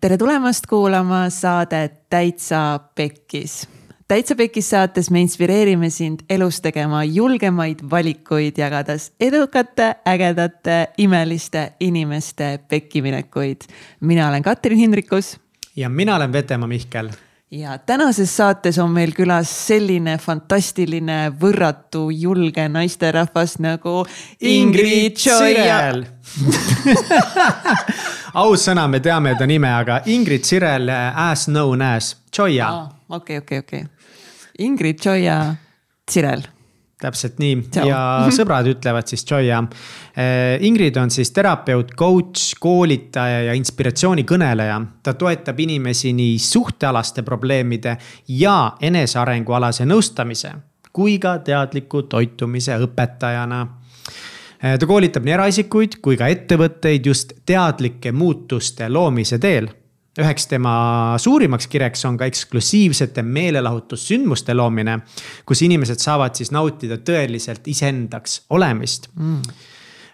tere tulemast kuulama saadet Täitsa Pekkis. täitsa Pekkis saates me inspireerime sind elus tegema julgemaid valikuid, jagades edukate, ägedate, imeliste inimeste pekkiminekuid. mina olen Katrin Hindrikus. ja mina olen Vetemaa Mihkel ja tänases saates on meil külas selline fantastiline, võrratu, julge naisterahvas nagu Ingrid Tšoia aus sõna, me teame ta nime, aga Ingrid Sirel as known as Tšoia. okei, okei, okei. Ingrid Tšoia Sirel täpselt nii Ciao. ja sõbrad ütlevad siis Joya. Eh, Ingrid on siis terapeut, coach, koolitaja ja inspiratsioonikõneleja. ta toetab inimesi nii suhtealaste probleemide ja enesearengualase nõustamise kui ka teadliku toitumise õpetajana. Eh, ta koolitab nii eraisikuid kui ka ettevõtteid just teadlike muutuste loomise teel üheks tema suurimaks kireks on ka eksklusiivsete meelelahutussündmuste loomine, kus inimesed saavad siis nautida tõeliselt iseendaks olemist. Mm.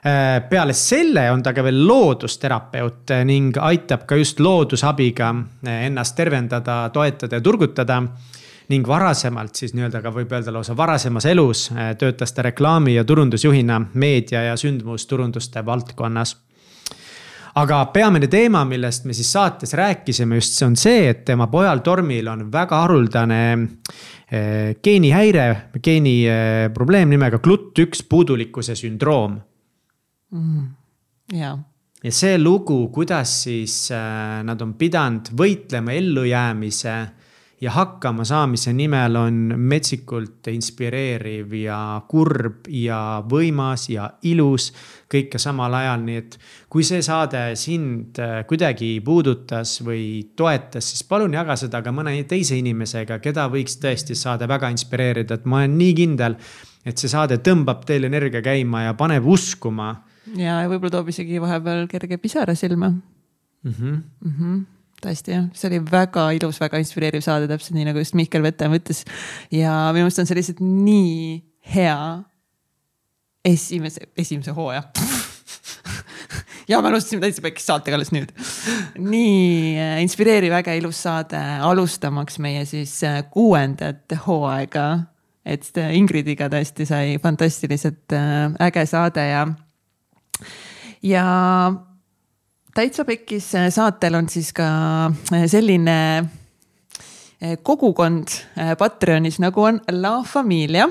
Äh, peale selle on ta ka veel loodusterapeut ning aitab ka just loodusabiga äh, ennast tervendada, toetada ja turgutada. ning varasemalt siis nii-öelda ka võib öelda lausa varasemas elus äh, töötas ta reklaami ja turundusjuhina meedia ja sündmusturunduste valdkonnas aga peamine teema, millest me siis saates rääkisime just, see on see, et tema pojal Tormil on väga haruldane eh, geenihäire, geeni eh, probleem nimega GLUT1 puudulikkuse sündroom mm,. jaa ja see lugu, kuidas siis äh, nad on pidanud võitlema ellujäämise ja hakkama saamise nimel on metsikult inspireeriv ja kurb ja võimas ja ilus. kõike samal ajal, nii et kui see saade sind äh, kuidagi puudutas või toetas, siis palun jaga seda ka mõne teise inimesega, keda võiks tõesti saade väga inspireerida, et ma olen nii kindel, et see saade tõmbab teil energia käima ja paneb uskuma. ja võib-olla toob isegi vahepeal kerge pisara silma mm. -hmm. Mm -hmm tõesti jah, see oli väga ilus, väga inspireeriv saade, täpselt nii nagu just Mihkel Vetemaa ütles. ja minu meelest on see lihtsalt nii hea esimese, esimese hooaja ja me alustasime täitsa pekkis saatega alles nüüd. nii äh, inspireeriv, äge, ilus saade alustamaks meie siis äh, kuuendat hooaega. et äh, Ingridiga tõesti sai fantastiliselt äge saade ja, ja täitsa Pekkis saatel on siis ka eh, selline kogukond eh, Patreonis, nagu on La Familia.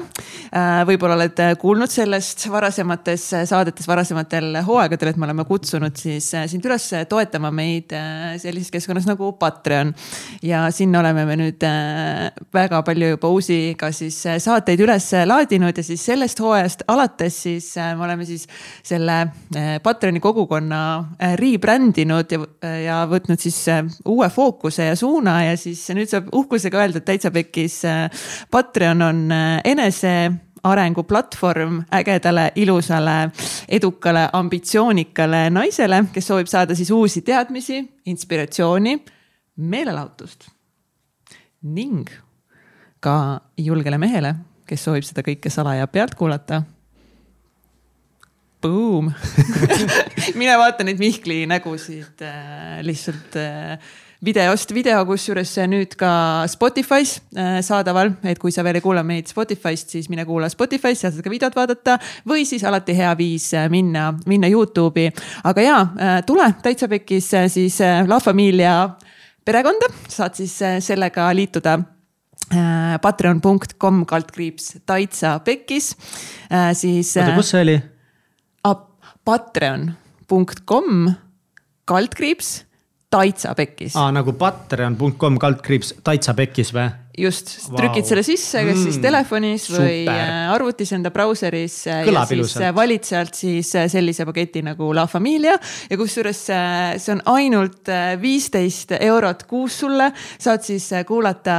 Eh, võib-olla oled kuulnud sellest varasemates saadetes, varasematel hooaegadel, et me oleme kutsunud siis sind üles toetama meid sellises keskkonnas nagu Patreon. ja sinna oleme me nüüd väga palju juba uusi ka siis saateid üles laadinud ja siis sellest hooajast alates siis me oleme siis selle Patreoni kogukonna rebrand inud ja, ja võtnud siis uue fookuse ja suuna ja siis nüüd saab uhkusega öelda, et täitsa pekkis. Äh, Patreon on äh, enese arenguplatvorm ägedale, ilusale, edukale, ambitsioonikale naisele, kes soovib saada siis uusi teadmisi, inspiratsiooni, meelelahutust. ning ka julgele mehele, kes soovib seda kõike salaja pealt kuulata. Boom mine vaata neid Mihkli nägusid äh, lihtsalt äh, videost video, kusjuures nüüd ka Spotify's äh, saadaval, et kui sa veel ei kuula meid Spotify'st, siis mine kuula Spotify's, seal saad ka videot vaadata või siis alati hea viis äh, minna, minna Youtube'i. aga ja, äh, tule täitsa pekkis siis La Familia perekonda, saad siis sellega liituda patreon.com kaldkriips Taitsa Pekkis, siis. oota, kus see oli? Patreon.com kaldkriips Taitsa pekkis. aa, nagu patreon.com kaldkriips Taitsa pekkis või? just wow., trükid selle sisse, kas mm, siis telefonis super. või äh, arvutis enda brauseris. Äh, ja siis. Äh, valid sealt siis sellise paketi nagu La Familia ja kusjuures see on ainult viisteist eurot kuus sulle. saad siis kuulata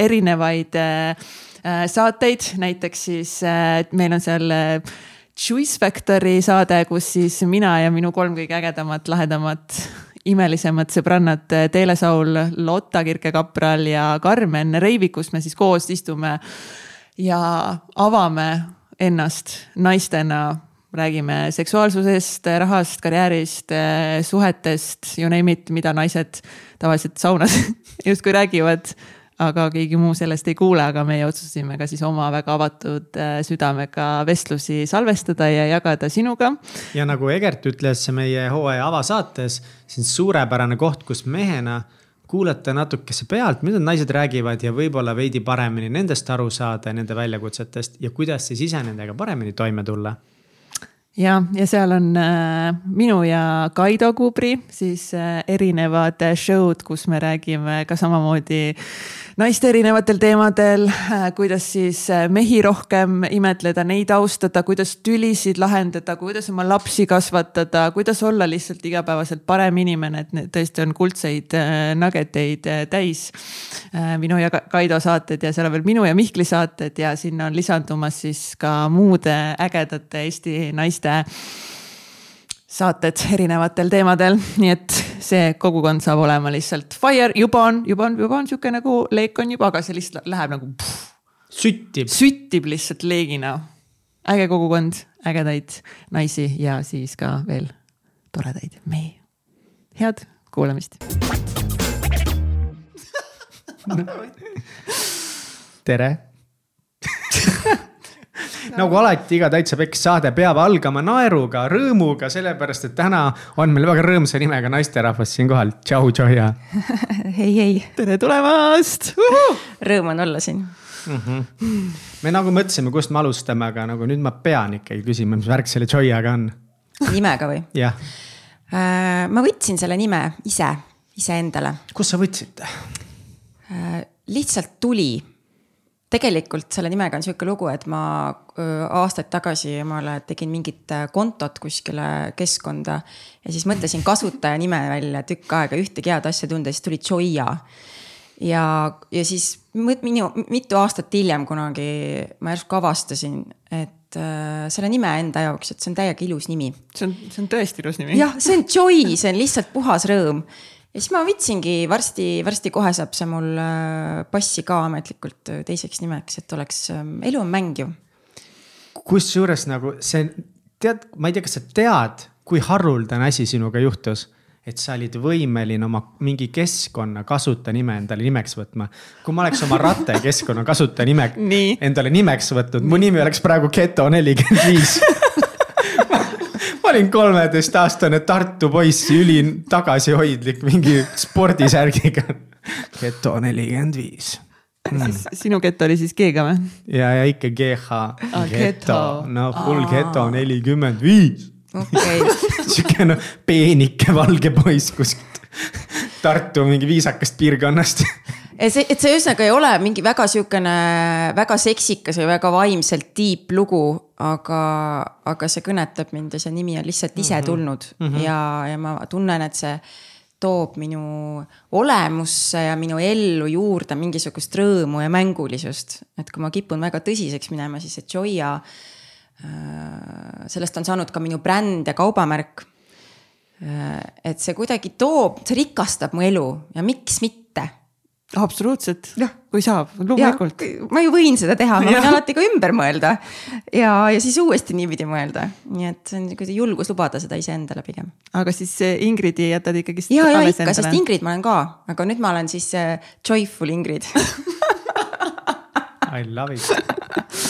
erinevaid saateid, näiteks siis meil on seal Choice Factory saade, kus siis mina ja minu kolm kõige ägedamat, lahedamat imelisemad sõbrannad Teele Saul, Lotta Kirke-Kapral ja Karmen Reivik, kus me siis koos istume ja avame ennast naistena. Räägime seksuaalsusest, rahast, karjäärist, suhetest, you name it, mida naised tavaliselt saunas justkui räägivad aga keegi muu sellest ei kuule, aga meie otsustasime ka siis oma väga avatud äh, südamega vestlusi salvestada ja jagada sinuga. ja nagu Egert ütles meie hooaja avasaates, see on suurepärane koht, kus mehena kuulata natukese pealt, mida naised räägivad ja võib-olla veidi paremini nendest aru saada, nende väljakutsetest ja kuidas siis ise nendega paremini toime tulla ja, ja seal on äh, minu ja Kaido Kubri siis äh, erinevad show'd, kus me räägime ka samamoodi naiste erinevatel teemadel äh,, kuidas siis äh, mehi rohkem imetleda, neid austada, kuidas tülisid lahendada, kuidas oma lapsi kasvatada, kuidas olla lihtsalt igapäevaselt parem inimene, et need tõesti on kuldseid äh, nageteid äh, täis. Minu ja Kaido saated ja seal on veel minu ja Mihkli saated ja sinna on lisandumas siis ka muude ägedate Eesti naiste saated erinevatel teemadel, nii et see kogukond saab olema lihtsalt fire, juba on, juba on, juba on sihuke nagu leek on juba, aga see lihtsalt läheb nagu. süttib. süttib lihtsalt leegina. äge kogukond, ägedaid naisi ja siis ka veel toredaid mehi. head kuulamist tere nagu alati, iga Täitsa Peks saade peab algama naeruga, rõõmuga, sellepärast et täna on meil väga rõõmsa nimega naisterahvas siin kohal. tšau, Joia hei, hei. tere tulemast Rõõm on olla siin mm. -hmm. me nagu mõtlesime, kust me alustame, aga nagu nüüd ma pean ikkagi küsima, mis värk selle Joiaga on? nimega või? jah. Äh, ma võtsin selle nime ise, iseendale. kust sa võtsid? Äh, lihtsalt tuli tegelikult selle nimega on sihuke lugu, et ma aastaid tagasi emale tegin mingit äh, kontot kuskile keskkonda. ja siis mõtlesin kasutaja nime välja tükk aega, ühtegi head asja tunda, siis tuli Joia. ja, ja siis minu, mitu aastat hiljem kunagi ma järsku avastasin, et äh, selle nime enda jaoks, et see on täiega ilus nimi. see on, see on tõesti ilus nimi. jah, see on joy, see on lihtsalt puhas rõõm ja siis ma võtsingi varsti, varsti kohe saab see mul äh, passi ka ametlikult äh, teiseks nimeks, et oleks, ähm, elu on mäng ju. kusjuures nagu see, tead, ma ei tea, kas sa tead, kui haruldane asi sinuga juhtus et sa olid võimeline oma mingi keskkonna kasutanime endale nimeks võtma. kui ma oleks oma rattakeskkonna kasutanime endale nimeks võtnud, mu nimi oleks praegu Geto nelikümmend viis olin kolmeteistaastane Tartu poiss, üli tagasihoidlik mingi spordisärgiga. geto nelikümmend viis mm.. sinu geto oli siis G-ga või? ja, ja ikka GH ah,. geto, no full geto nelikümmend viis. okei. sihuke noh, peenike valge poiss kuskilt Tartu mingi viisakast piirkonnast see, et see ühesõnaga ei ole mingi väga sihukene väga seksikas või väga vaimselt deep lugu, aga, aga see kõnetab mind ja see nimi on lihtsalt ise mhm. tulnud mm -hmm. ja, ja ma tunnen, et see toob minu olemusse ja minu ellu juurde mingisugust rõõmu ja mängulisust. et kui ma kipun väga tõsiseks minema, siis see Joia äh,, sellest on saanud ka minu bränd ja kaubamärk äh,. et see kuidagi toob, see rikastab mu elu ja miks mitte absoluutselt, kui saab, loomulikult. ma ju võin seda teha, ma võin alati ka ümber mõelda. Ja, ja siis uuesti niipidi mõelda, nii et see on niisugune julgus lubada seda iseendale pigem. aga siis Ingridi jätad ikkagist. ja, ja ikka, sest Ingrid ma olen ka, aga nüüd ma olen siis äh, joyful Ingrid. I love it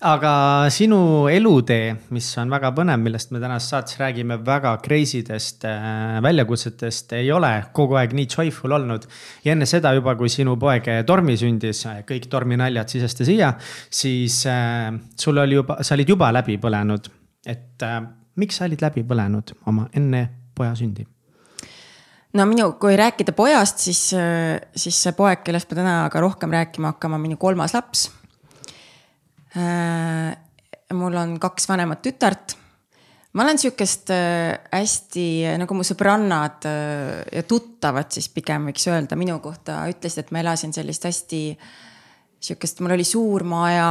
aga sinu elutee, mis on väga põnev, millest me tänases saates räägime, väga crazy dest äh, väljakutsetest, ei ole kogu aeg nii joyful olnud. ja enne seda juba, kui sinu poeg Tormi sündis, kõik Tormi naljad siseste siia, siis äh, sul oli juba, sa olid juba läbi põlenud. et äh, miks sa olid läbi põlenud oma enne poja sündi? no minu, kui rääkida pojast, siis, äh, siis see poeg, kellest me täna ka rohkem rääkima hakkame, on minu kolmas laps Äh, mul on kaks vanemat tütart. ma olen sihukest äh, hästi nagu mu sõbrannad äh, ja tuttavad siis pigem võiks öelda minu kohta ütlesid, et ma elasin sellist hästi sihukest, mul oli suur maja,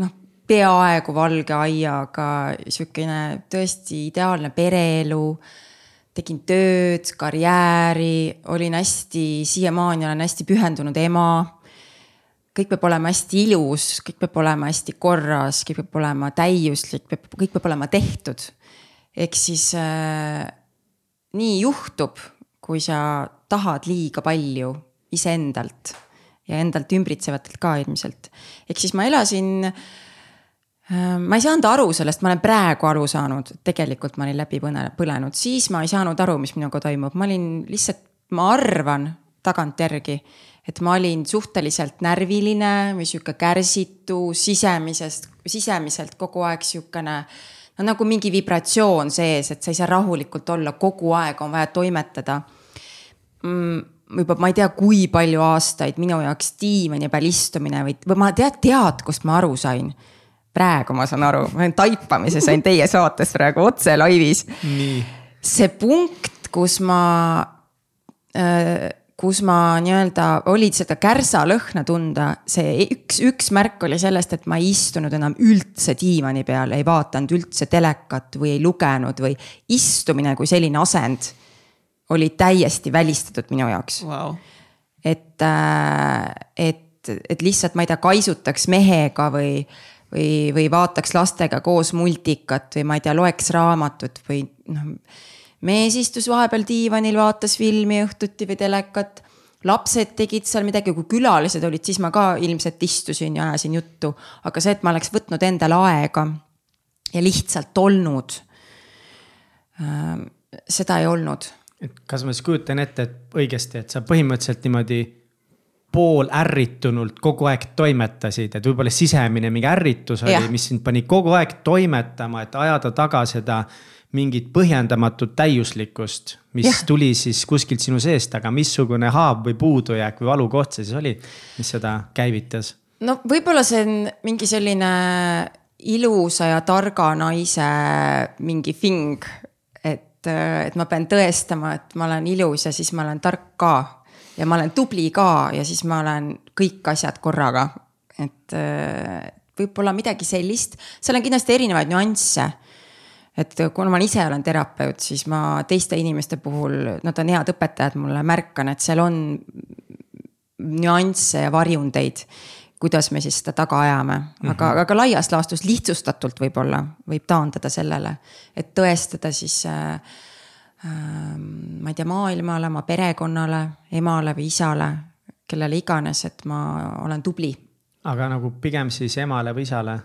noh peaaegu valge aiaga, sihukene tõesti ideaalne pereelu. tegin tööd, karjääri, olin hästi, siiamaani olen hästi pühendunud ema kõik peab olema hästi ilus, kõik peab olema hästi korras, kõik peab olema täiuslik, peab, kõik peab olema tehtud. ehk siis äh, nii juhtub, kui sa tahad liiga palju iseendalt ja endalt ümbritsevatelt ka ilmselt. ehk siis ma elasin äh,, ma ei saanud aru sellest, ma olen praegu aru saanud, tegelikult ma olin läbi põne, põlenud, siis ma ei saanud aru, mis minuga toimub, ma olin lihtsalt, ma arvan tagantjärgi et ma olin suhteliselt närviline või sihuke kärsitu sisemisest, sisemiselt kogu aeg sihukene no nagu mingi vibratsioon sees, et sa ei saa rahulikult olla, kogu aeg on vaja toimetada mm, juba ma ei tea, kui palju aastaid minu jaoks diivani peal istumine või, või ma tead, tead, kust ma aru sain. praegu ma saan aru, ma taipamise sain teie saates praegu otse laivis. see punkt, kus ma äh, kus ma nii-öelda, oli seda kärsa lõhna tunda, see üks, üks märk oli sellest, et ma ei istunud enam üldse diivani peal, ei vaadanud üldse telekat või ei lugenud või istumine kui selline asend oli täiesti välistatud minu jaoks. Wow.. et, äh, et, et lihtsalt ma ei tea, kaisutaks mehega või, või, või vaataks lastega koos multikat või ma ei tea, loeks raamatut või noh mees istus vahepeal diivanil, vaatas filmi õhtuti või telekat. lapsed tegid seal midagi, kui külalised olid, siis ma ka ilmselt istusin ja ajasin juttu, aga see, et ma oleks võtnud endale aega ja lihtsalt olnud äh,. seda ei olnud. et kas ma siis kujutan ette, et õigesti, et sa põhimõtteliselt niimoodi pool ärritunult kogu aeg toimetasid, et võib-olla sisemine mingi ärritus oli, mis sind pani kogu aeg toimetama, et ajada taga seda mingit põhjendamatut täiuslikkust, mis ja. tuli siis kuskilt sinu seest, aga missugune haav või puudujääk või valukoht see siis oli, mis seda käivitas? no võib-olla see on mingi selline ilusa ja targa naise mingi fing. et, et ma pean tõestama, et ma olen ilus ja siis ma olen tark ka. ja ma olen tubli ka ja siis ma olen kõik asjad korraga. et võib-olla midagi sellist, seal on kindlasti erinevaid nüansse et kuna ma ise olen terapeut, siis ma teiste inimeste puhul, nad on head õpetajad mulle, märkan, et seal on nüansse ja varjundeid. kuidas me siis seda taga ajame, aga mm, -hmm. aga laias laastus lihtsustatult võib-olla võib taandada sellele, et tõestada siis äh, äh, ma ei tea, maailmale, oma perekonnale, emale või isale, kellele iganes, et ma olen tubli. aga nagu pigem siis emale või isale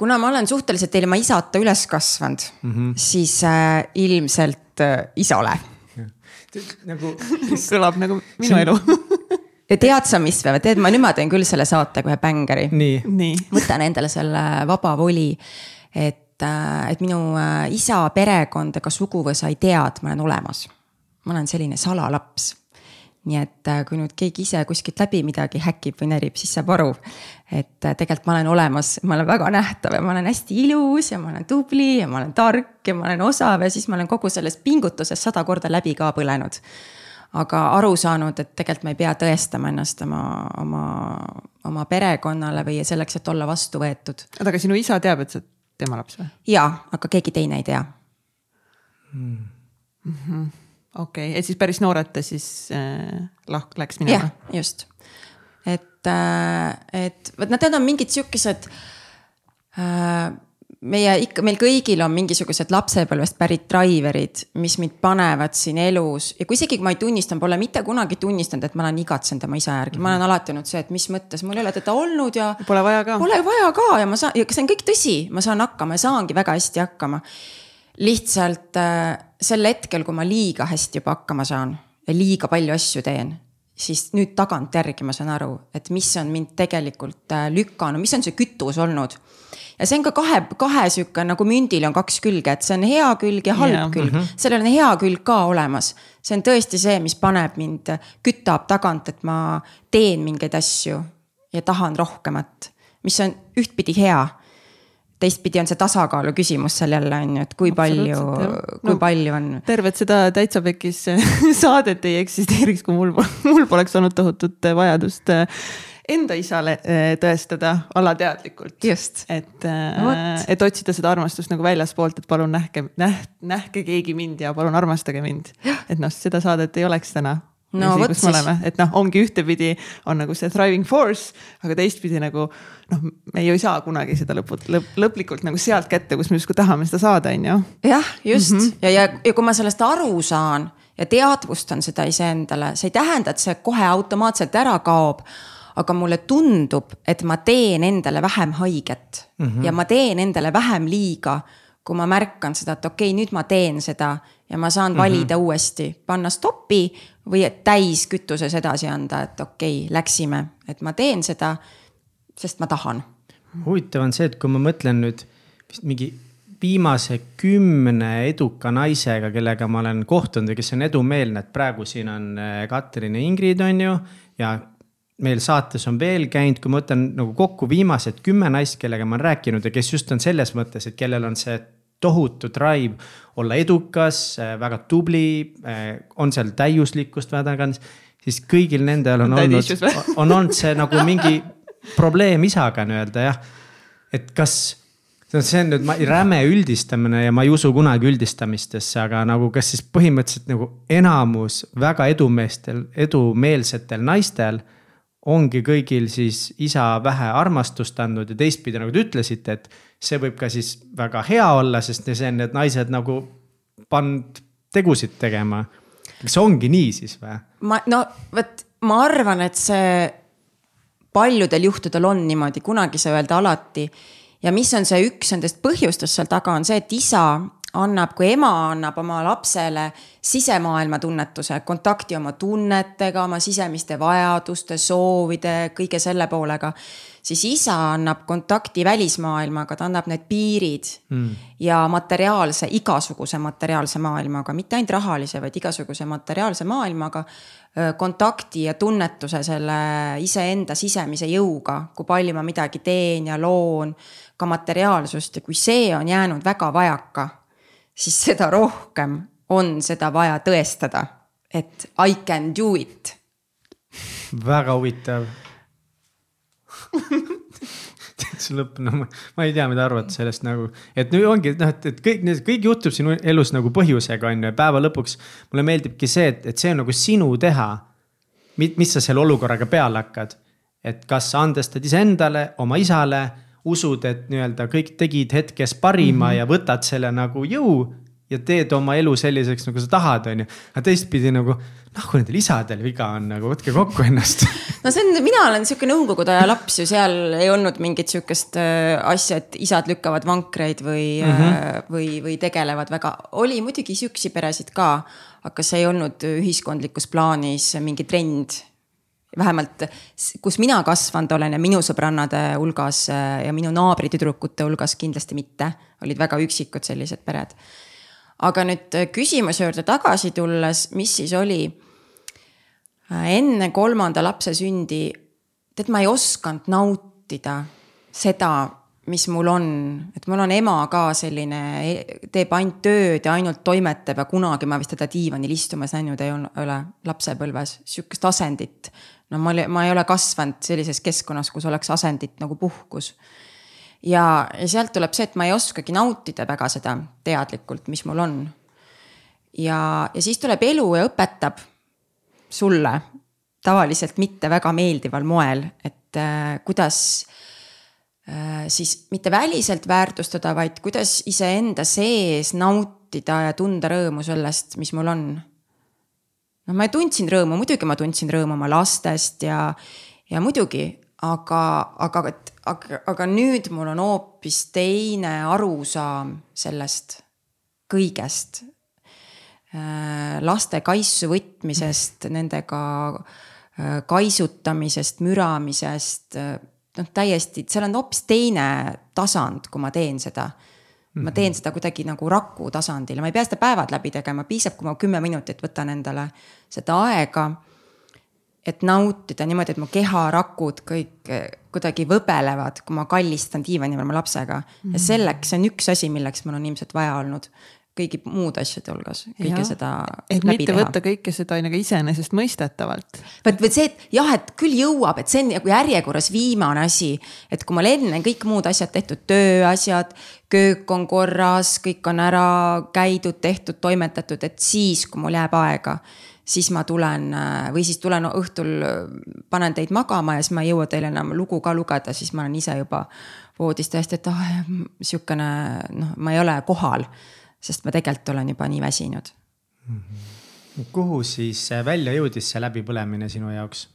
kuna ma olen suhteliselt ilma isata üles kasvanud mm, -hmm. siis äh, ilmselt äh, isale. nagu kõlab nagu minu elu ja tead sa, mis või, tead, ma nüüd ma teen küll selle saatega ühe bängeri. nii. võtan endale selle vaba voli, et, äh, et minu äh, isa perekond ega suguvõsa ei tea, et ma olen olemas. ma olen selline salalaps nii et äh, kui nüüd keegi ise kuskilt läbi midagi häkib või närib, siis saab aru, et äh, tegelikult ma olen olemas, ma olen väga nähtav ja ma olen hästi ilus ja ma olen tubli ja ma olen tark ja ma olen osav ja siis ma olen kogu sellest pingutusest sada korda läbi ka põlenud. aga aru saanud, et tegelikult ma ei pea tõestama ennast oma, oma, oma perekonnale või selleks, et olla vastu võetud. oota, aga sinu isa teab, et sa oled tema laps või? jaa, aga keegi teine ei tea mm.. Mm -hmm okei okay., et siis päris noorelt ta siis äh, lahk läks minema? jah, just. et äh,, et vot nad on mingid sihukesed äh, meie ikka, meil kõigil on mingisugused lapsepõlvest pärit driver'id, mis mind panevad siin elus ja kui isegi, kui ma ei tunnista, pole mitte kunagi tunnistanud, et ma olen igatsenud oma isa järgi mm, -hmm. ma olen alati olnud see, et mis mõttes, mul ei ole teda olnud ja. Pole vaja ka. Pole vaja ka ja ma saan, ja see on kõik tõsi, ma saan hakkama ja saangi väga hästi hakkama lihtsalt äh, sel hetkel, kui ma liiga hästi juba hakkama saan ja liiga palju asju teen, siis nüüd tagantjärgi ma saan aru, et mis on mind tegelikult äh, lükanud, mis on see kütus olnud. ja see on ka kahe, kahe sihuke nagu mündil on kaks külge, et see on hea külg ja halb yeah. külg mm, -hmm. sellel on hea külg ka olemas. see on tõesti see, mis paneb mind, kütab tagant, et ma teen mingeid asju ja tahan rohkemat, mis on ühtpidi hea teistpidi on see tasakaalu küsimus seal jälle on ju, et kui palju, kui no, palju on. tervet seda Täitsa Pekkis saadet ei eksisteeriks, kui mul, mul poleks olnud tohutut vajadust äh, enda isale äh, tõestada alateadlikult. et äh, et otsida seda armastust nagu väljaspoolt, et palun nähke, näh-, nähke keegi mind ja palun armastage mind. et noh, seda saadet ei oleks täna No vot siis. et noh, ongi ühtepidi on nagu see thriving force, aga teistpidi nagu noh, me ju ei saa kunagi seda lõput, lõp, lõplikult nagu sealt kätte, kus me justkui tahame seda saada, on ju. jah, just mm. -hmm. ja, ja, ja kui ma sellest aru saan ja teadvustan seda iseendale, see ei tähenda, et see kohe automaatselt ära kaob. aga mulle tundub, et ma teen endale vähem haiget mm -hmm. ja ma teen endale vähem liiga, kui ma märkan seda, et okei okay,, nüüd ma teen seda ja ma saan valida mm -hmm. uuesti, panna stopi või täiskütuses edasi anda, et okei okay,, läksime, et ma teen seda, sest ma tahan huvitav on see, et kui ma mõtlen nüüd vist mingi viimase kümne eduka naisega, kellega ma olen kohtunud ja kes on edumeelne, et praegu siin on äh, Katrin ja Ingrid, on ju. ja meil saates on veel käinud, kui ma võtan nagu kokku viimased kümme naist, kellega ma olen rääkinud ja kes just on selles mõttes, et kellel on see tohutu drive olla edukas, väga tubli, on seal täiuslikkust väga, siis kõigil nendel on olnud on olnud see nagu mingi probleem isaga nii-öelda jah. et kas, see on nüüd ma- räme üldistamine ja ma ei usu kunagi üldistamistesse, aga nagu kas siis põhimõtteliselt nagu enamus väga edumeestel, edumeelsetel naistel ongi kõigil siis isa vähe armastust andnud ja teistpidi, nagu te ütlesite, et see võib ka siis väga hea olla, sest see on need naised nagu pannud tegusid tegema. kas ongi nii siis või? ma, no vot, ma arvan, et see paljudel juhtudel on niimoodi, kunagi ei saa öelda alati. ja mis on see üks nendest põhjustest seal taga, on see, et isa annab, kui ema annab oma lapsele sisemaailma tunnetuse, kontakti oma tunnetega, oma sisemiste vajaduste, soovide, kõige selle poolega. Siis isa annab kontakti välismaailmaga, ta annab need piirid mm. ja materiaalse, igasuguse materiaalse maailmaga, mitte ainult rahalise, vaid igasuguse materiaalse maailmaga. kontakti ja tunnetuse selle iseenda sisemise jõuga, kui palju ma midagi teen ja loon, ka materiaalsust ja kui see on jäänud väga vajaka siis seda rohkem on seda vaja tõestada, et I can do it. väga huvitav see lõpp, no ma, ma ei tea, mida arvata sellest nagu, et nüüd ongi noh, et, et kõik, kõik juhtub sinu elus nagu põhjusega on ju ja päeva lõpuks. mulle meeldibki see, et, et see on nagu sinu teha. mis sa selle olukorraga peale hakkad, et kas sa andestad iseendale, oma isale usud, et nii-öelda kõik tegid hetkes parima mm -hmm. ja võtad selle nagu jõu ja teed oma elu selliseks, nagu sa tahad, on ju. aga teistpidi nagu, noh, kui nendel isadel viga on, nagu võtke kokku ennast no see on, mina olen sihuke nõukogude aja laps ju, seal ei olnud mingit sihukest äh, asja, et isad lükkavad vankreid või mm, -hmm. või, või tegelevad väga, oli muidugi sihukesi peresid ka. aga see ei olnud ühiskondlikus plaanis mingi trend vähemalt kus mina kasvanud olen ja minu sõbrannade hulgas äh, ja minu naabritüdrukute hulgas kindlasti mitte, olid väga üksikud sellised pered. Aga nüüd äh, küsimuse juurde tagasi tulles, mis siis oli? Äh, enne kolmanda lapse sündi, tead, ma ei osanud nautida seda, mis mul on, et mul on ema ka selline, teeb ainult tööd ja ainult toimetab ja kunagi ma vist teda diivanil istumas näinud ei ole lapsepõlves, sihukest asendit no ma, ma ei ole kasvanud sellises keskkonnas, kus oleks asendit nagu puhkus. Ja, ja sealt tuleb see, et ma ei oskagi nautida väga seda teadlikult, mis mul on. ja, ja siis tuleb elu ja õpetab sulle tavaliselt mitte väga meeldival moel, et äh, kuidas äh, siis mitte väliselt väärtustada, vaid kuidas iseenda sees nautida ja tunda rõõmu sellest, mis mul on noh, ma tundsin rõõmu, muidugi ma tundsin rõõmu oma lastest ja, ja muidugi, aga, aga, aga, aga nüüd mul on hoopis teine arusaam sellest kõigest. laste kaisu võtmisest, nendega kaisutamisest, müramisest, noh, täiesti, seal on hoopis teine tasand, kui ma teen seda ma teen seda kuidagi nagu raku tasandil ja ma ei pea seda päevad läbi tegema, piisab, kui ma kümme minutit võtan endale seda aega. Et nautida niimoodi, et mu keharakud kõik kuidagi võbelevad, kui ma kallistan diivani peal oma lapsega mm. -hmm. ja selleks, see on üks asi, milleks mul on ilmselt vaja olnud kõigi muude asjade hulgas, kõike ja. seda. et mitte teha. võtta kõike seda nagu iseenesestmõistetavalt. vot, vot see, et jah, et küll jõuab, et see on nagu järjekorras viimane asi. et kui mul enne kõik muud asjad tehtud, tööasjad, köök on korras, kõik on ära käidud, tehtud, toimetatud, et siis, kui mul jääb aega siis ma tulen või siis tulen õhtul, panen teid magama ja siis ma ei jõua teile enam lugu ka lugeda, siis ma olen ise juba voodis täiesti, et ah sihukene noh, ma ei ole kohal. sest ma tegelikult olen juba nii väsinud mm. -hmm. kuhu siis välja jõudis see läbipõlemine sinu jaoks?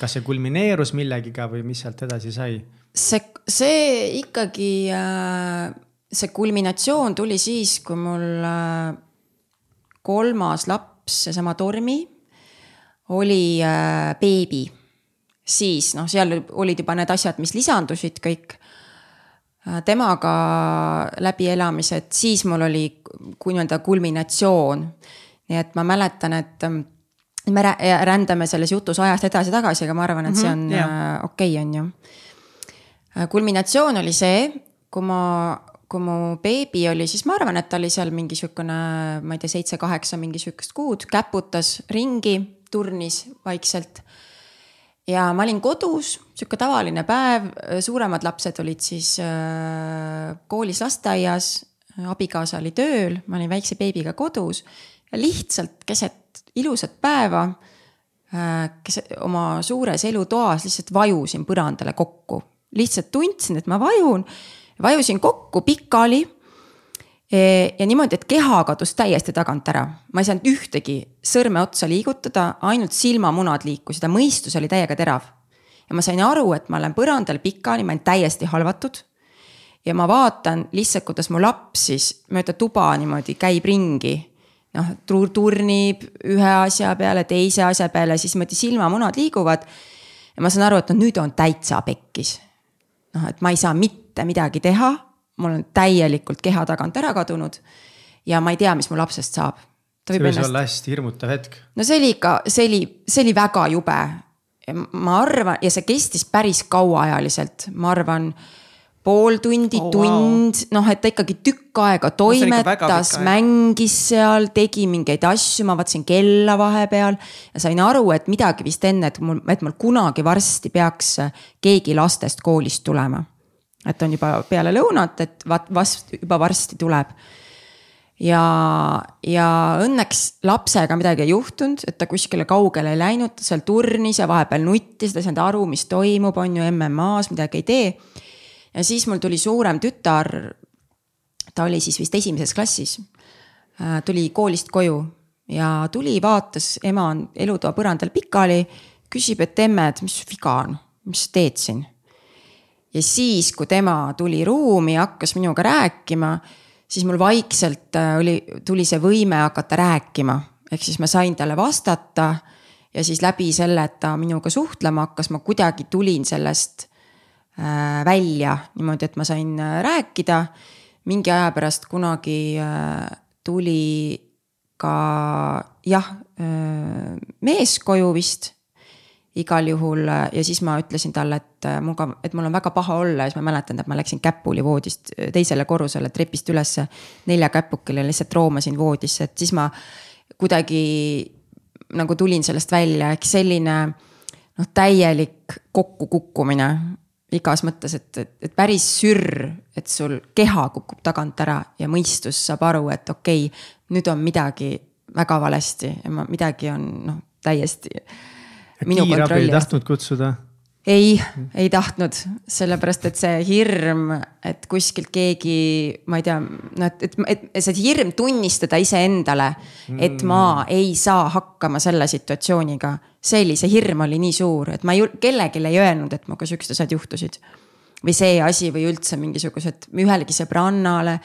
kas see kulmineerus millegiga või mis sealt edasi sai? see, see ikkagi, äh, see kulminatsioon tuli siis, kui mul äh, kolmas laps, seesama Tormi, oli äh, beebi. siis noh, seal olid juba need asjad, mis lisandusid kõik Äh, temaga läbielamised, siis mul oli nii-öelda kulminatsioon. nii et ma mäletan, et ähm, me rändame selles jutus ajast edasi-tagasi, aga ma arvan, et see on mm -hmm, okei okay,, on ju. Äh, kulminatsioon oli see, kui ma, kui mu beebi oli, siis ma arvan, et ta oli seal mingi sihukene, ma ei tea, seitse-kaheksa mingi sihukest kuud, käputas ringi, turnis vaikselt ja ma olin kodus, sihuke tavaline päev, suuremad lapsed olid siis äh, koolis, lasteaias, abikaasa oli tööl, ma olin väikse beebiga kodus ja lihtsalt keset ilusat päeva äh,, keset oma suures elutoas lihtsalt vajusin põrandale kokku. lihtsalt tundsin, et ma vajun, vajusin kokku pikali ja niimoodi, et keha kadus täiesti tagant ära, ma ei saanud ühtegi sõrme otsa liigutada, ainult silmamunad liikusid ja mõistus oli täiega terav. ja ma sain aru, et ma olen põrandal pikali, ma olen täiesti halvatud. ja ma vaatan lihtsalt, kuidas mu laps siis mööda tuba niimoodi käib ringi. noh, turnib ühe asja peale, teise asja peale, siis niimoodi silmamunad liiguvad. ja ma saan aru, et noh, nüüd on täitsa pekkis. noh, et ma ei saa mitte midagi teha mul on täielikult keha tagant ära kadunud ja ma ei tea, mis mu lapsest saab. see võis ennast... olla hästi hirmutav hetk. no see oli ikka, see oli, see oli väga jube. ma arvan, ja see kestis päris kauaajaliselt, ma arvan pool tundi oh,, tund wow., noh, et ta ikkagi tükk aega toimetas mängis seal, tegi mingeid asju, ma vaatasin kella vahepeal. ja sain aru, et midagi vist enne, et mul, et mul kunagi varsti peaks keegi lastest koolist tulema et on juba peale lõunat, et vaat vast juba varsti tuleb. ja, ja õnneks lapsega midagi ei juhtunud, et ta kuskile kaugele ei läinud, ta seal turnis ja vahepeal nuttis, ta ei saanud aru, mis toimub, on ju MM-as midagi ei tee. ja siis mul tuli suurem tütar, ta oli siis vist esimeses klassis, äh, tuli koolist koju ja tuli, vaatas, ema on elutoa põrandal pikali, küsib, et emme, et mis viga on, mis teed siin ja siis, kui tema tuli ruumi ja hakkas minuga rääkima, siis mul vaikselt äh, oli, tuli see võime hakata rääkima. ehk siis ma sain talle vastata ja siis läbi selle, et ta minuga suhtlema hakkas, ma kuidagi tulin sellest äh, välja niimoodi, et ma sain äh, rääkida. mingi aja pärast kunagi tuli ka jah, mees koju vist igal juhul ja siis ma ütlesin talle, et äh, muga, et mul on väga paha olla ja siis ma mäletan, et ma läksin käpuli voodist äh, teisele korrusele trepist ülesse. nelja käpukile lihtsalt roomasin voodisse, et siis ma kuidagi nagu tulin sellest välja, ehk selline noh, täielik kokkukukkumine igas mõttes, et, et, et päris sürr, et sul keha kukub tagant ära ja mõistus saab aru, et okei okay,, nüüd on midagi väga valesti ja ma midagi on noh, täiesti kiirabi ei tahtnud kutsuda? ei, ei tahtnud, sellepärast et see hirm, et kuskilt keegi, ma ei tea, noh, et, et, et see hirm tunnistada iseendale, et ma mm. ei saa hakkama selle situatsiooniga. see oli, see hirm oli nii suur, et ma ei, kellelegi ei öelnud, et minuga siuksed asjad juhtusid. või see asi või üldse mingisugused, ühelegi sõbrannale.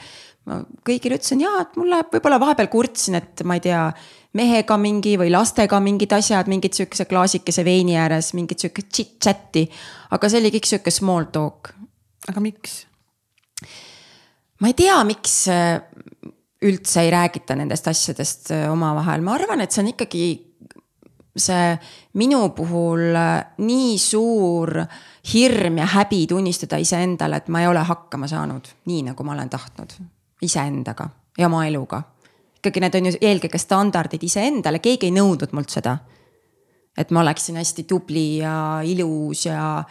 ma kõigile ütlesin ja, et mul läheb, võib-olla vahepeal kurtsin, et ma ei tea mehega mingi või lastega mingid asjad, mingid sihukese klaasikese veini ääres, mingit sihukest chit-chat'i. aga see oli kõik sihuke small talk. aga miks? ma ei tea, miks äh, üldse ei räägita nendest asjadest äh, omavahel, ma arvan, et see on ikkagi see minu puhul äh, nii suur hirm ja häbi tunnistada iseendale, et ma ei ole hakkama saanud nii, nagu ma olen tahtnud iseendaga ja oma eluga ikkagi need on ju eelkõige standardid iseendale, keegi ei nõudnud mult seda. et ma oleksin hästi tubli ja ilus ja,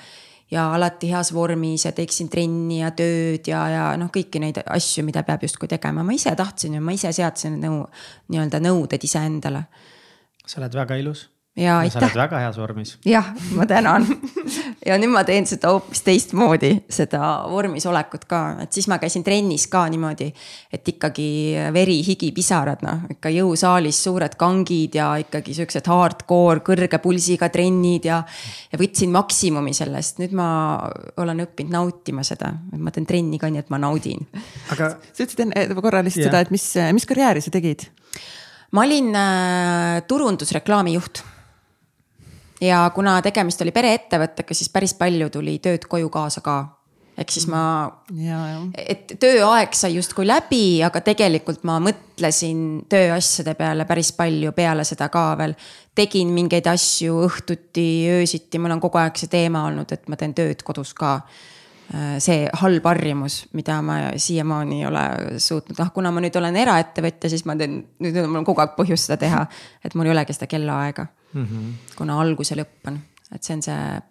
ja alati heas vormis ja teeksin trenni ja tööd ja, ja noh, kõiki neid asju, mida peab justkui tegema, ma ise tahtsin ja ma ise seadsin nõu, nii-öelda nõuded iseendale. sa oled väga ilus ja sa oled aitäh, väga heas vormis. jah, ma tänan. ja nüüd ma teen seda hoopis teistmoodi, seda vormis olekut ka, et siis ma käisin trennis ka niimoodi, et ikkagi veri, higi, pisarad, noh ikka jõusaalis suured kangid ja ikkagi siuksed hardcore kõrge pulsiga trennid ja. ja võtsin maksimumi sellest, nüüd ma olen õppinud nautima seda, ma teen trenni ka nii, et ma naudin aga sa ütlesid enne korra lihtsalt Jah. seda, et mis, mis karjääri sa tegid? ma olin äh, turundusreklaami juht. Ja kuna tegemist oli pereettevõttega, siis päris palju tuli tööd koju kaasa ka. ehk siis ma, ja et tööaeg sai justkui läbi, aga tegelikult ma mõtlesin tööasjade peale päris palju peale seda ka veel. tegin mingeid asju õhtuti, öösiti, mul on kogu aeg see teema olnud, et ma teen tööd kodus ka see halb harjumus, mida ma siiamaani ei ole suutnud, noh kuna ma nüüd olen eraettevõtja, siis ma teen, nüüd on mul kogu aeg põhjust seda teha. et mul ei olegi seda kellaaega mm, -hmm. kuna algus ja lõpp on, et see on see.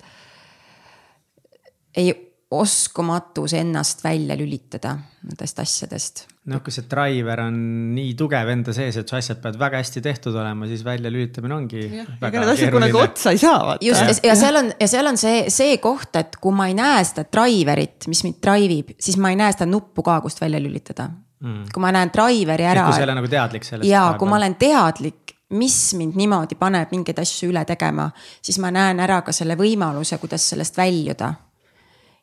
ei, oskamatus ennast välja lülitada nendest asjadest. noh, kui see driver on nii tugev enda sees, et su asjad peavad väga hästi tehtud olema, siis välja lülitamine ongi. ega need asjad kunagi otsa ei saa, vaata. just ja seal on ja seal on see, see koht, et kui ma ei näe seda driver'it, mis mind drive ib, siis ma ei näe seda nuppu ka, kust välja lülitada mm.. kui ma näen driver'i ära kui sa ei ole nagu teadlik sellest. ja kui ma olen teadlik, mis mind niimoodi paneb mingeid asju üle tegema, siis ma näen ära ka selle võimaluse, kuidas sellest väljuda.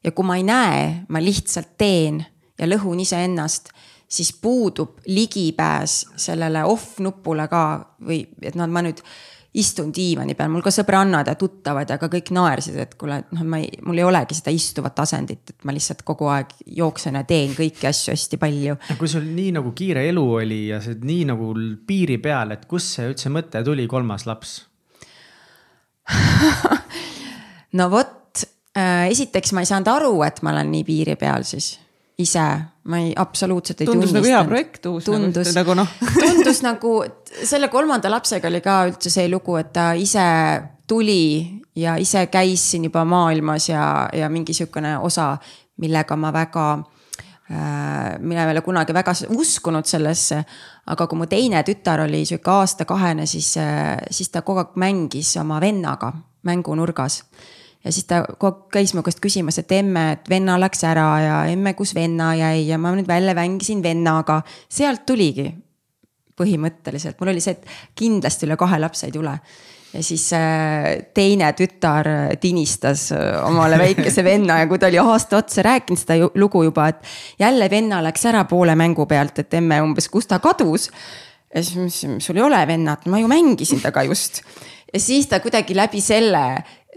ja kui ma ei näe, ma lihtsalt teen ja lõhun iseennast, siis puudub ligipääs sellele off nupule ka või et noh, ma nüüd istun diivani peal, mul ka sõbrannad ja tuttavad ja ka kõik naersid, et kuule, noh, ma ei, mul ei olegi seda istuvat asendit, et ma lihtsalt kogu aeg jooksen ja teen kõiki asju hästi palju kui sul nii nagu kiire elu oli ja see nii nagu piiri peal, et kust see üldse mõte tuli, kolmas laps? no vot äh,, esiteks ma ei saanud aru, et ma olen nii piiri peal siis ise, ma ei, absoluutselt ei tundus nagu hea tunnistanud. projekt uus tundus nagu noh. tundus nagu, selle kolmanda lapsega oli ka üldse see lugu, et ta ise tuli ja ise käis siin juba maailmas ja, ja mingi sihukene osa, millega ma väga äh, mina ei ole kunagi väga uskunud sellesse, aga kui mu teine tütar oli sihuke aasta-kahene, siis, siis ta kogu aeg mängis oma vennaga mängunurgas ja siis ta kogu aeg käis mu käest küsimas, et emme, et venna läks ära ja emme, kus venna jäi ja ma nüüd välja mängisin vennaga. sealt tuligi põhimõtteliselt, mul oli see, et kindlasti üle kahe lapse ei tule. ja siis äh, teine tütar tinistas äh, omale väikese venna ja kui ta oli aasta otsa rääkinud seda lugu juba, et jälle venna läks ära poole mängu pealt, et emme umbes, kus ta kadus. ja siis ma ütlesin, sul ei ole vennat, ma ju mängisin temaga just. ja siis ta kuidagi läbi selle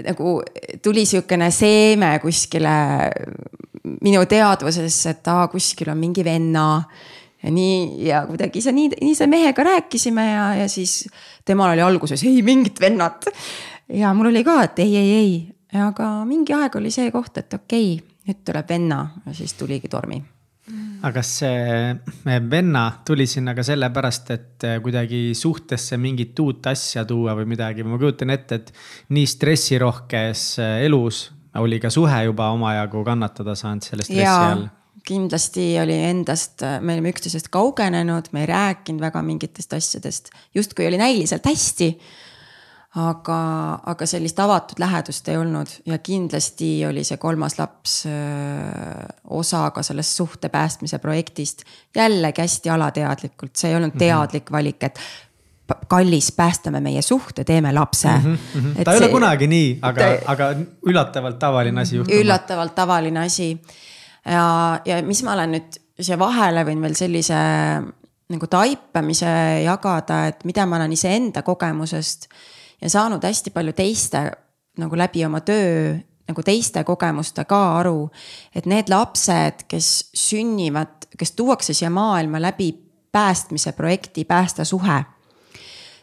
nagu tuli sihukene seeme kuskile minu teadvusesse, et aa, kuskil on mingi venna. Ja nii ja kuidagi see nii, nii see mehega rääkisime ja, ja siis temal oli alguses ei mingit vennat. ja mul oli ka, et ei, ei, ei, aga mingi aeg oli see koht, et okei okay,, nüüd tuleb venna. Ja siis tuligi tormi aga kas see venna tuli sinna ka sellepärast, et kuidagi suhtesse mingit uut asja tuua või midagi, ma kujutan ette, et nii stressirohkes elus oli ka suhe juba omajagu kannatada saanud selle stressi all., kindlasti oli endast, me olime üksteisest kaugenenud, me ei rääkinud väga mingitest asjadest, justkui oli näiliselt hästi. aga, aga sellist avatud lähedust ei olnud ja kindlasti oli see kolmas laps osa ka sellest suhte päästmise projektist. jällegi hästi alateadlikult, see ei olnud teadlik valik, et kallis, päästame meie suhte, teeme lapse mm. -hmm. ta ei ole kunagi nii, aga, aga üllatavalt tavaline asi juhtub. üllatavalt tavaline asi. ja, ja mis ma olen nüüd siia vahele võin veel sellise nagu taipamise jagada, et mida ma olen iseenda kogemusest ja saanud hästi palju teiste nagu läbi oma töö nagu teiste kogemuste ka aru, et need lapsed, kes sünnivad, kes tuuakse siia maailma läbi päästmise projekti Päästa suhe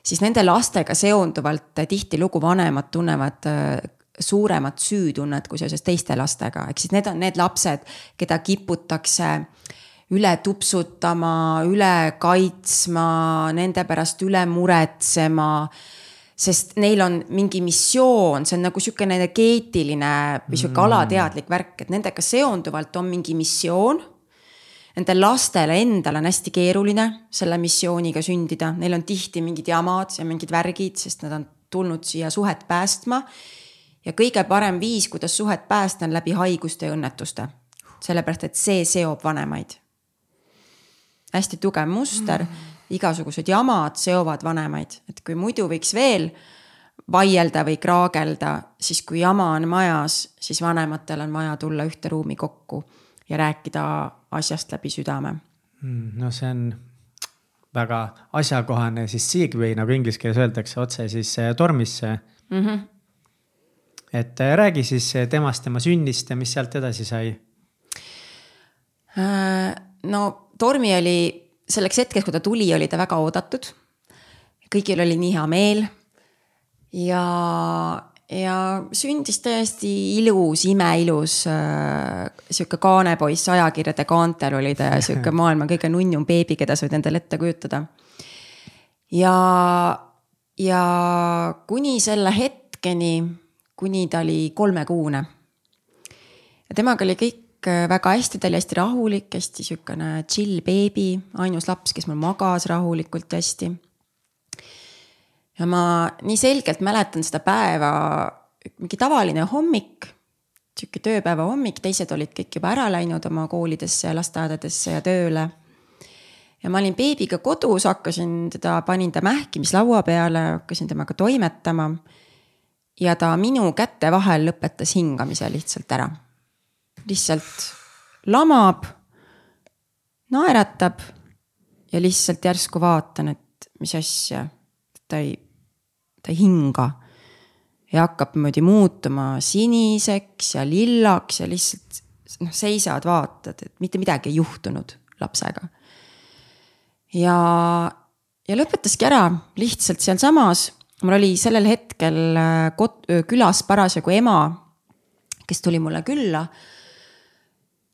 siis nende lastega seonduvalt tihtilugu vanemad tunnevad äh, suuremat süütunnet kui seoses teiste lastega, ehk siis need on need lapsed, keda kiputakse üle tupsutama, üle kaitsma, nende pärast üle muretsema sest neil on mingi missioon, see on nagu sihuke energeetiline või sihuke mm. alateadlik värk, et nendega seonduvalt on mingi missioon Nendel lastel endal on hästi keeruline selle missiooniga sündida, neil on tihti mingid jamad ja mingid värgid, sest nad on tulnud siia suhet päästma. ja kõige parem viis, kuidas suhet päästa, on läbi haiguste ja õnnetuste. sellepärast, et see seob vanemaid. hästi tugev muster mm. Igasugused jamad seovad vanemaid, et kui muidu võiks veel vaielda või kraagelda, siis kui jama on majas, siis vanematel on vaja tulla ühte ruumi kokku ja rääkida asjast läbi südame mm,. no see on väga asjakohane siis segue, nagu inglise keeles öeldakse, otse siis äh, tormisse mm. -hmm. et äh, räägi siis äh, temast, tema sünnist ja mis sealt edasi sai. no Tormi oli selleks hetkeks, kui ta tuli, oli ta väga oodatud. kõigil oli nii hea meel. ja ja sündis täiesti ilus, imeilus äh, sihuke kaanepoiss, ajakirjade kaantel oli ta ja sihuke maailma kõige nunnum beebi, keda sa võid endale ette kujutada. ja, ja kuni selle hetkeni, kuni ta oli kolmekuune. ja temaga oli kõik äh, väga hästi, ta oli hästi rahulik, hästi sihukene chill beebi, ainus laps, kes mul magas rahulikult hästi ja ma nii selgelt mäletan seda päeva, mingi tavaline hommik, sihuke tööpäeva hommik, teised olid kõik juba ära läinud oma koolidesse ja lasteaedadesse ja tööle. ja ma olin beebiga kodus, hakkasin teda, panin ta mähkimislaua peale, hakkasin temaga toimetama. ja ta minu käte vahel lõpetas hingamise lihtsalt ära. Lihtsalt lamab, naeratab ja lihtsalt järsku vaatan, et mis asja, ta ei ta ei hinga. ja hakkab niimoodi muutuma siniseks ja lillaks ja lihtsalt noh, seisad, vaatad, et mitte midagi ei juhtunud lapsega. ja, ja lõpetaski ära lihtsalt sealsamas. mul oli sellel hetkel äh, kot-, külas parasjagu ema, kes tuli mulle külla.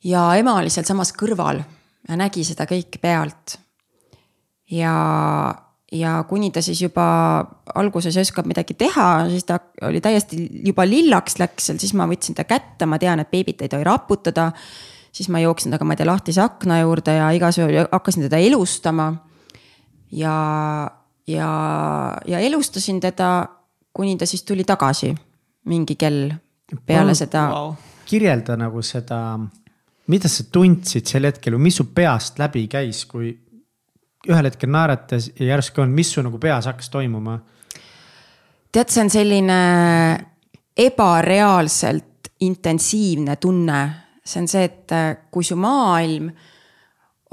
Ja ema oli sealsamas kõrval ja nägi seda kõike pealt. ja ja kuni ta siis juba alguses ei oskab midagi teha, siis ta oli täiesti juba lillaks läks seal, siis ma võtsin ta kätte, ma tean, et beebit ei tohi raputada. siis ma jooksin temaga, ma ei tea, lahtise akna juurde ja igasugu hakkasin teda elustama. ja, ja, ja elustasin teda, kuni ta siis tuli tagasi mingi kell peale seda wow.. kirjelda nagu seda, mida sa tundsid sel hetkel või mis su peast läbi käis, kui ühel hetkel naeratas ja järsku on, mis su nagu peas hakkas toimuma? tead, see on selline ebareaalselt intensiivne tunne, see on see, et äh, kui su maailm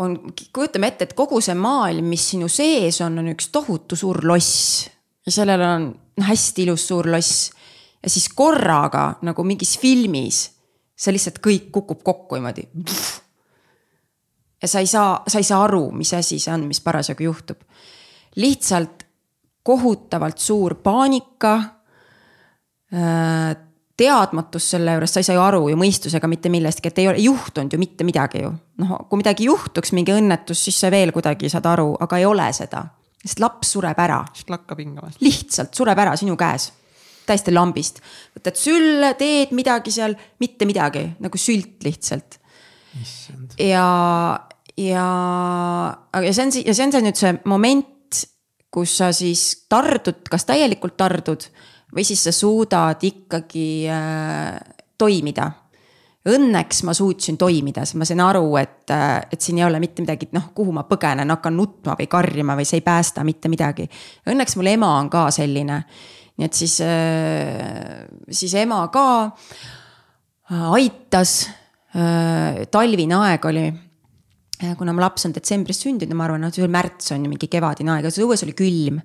on, kujutame ette, et kogu see maailm, mis sinu sees on, on üks tohutu suur loss ja sellel on hästi ilus suur loss. ja siis korraga nagu mingis filmis, see lihtsalt kõik kukub kokku niimoodi ja sa ei saa, sa ei saa aru, mis asi see on, mis parasjagu juhtub. lihtsalt kohutavalt suur paanika. Äh, teadmatus selle juures, sa ei saa ju aru ju mõistusega mitte millestki, et ei ole juhtunud ju mitte midagi ju. noh, kui midagi juhtuks, mingi õnnetus, siis sa veel kuidagi saad aru, aga ei ole seda. sest laps sureb ära. lakkab hingama. lihtsalt sureb ära sinu käes täiesti lambist. võtad sülle, teed midagi seal, mitte midagi, nagu sült lihtsalt. ja, ja, aga see on, ja see on see nüüd see moment, kus sa siis tardud, kas täielikult tardud või siis sa suudad ikkagi äh, toimida. Õnneks ma suutsin toimida, sest ma sain aru, et, äh, et siin ei ole mitte midagi, noh, kuhu ma põgenen, hakkan nutma või karjuma või see ei päästa mitte midagi. Õnneks mul ema on ka selline. Nii et siis, äh, siis ema ka äh, aitas. talvine aeg oli kuna mu laps on detsembris sündinud ja ma arvan, see märts on ju mingi kevadine aeg, aga õues oli külm.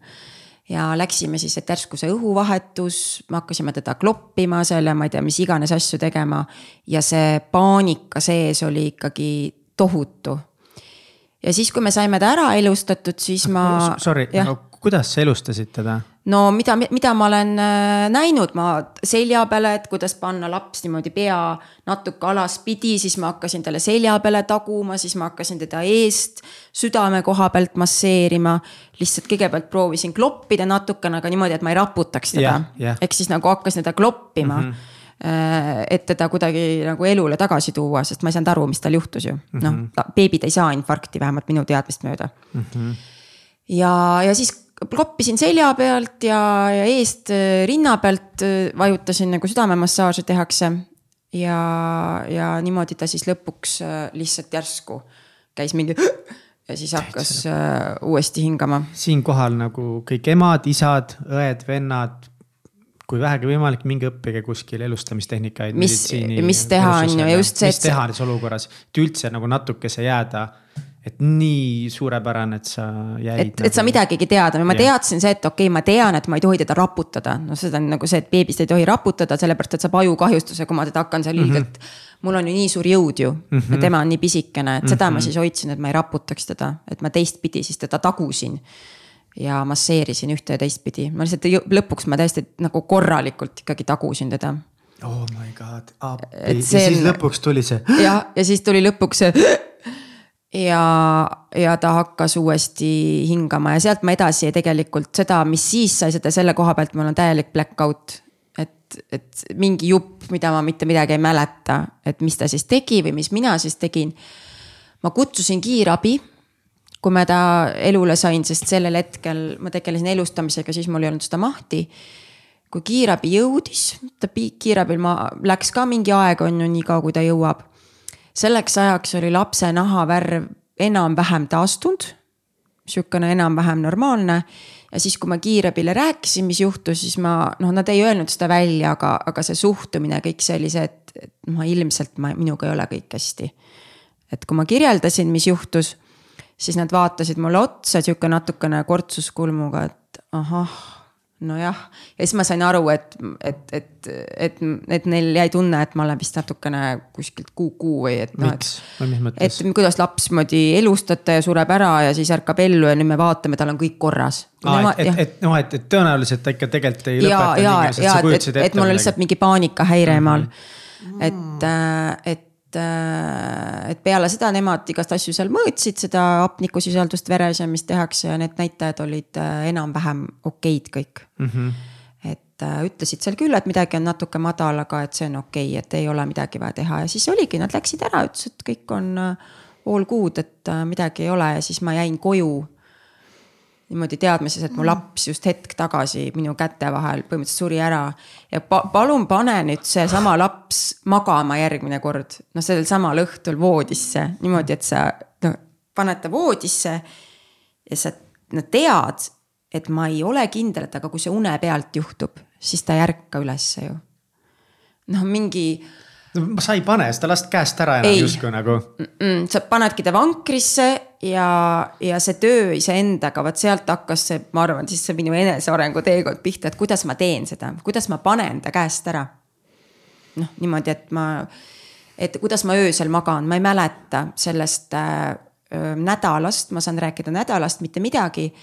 ja läksime siis, et järsku see õhuvahetus, me hakkasime teda kloppima seal ja ma ei tea, mis iganes asju tegema. ja see paanika sees oli ikkagi tohutu. ja siis, kui me saime ta ära elustatud, siis ma. Sorry, kuidas sa elustasid teda? No mida, mida ma olen äh, näinud, ma selja peale, et kuidas panna laps niimoodi pea natuke alaspidi, siis ma hakkasin talle selja peale taguma, siis ma hakkasin teda eest südame koha pealt masseerima. lihtsalt kõigepealt proovisin kloppida natukene, aga niimoodi, et ma ei raputaks teda yeah,. Yeah. ehk siis nagu hakkasin teda kloppima mm. -hmm et teda kuidagi nagu elule tagasi tuua, sest ma ei saanud aru, mis tal juhtus ju. noh, Mhm. beebid ei saa infarkti, vähemalt minu teadmist mööda mm. -hmm. ja, ja siis kloppisin selja pealt ja, ja eest äh, rinna pealt äh, vajutasin nagu südamemassaaži tehakse. ja, ja niimoodi ta siis lõpuks äh, lihtsalt järsku käis mingi ja siis hakkas äh, uuesti hingama. siinkohal nagu kõik emad, isad, õed, vennad. kui vähegi võimalik, minge õppige kuskil elustamistehnikaid. Mis- mis teha, on ju, just see, mis teha selles olukorras, et üldse nagu natukese jääda. Et nii suurepärane, et sa jäid. et, et sa midagigi tead, ma Jah. teadsin see, et okei okay,, ma tean, et ma ei tohi teda raputada, no seda on nagu see, et beebist ei tohi raputada, sellepärast et saab ajukahjustuse, kui ma teda hakkan seal ilgelt mm. -hmm. mul on ju nii suur jõud ju mm, -hmm. ja tema on nii pisikene, et seda mm -hmm. ma siis hoidsin, et ma ei raputaks teda, et ma teistpidi siis teda tagusin. ja masseerisin ühte ja teistpidi, ma lihtsalt lõpuks ma täiesti nagu korralikult ikkagi tagusin teda. oh my god, appi ja siis lõpuks tuli see. ja, ja siis tuli lõpuks see ja, ja ta hakkas uuesti hingama ja sealt ma edasi tegelikult seda, mis siis sai, seda selle koha pealt mul on täielik black out. et, et mingi jupp, mida ma mitte midagi ei mäleta, et mis ta siis tegi või mis mina siis tegin. ma kutsusin kiirabi, kui ma ta elule sain, sest sellel hetkel ma tegelesin elustamisega, siis mul ei olnud seda mahti kui kiirabi jõudis, ta kiirabil ma, läks ka mingi aeg, on ju, niikaua kui ta jõuab. Selleks ajaks oli lapse nahavärv enam-vähem taastunud. sihukene enam-vähem normaalne. ja siis, kui ma kiirabile rääkisin, mis juhtus, siis ma, noh, nad ei öelnud seda välja, aga, aga see suhtumine, kõik see oli see, et, et ma ilmselt ma, minuga ei ole kõik hästi. et kui ma kirjeldasin, mis juhtus, siis nad vaatasid mulle otsa, sihuke natukene kortsuskulmuga, et ahah nojah, ja siis ma sain aru, et, et, et, et, et neil jäi tunne, et ma olen vist natukene kuskilt kuku või et noh, et. et kuidas laps moodi elustate ja sureb ära ja siis ärkab ellu ja nüüd me vaatame, tal on kõik korras. Aa, et, et, et noh, et, et tõenäoliselt ta ikka tegelikult ei ja, lõpeta ja, ja et, et, et mul on midagi. lihtsalt mingi paanikahäire emal mm. et, et, et peale seda nemad igast asju seal mõõtsid, seda hapnikusisaldust veres ja mis tehakse ja need näitajad olid äh, enam-vähem okeid kõik mm. -hmm. et äh, ütlesid seal küll, et midagi on natuke madal, aga et see on okei okay,, et ei ole midagi vaja teha ja siis oligi, nad läksid ära, ütlesid, et kõik on äh, all good, et äh, midagi ei ole ja siis ma jäin koju niimoodi teadmises, et mu laps just hetk tagasi minu käte vahel põhimõtteliselt suri ära. ja pa, palun pane nüüd seesama laps magama järgmine kord, noh, sellel samal õhtul voodisse niimoodi, et sa noh, paned ta voodisse. ja sa no, tead, et ma ei ole kindel, et aga kui see une pealt juhtub, siis ta ei ärka ülesse ju. noh, mingi no, sa ei pane seda last käest ära enam justkui nagu. mm, sa panedki ta vankrisse ja, ja see töö iseendaga, vot sealt hakkas see, ma arvan, siis see minu enesearengu teekond pihta, et kuidas ma teen seda, kuidas ma panen ta käest ära. noh, niimoodi, et ma, et kuidas ma öösel magan, ma ei mäleta sellest äh, nädalast, ma saan rääkida nädalast mitte midagi.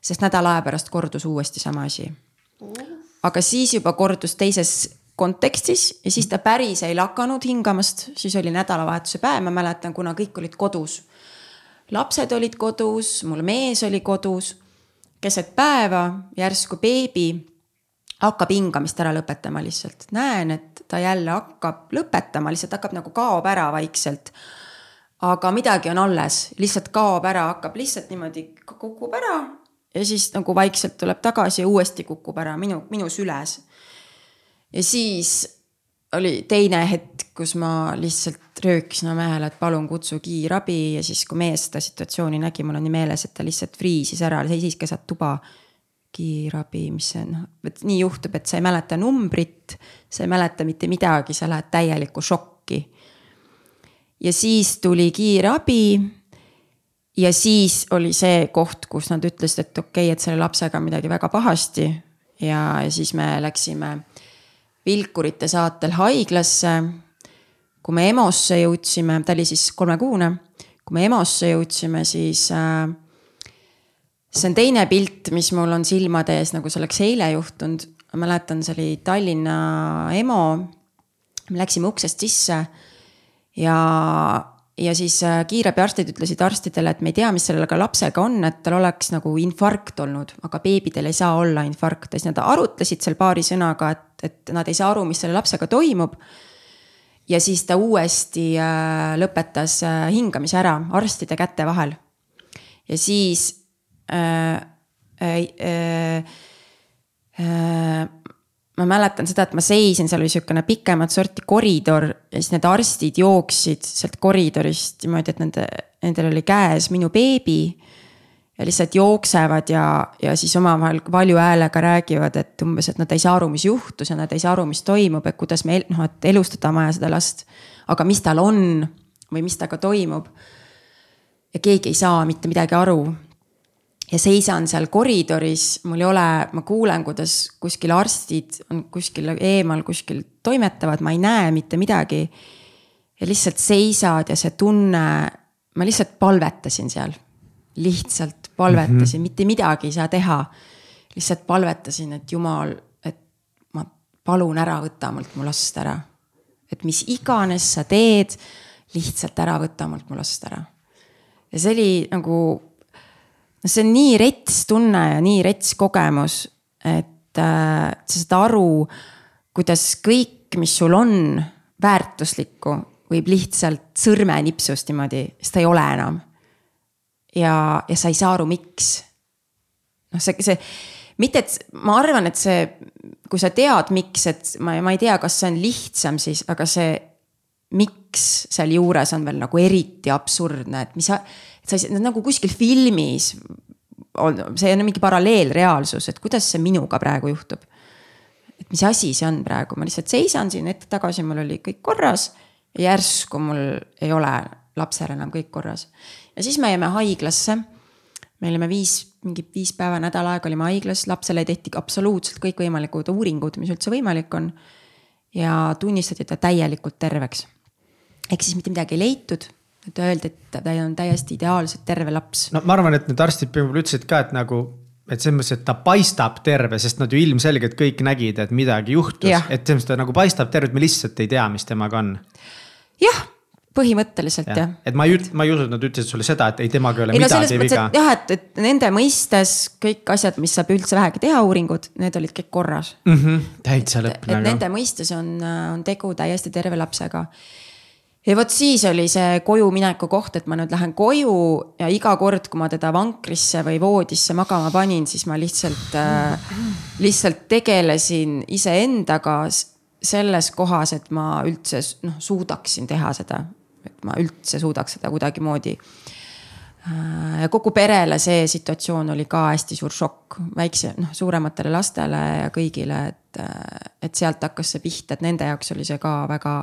sest nädala aja pärast kordus uuesti sama asi. aga siis juba kordus teises kontekstis ja siis ta päris ei lakanud hingamast, siis oli nädalavahetuse päev, ma mäletan, kuna kõik olid kodus. Lapsed olid kodus, mul mees oli kodus. keset päeva järsku beebi hakkab hingamist ära lõpetama lihtsalt, näen, et ta jälle hakkab lõpetama, lihtsalt hakkab nagu kaob ära vaikselt. aga midagi on alles, lihtsalt kaob ära, hakkab lihtsalt niimoodi kukub ära ja siis nagu vaikselt tuleb tagasi ja uuesti kukub ära minu, minu süles ja siis oli teine hetk, kus ma lihtsalt röökisin oma mehele, et palun kutsu kiirabi ja siis, kui mees seda situatsiooni nägi, mul on nii meeles, et ta lihtsalt friisis ära, seisis keset tuba. kiirabi, mis see noh, vot nii juhtub, et sa ei mäleta numbrit, sa ei mäleta mitte midagi, sa lähed täielikku šokki. ja siis tuli kiirabi. ja siis oli see koht, kus nad ütlesid, et okei okay,, et selle lapsega on midagi väga pahasti ja siis me läksime Vilkurite saatel haiglasse. kui me EMO-sse jõudsime, ta oli siis kolmekuune, kui me EMO-sse jõudsime, siis äh, see on teine pilt, mis mul on silmade ees, nagu see oleks eile juhtunud. ma mäletan, see oli Tallinna EMO. me läksime uksest sisse ja, ja siis äh, kiirabiarstid ütlesid arstidele, et me ei tea, mis sellega lapsega on, et tal oleks nagu infarkt olnud, aga beebidel ei saa olla infarkte, siis nad arutlesid seal paari sõnaga, et, et nad ei saa aru, mis selle lapsega toimub. ja siis ta uuesti äh, lõpetas äh, hingamise ära arstide käte vahel. ja siis äh, äh, äh, ma mäletan seda, et ma seisin, seal oli sihukene pikemat sorti koridor ja siis need arstid jooksid sealt koridorist niimoodi, et nende, nendel oli käes minu beebi. ja lihtsalt jooksevad ja, ja siis omavahel valju häälega räägivad, et umbes, et nad ei saa aru, mis juhtus ja nad ei saa aru, mis toimub, et kuidas me noh, et elustada on vaja seda last. aga mis tal on või mis temaga toimub. ja keegi ei saa mitte midagi aru ja seisan seal koridoris, mul ei ole, ma kuulen, kuidas kuskil arstid on kuskil eemal kuskil toimetavad, ma ei näe mitte midagi. ja lihtsalt seisad ja see tunne, ma lihtsalt palvetasin seal. lihtsalt palvetasin mm, -hmm. mitte midagi ei saa teha. lihtsalt palvetasin, et jumal, et ma palun ära, võta mult mu last ära. et mis iganes sa teed, lihtsalt ära võta mult mu last ära. ja see oli nagu no see on nii rets tunne ja nii rets kogemus, et äh, sa saad aru, kuidas kõik, mis sul on väärtuslikku, võib lihtsalt sõrmenipsust niimoodi, ta ei ole enam. ja, ja sa ei saa aru, miks. noh, see, see, mitte et ma arvan, et see, kui sa tead, miks, et ma, ma ei tea, kas see on lihtsam siis, aga see miks sealjuures on veel nagu eriti absurdne, et mis sa sa ei, nagu kuskil filmis on, see on mingi paralleelreaalsus, et kuidas see minuga praegu juhtub. et mis asi see on praegu, ma lihtsalt seisan siin ette-tagasi, mul oli kõik korras järsku mul ei ole lapsel enam kõik korras. ja siis me jäime haiglasse. me olime viis, mingi viis päeva, nädal aega olime haiglas, lapsele tehti absoluutselt kõikvõimalikud uuringud, mis üldse võimalik on. ja tunnistati ta täielikult terveks. ehk siis mitte midagi ei leitud et öeldi, et ta on täiesti ideaalselt terve laps. no ma arvan, et need arstid võib-olla ütlesid ka, et nagu, et selles mõttes, et ta paistab terve, sest nad ju ilmselgelt kõik nägid, et midagi juhtus, et selles mõttes ta nagu paistab terve, et me lihtsalt ei tea, mis temaga on. jah põhimõtteliselt ja. jah. et ma ei, ma ei usu, et nad ütlesid sulle seda, et ei, temaga ei ole ei, midagi no, viga. jah, et, et nende mõistes kõik asjad, mis saab üldse vähegi teha, uuringud, need olid kõik korras mm. -hmm. täitsa lõpp nagu. Nende mõistes on, on tegu täiesti terve lapsega ja vot siis oli see koju mineku koht, et ma nüüd lähen koju ja iga kord, kui ma teda vankrisse või voodisse magama panin, siis ma lihtsalt äh,, lihtsalt tegelesin iseendaga selles kohas, et ma üldse noh, suudaksin teha seda. et ma üldse suudaks seda kuidagimoodi äh,. kogu perele see situatsioon oli ka hästi suur šokk, väikse, noh suurematele lastele ja kõigile, et, äh, et sealt hakkas see pihta, et nende jaoks oli see ka väga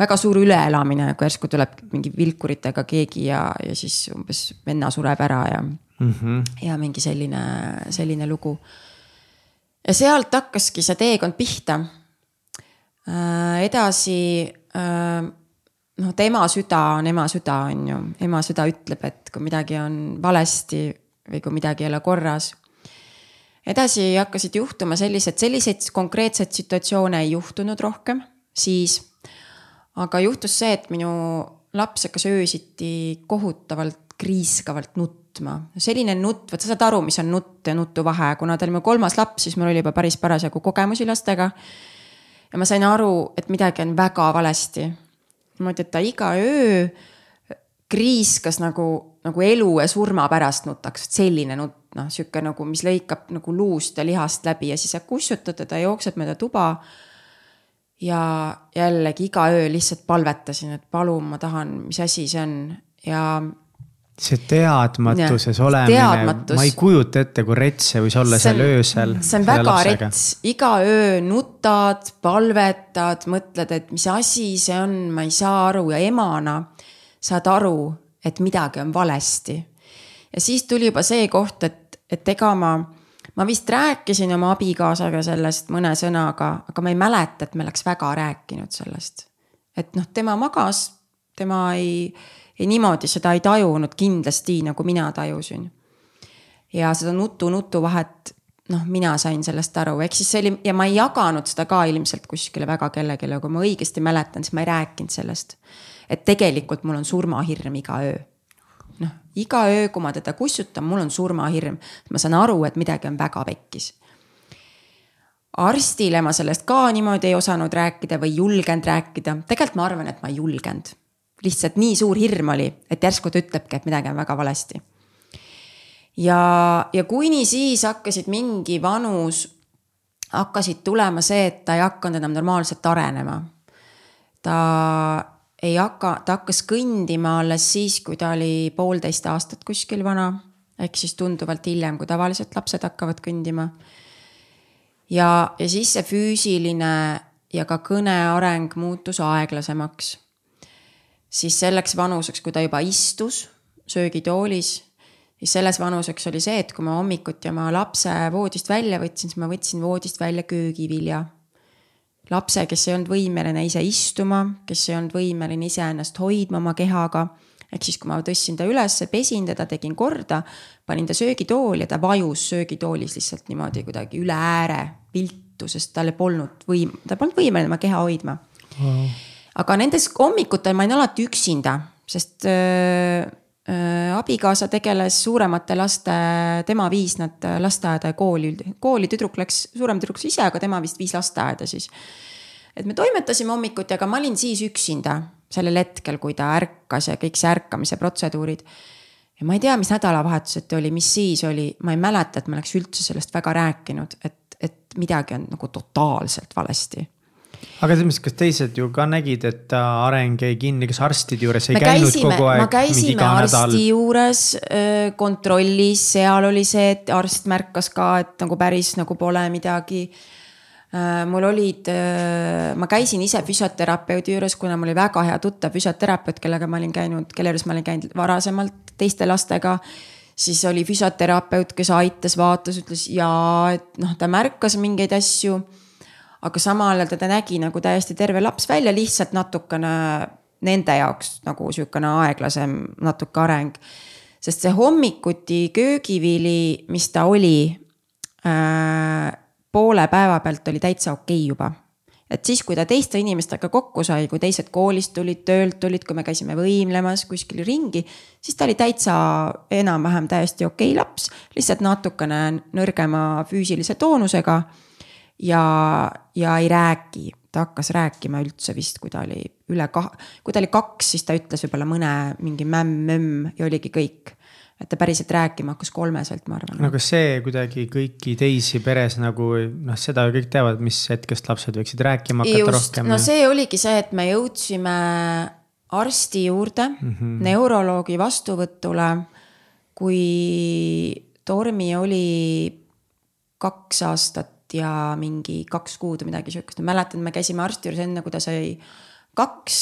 väga suur üleelamine, kui järsku tuleb mingi vilkuritega keegi ja, ja siis umbes venna sureb ära ja mm, -hmm. ja mingi selline, selline lugu. ja sealt hakkaski see teekond pihta äh,. edasi äh, noh, et ema süda on ema süda, on ju, ema süda ütleb, et kui midagi on valesti või kui midagi ei ole korras. edasi hakkasid juhtuma sellised, selliseid konkreetseid situatsioone ei juhtunud rohkem, siis aga juhtus see, et minu laps hakkas öösiti kohutavalt kriiskavalt nutma. selline nutt, vot sa saad aru, mis on nutt ja nutu vahe, kuna ta oli mu kolmas laps, siis mul oli juba päris parasjagu kogemusi lastega. ja ma sain aru, et midagi on väga valesti. niimoodi, et ta iga öö kriiskas nagu, nagu elu ja surma pärast nutaks, selline nutt, noh, sihuke nagu, mis lõikab nagu luust ja lihast läbi ja siis sa kussutad teda, jookseb mööda tuba ja jällegi iga öö lihtsalt palvetasin, et palun, ma tahan, mis asi see on ja. see teadmatuses ja, olemine ma ei kujuta ette, kui rets see võis olla see seal öösel. see on väga lapsega. rets, iga öö nutad, palvetad, mõtled, et mis asi see on, ma ei saa aru ja emana saad aru, et midagi on valesti. ja siis tuli juba see koht, et, et ega ma ma vist rääkisin oma abikaasaga sellest mõne sõnaga, aga ma ei mäleta, et me oleks väga rääkinud sellest. et noh, tema magas, tema ei, ei niimoodi seda ei tajunud kindlasti, nagu mina tajusin. ja seda nutu-nutu vahet, noh, mina sain sellest aru, ehk siis see oli ja ma ei jaganud seda ka ilmselt kuskile väga kellelegi, kui ma õigesti mäletan, siis ma ei rääkinud sellest. et tegelikult mul on surmahirm iga öö. Iga öö, kui ma teda kussutan, mul on surmahirm, ma saan aru, et midagi on väga pekkis arstile ma sellest ka niimoodi ei osanud rääkida või julgenud rääkida, tegelikult ma arvan, et ma ei julgenud. lihtsalt nii suur hirm oli, et järsku ta ütlebki, et midagi on väga valesti. ja, ja kuni siis hakkasid mingi vanus, hakkasid tulema see, et ta ei hakanud enam normaalselt arenema. ta ei hakka, ta hakkas kõndima alles siis, kui ta oli poolteist aastat kuskil vana. ehk siis tunduvalt hiljem, kui tavaliselt lapsed hakkavad kõndima ja, ja siis see füüsiline ja ka kõne areng muutus aeglasemaks. siis selleks vanuseks, kui ta juba istus söögitoolis, siis selles vanuseks oli see, et kui ma hommikuti oma lapse voodist välja võtsin, siis ma võtsin voodist välja köögivilja. Lapse, kes ei olnud võimeline ise istuma, kes ei olnud võimeline iseennast hoidma oma kehaga. Ehk siis, kui ma tõstsin ta ülesse, pesin teda, tegin korda, panin ta söögitooli ja ta vajus söögitoolis lihtsalt niimoodi kuidagi üle ääre viltu, sest tal polnud võim, ta polnud võimeline oma keha hoidma. Wow.. aga nendes hommikutel ma olin alati üksinda, sest öö, abikaasa tegeles suuremate laste, tema viis nad lasteaeda ja kooli, kooli tüdruk läks, suurem tüdruk ise, aga tema vist viis lasteaeda siis. et me toimetasime hommikuti, aga ma olin siis üksinda sellel hetkel, kui ta ärkas ja kõik see ärkamise protseduurid. ja ma ei tea, mis nädalavahetuseti oli, mis siis oli, ma ei mäleta, et ma oleks üldse sellest väga rääkinud, et, et midagi on nagu totaalselt valesti aga selles mõttes, kas teised ju ka nägid, et ta areng jäi kinni, kas arstide juures ei me käinud käisime, kogu aeg? me käisime arsti nädal... juures kontrollis, seal oli see, et arst märkas ka, et nagu päris nagu pole midagi mul olid, ma käisin ise füsioterapeudi juures, kuna mul oli väga hea tuttav füsioterapeut, kellega ma olin käinud, kelle juures ma olin käinud varasemalt teiste lastega. siis oli füsioterapeut, kes aitas, vaatas, ütles jaa, et noh, ta märkas mingeid asju. Aga samal ajal ta nägi nagu täiesti terve laps välja, lihtsalt natukene nende jaoks nagu sihukene aeglasem natuke areng. sest see hommikuti köögivili, mis ta oli äh, poole päeva pealt oli täitsa okei okay juba. et siis, kui ta teiste inimestega kokku sai, kui teised koolist tulid, töölt tulid, kui me käisime võimlemas kuskil ringi, siis ta oli täitsa enam-vähem täiesti okei okay laps, lihtsalt natukene nõrgema füüsilise toonusega. Ja, ja ei räägi, ta hakkas rääkima üldse vist, kui ta oli üle kah-, kui ta oli kaks, siis ta ütles võib-olla mõne mingi mämm-mömm ja oligi kõik et ta päriselt rääkima hakkas kolmeselt, ma arvan. no kas see kuidagi kõiki teisi peres nagu noh, seda ju kõik teavad, mis hetkest lapsed võiksid rääkima hakata Just, rohkem. no see oligi see, et me jõudsime arsti juurde mm, -hmm. neuroloogi vastuvõtule, kui Tormi oli kaks aastat ja mingi kaks kuud või midagi sihukest, ma mäletan, me käisime arsti juures enne, kui ta sai kaks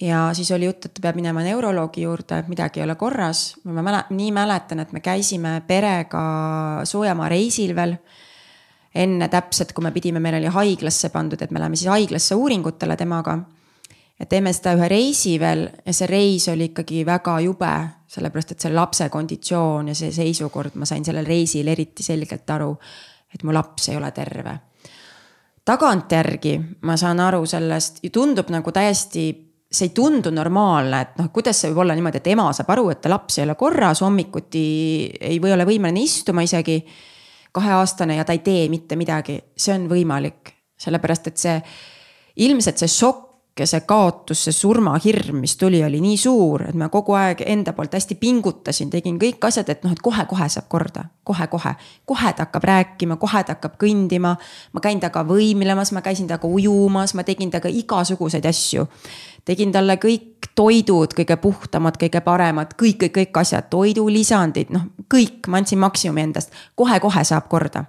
ja siis oli jutt, et ta peab minema neuroloogi juurde, et midagi ei ole korras. ma mäle-, nii mäletan, et me käisime perega Soojamaa reisil veel. enne täpselt, kui me pidime, meil oli haiglasse pandud, et me läheme siis haiglasse uuringutele temaga. ja teeme seda ühe reisi veel ja see reis oli ikkagi väga jube, sellepärast et see lapse konditsioon ja see seisukord, ma sain sellel reisil eriti selgelt aru, et mu laps ei ole terve tagantjärgi ma saan aru sellest, tundub nagu täiesti see ei tundu normaalne, et noh, kuidas see võib olla niimoodi, et ema saab aru, et ta laps ei ole korras, hommikuti ei või ole võimeline istuma isegi. kaheaastane ja ta ei tee mitte midagi, see on võimalik, sellepärast et see ilmselt see šokk ja see kaotus, see surmahirm, mis tuli, oli nii suur, et ma kogu aeg enda poolt hästi pingutasin, tegin kõik asjad, et noh, et kohe-kohe saab korda kohe,, kohe-kohe. kohe ta hakkab rääkima, kohe ta hakkab kõndima. ma käin temaga võimlemas, ma käisin temaga ujumas, ma tegin temaga igasuguseid asju tegin talle kõik toidud, kõige puhtamad, kõige paremad, kõik, kõik, kõik asjad, toidulisandid, noh, kõik, ma andsin maksimumi endast kohe,, kohe-kohe saab korda.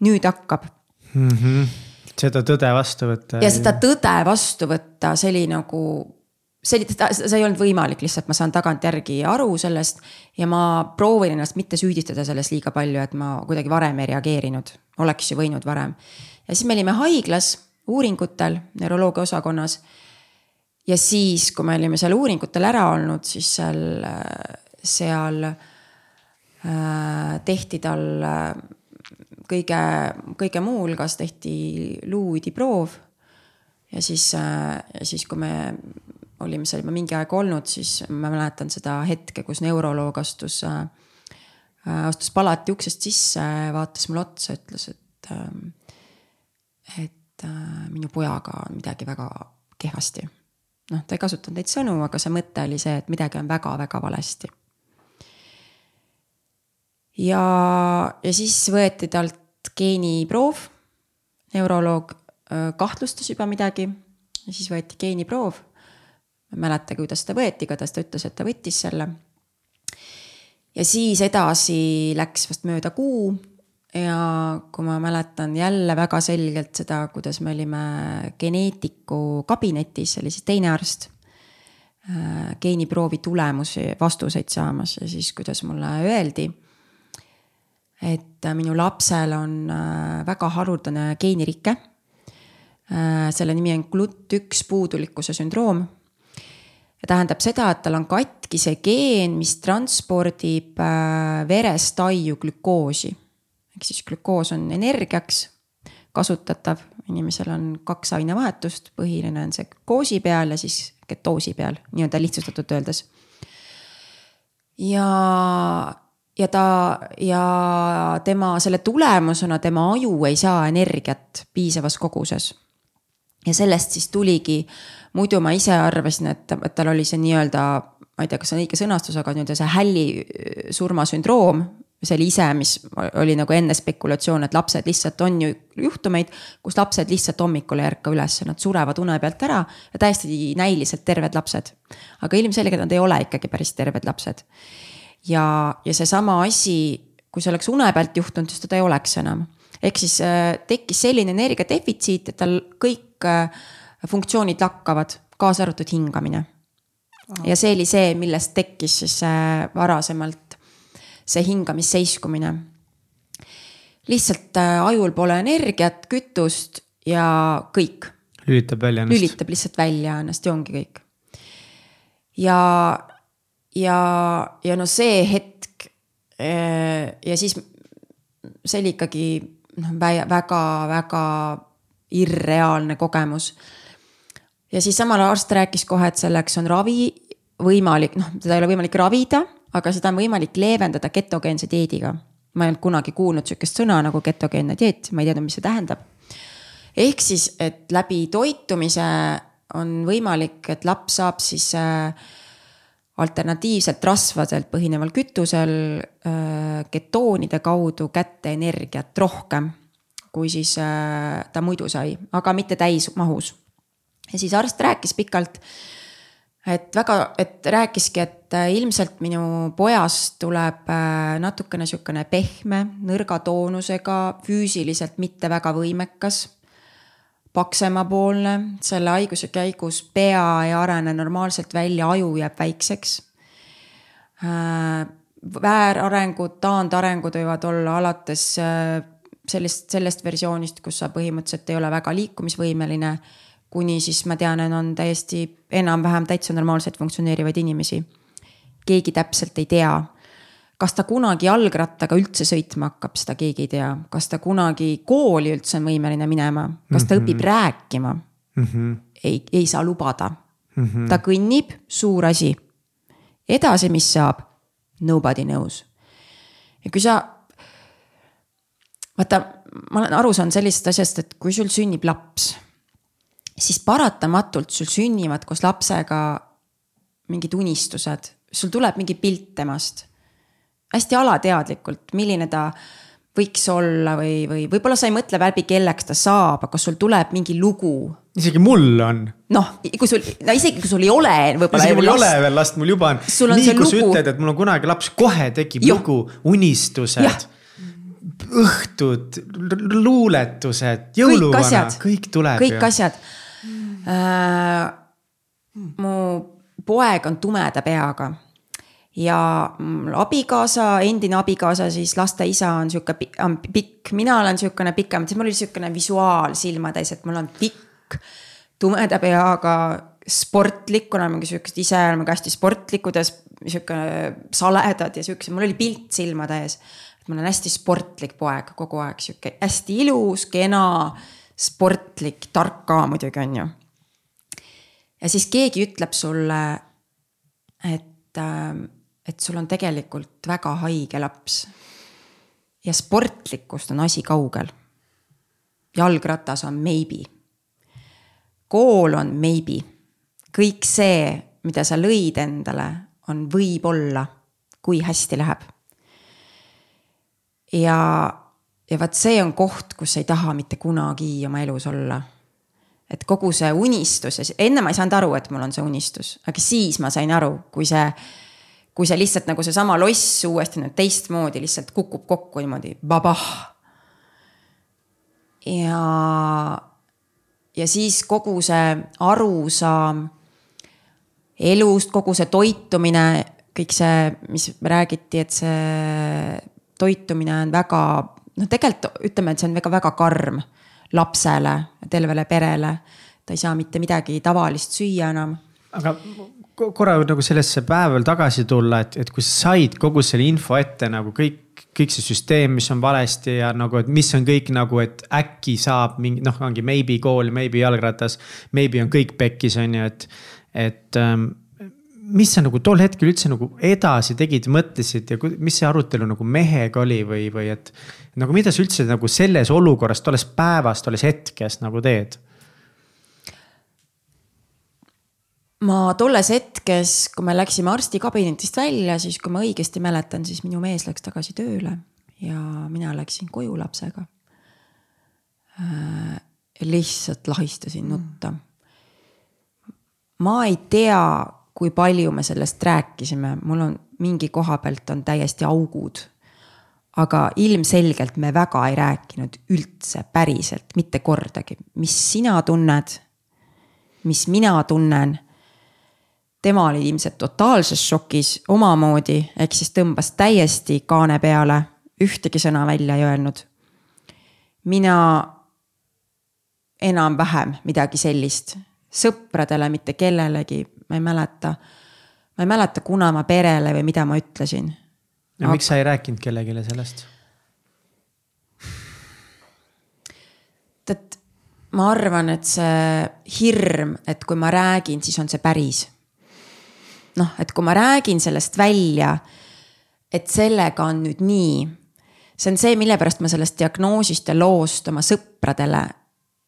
nüüd hakkab mm. -hmm. Seda tõde vastu võtta. ja seda tõde vastu võtta, see oli nagu, see oli, see ei olnud võimalik, lihtsalt ma saan tagantjärgi aru sellest. ja ma proovin ennast mitte süüdistada selles liiga palju, et ma kuidagi varem ei reageerinud, oleks ju võinud varem. ja siis me olime haiglas uuringutel neuroloogia osakonnas ja siis, kui me olime seal uuringutel ära olnud, siis seal, seal äh, tehti tal äh, kõige, kõige muu hulgas tehti luuüdiproov. ja siis, äh, siis, kui me olime seal juba mingi aeg olnud, siis ma mäletan seda hetke, kus neuroloog astus äh,, astus palati uksest sisse, vaatas mulle otsa, ütles, et äh,, et äh, minu pojaga on midagi väga kehvasti. noh, ta ei kasutanud neid sõnu, aga see mõte oli see, et midagi on väga-väga valesti. Ja, ja siis võeti talt geeniproov, neuroloog äh, kahtlustas juba midagi ja siis võeti geeniproov. ma ei mäleta, kuidas ta võeti, igatahes ta ütles, et ta võttis selle. ja siis edasi läks vast mööda kuu ja kui ma mäletan jälle väga selgelt seda, kuidas me olime geneetiku kabinetis, oli siis teine arst äh,. geeniproovi tulemusi, vastuseid saamas ja siis, kuidas mulle öeldi. Et minu lapsel on äh, väga haruldane geenirike äh,. selle nimi on GLUT1 puudulikkuse sündroom. tähendab seda, et tal on katki see geen, mis transpordib äh, verest aiu glükoosi ehk siis glükoos on energiaks kasutatav, inimesel on kaks ainevahetust, põhiline on see glükoosi peal ja siis ketoosi peal, nii-öelda lihtsustatult öeldes. ja, ja ta ja tema, selle tulemusena tema aju ei saa energiat piisavas koguses. ja sellest siis tuligi, muidu ma ise arvasin, et, et tal oli see nii-öelda, ma ei tea, kas see on õige sõnastus, aga nii-öelda see hälli surmasündroom see oli ise, mis oli nagu enne spekulatsioon, et lapsed lihtsalt on ju juhtumeid, kus lapsed lihtsalt hommikul ei ärka üles, nad surevad une pealt ära ja täiesti näiliselt terved lapsed. aga ilmselgelt nad ei ole ikkagi päris terved lapsed. Ja, ja seesama asi, kui see oleks une pealt juhtunud, siis teda ei oleks enam. ehk siis äh, tekkis selline energiadefitsiit, et tal kõik äh, funktsioonid lakkavad, kaasa arvatud hingamine. ja see oli see, millest tekkis siis äh, varasemalt see hingamisseiskumine. lihtsalt äh, ajul pole energiat, kütust ja kõik. lülitab välja ennast. lülitab lihtsalt välja ennast ja ongi kõik. ja, ja, ja no see hetk äh, ja siis see oli ikkagi noh, väga-väga irreaalne kogemus. ja siis samal arst rääkis kohe, et selleks on ravi võimalik, noh, teda ei ole võimalik ravida aga seda on võimalik leevendada ketogeense dieediga. ma ei olnud kunagi kuulnud sihukest sõna nagu ketogeenne dieet, ma ei teadnud, mis see tähendab. ehk siis, et läbi toitumise on võimalik, et laps saab siis äh, alternatiivselt rasvadelt põhineval kütusel ketoonide kaudu kätte energiat rohkem, kui siis ta muidu sai, aga mitte täismahus. ja siis arst rääkis pikalt et väga, et rääkiski, et ilmselt minu pojast tuleb natukene sihukene pehme, nõrga toonusega, füüsiliselt mitte väga võimekas. Paksemapoolne, selle haiguse käigus pea ei arene normaalselt välja, aju jääb väikseks. Äh, väärarengud, taandarengud võivad olla alates sellist, sellest versioonist, kus sa põhimõtteliselt ei ole väga liikumisvõimeline kuni siis ma tean, on täiesti enam-vähem täitsa normaalselt funktsioneerivaid inimesi. keegi täpselt ei tea. Kas ta kunagi jalgrattaga üldse sõitma hakkab, seda keegi ei tea. kas ta kunagi kooli üldse on võimeline minema, kas ta mm -hmm. õpib rääkima mm? -hmm. ei, ei saa lubada mm. -hmm. ta kõnnib, suur asi. edasi, mis saab? Nobody knows. ja kui sa. vaata, ma olen aru saanud sellisest asjast, et kui sul sünnib laps siis paratamatult sul sünnivad koos lapsega mingid unistused, sul tuleb mingi pilt temast. Hästi alateadlikult, milline ta võiks olla või, või võib-olla sa ei mõtle läbi, kelleks ta saab, aga sul tuleb mingi lugu. isegi mul on. noh, kui sul, no isegi kui sul ei ole võib-olla. isegi mul ei ole veel last, mul juba on. nii kui sa ütled, et mul on kunagi laps, kohe tekib Juh. lugu, unistused õhtud, luuletused, jõuluvana, kõik tuleb. kõik ju. asjad äh,. mu poeg on tumeda peaga ja abikaasa, endine abikaasa, siis laste isa on sihuke pikk, mina olen sihukene pikem, siis mul oli sihukene visuaal silmade ees, et mul on pikk tumeda peaga sportlik, kuna me sihukesed ise oleme ka hästi sportlikud ja sihuke saledad ja siukse, mul oli pilt silmade ees. et ma olen hästi sportlik poeg kogu aeg, sihuke hästi ilus, kena, sportlik, tark ka muidugi on ju ja siis keegi ütleb sulle, et, et sul on tegelikult väga haige laps. ja sportlikkust on asi kaugel. jalgratas on maybe. kool on maybe. kõik see, mida sa lõid endale, on võib-olla, kui hästi läheb. ja, ja vot see on koht, kus ei taha mitte kunagi oma elus olla et kogu see unistus ja enne ma ei saanud aru, et mul on see unistus, aga siis ma sain aru, kui see, kui see lihtsalt nagu seesama loss uuesti nüüd teistmoodi lihtsalt kukub kokku niimoodi, babah. ja, ja siis kogu see arusaam elust, kogu see toitumine, kõik see, mis räägiti, et see toitumine on väga, noh, tegelikult ütleme, et see on väga-väga karm lapsele, tervele perele. ta ei saa mitte midagi tavalist süüa enam. aga korra nagu sellesse päeva veel tagasi tulla, et, et kui sa said kogu selle info ette nagu kõik, kõik see süsteem, mis on valesti ja nagu, et mis on kõik nagu, et äkki saab mingi noh, ongi maybe kool, maybe jalgratas. Maybe on kõik pekkis, on ju, et, et ähm, mis sa nagu tol hetkel üldse nagu edasi tegid, mõtlesid ja mis see arutelu nagu mehega oli või, või et. nagu mida sa üldse nagu selles olukorras, tolles päevas, tolles hetkes nagu teed? Ma tolles hetkes, kui me läksime arstikabinetist välja, siis kui ma õigesti mäletan, siis minu mees läks tagasi tööle ja mina läksin koju lapsega äh,. lihtsalt lahistasin nutta. ma ei tea kui palju me sellest rääkisime, mul on mingi koha pealt on täiesti augud. aga ilmselgelt me väga ei rääkinud üldse päriselt mitte kordagi, mis sina tunned, mis mina tunnen. Tema oli ilmselt totaalses šokis omamoodi, ehk siis tõmbas täiesti kaane peale, ühtegi sõna välja ei öelnud. mina enam-vähem midagi sellist, sõpradele, mitte kellelegi ma ei mäleta. ma ei mäleta, kuna ma perele või mida ma ütlesin. ja Aga... miks sa ei rääkinud kellelegi sellest? tead, ma arvan, et see hirm, et kui ma räägin, siis on see päris. Noh, et kui ma räägin sellest välja, et sellega on nüüd nii. see on see, mille pärast ma sellest diagnoosist ja loost oma sõpradele,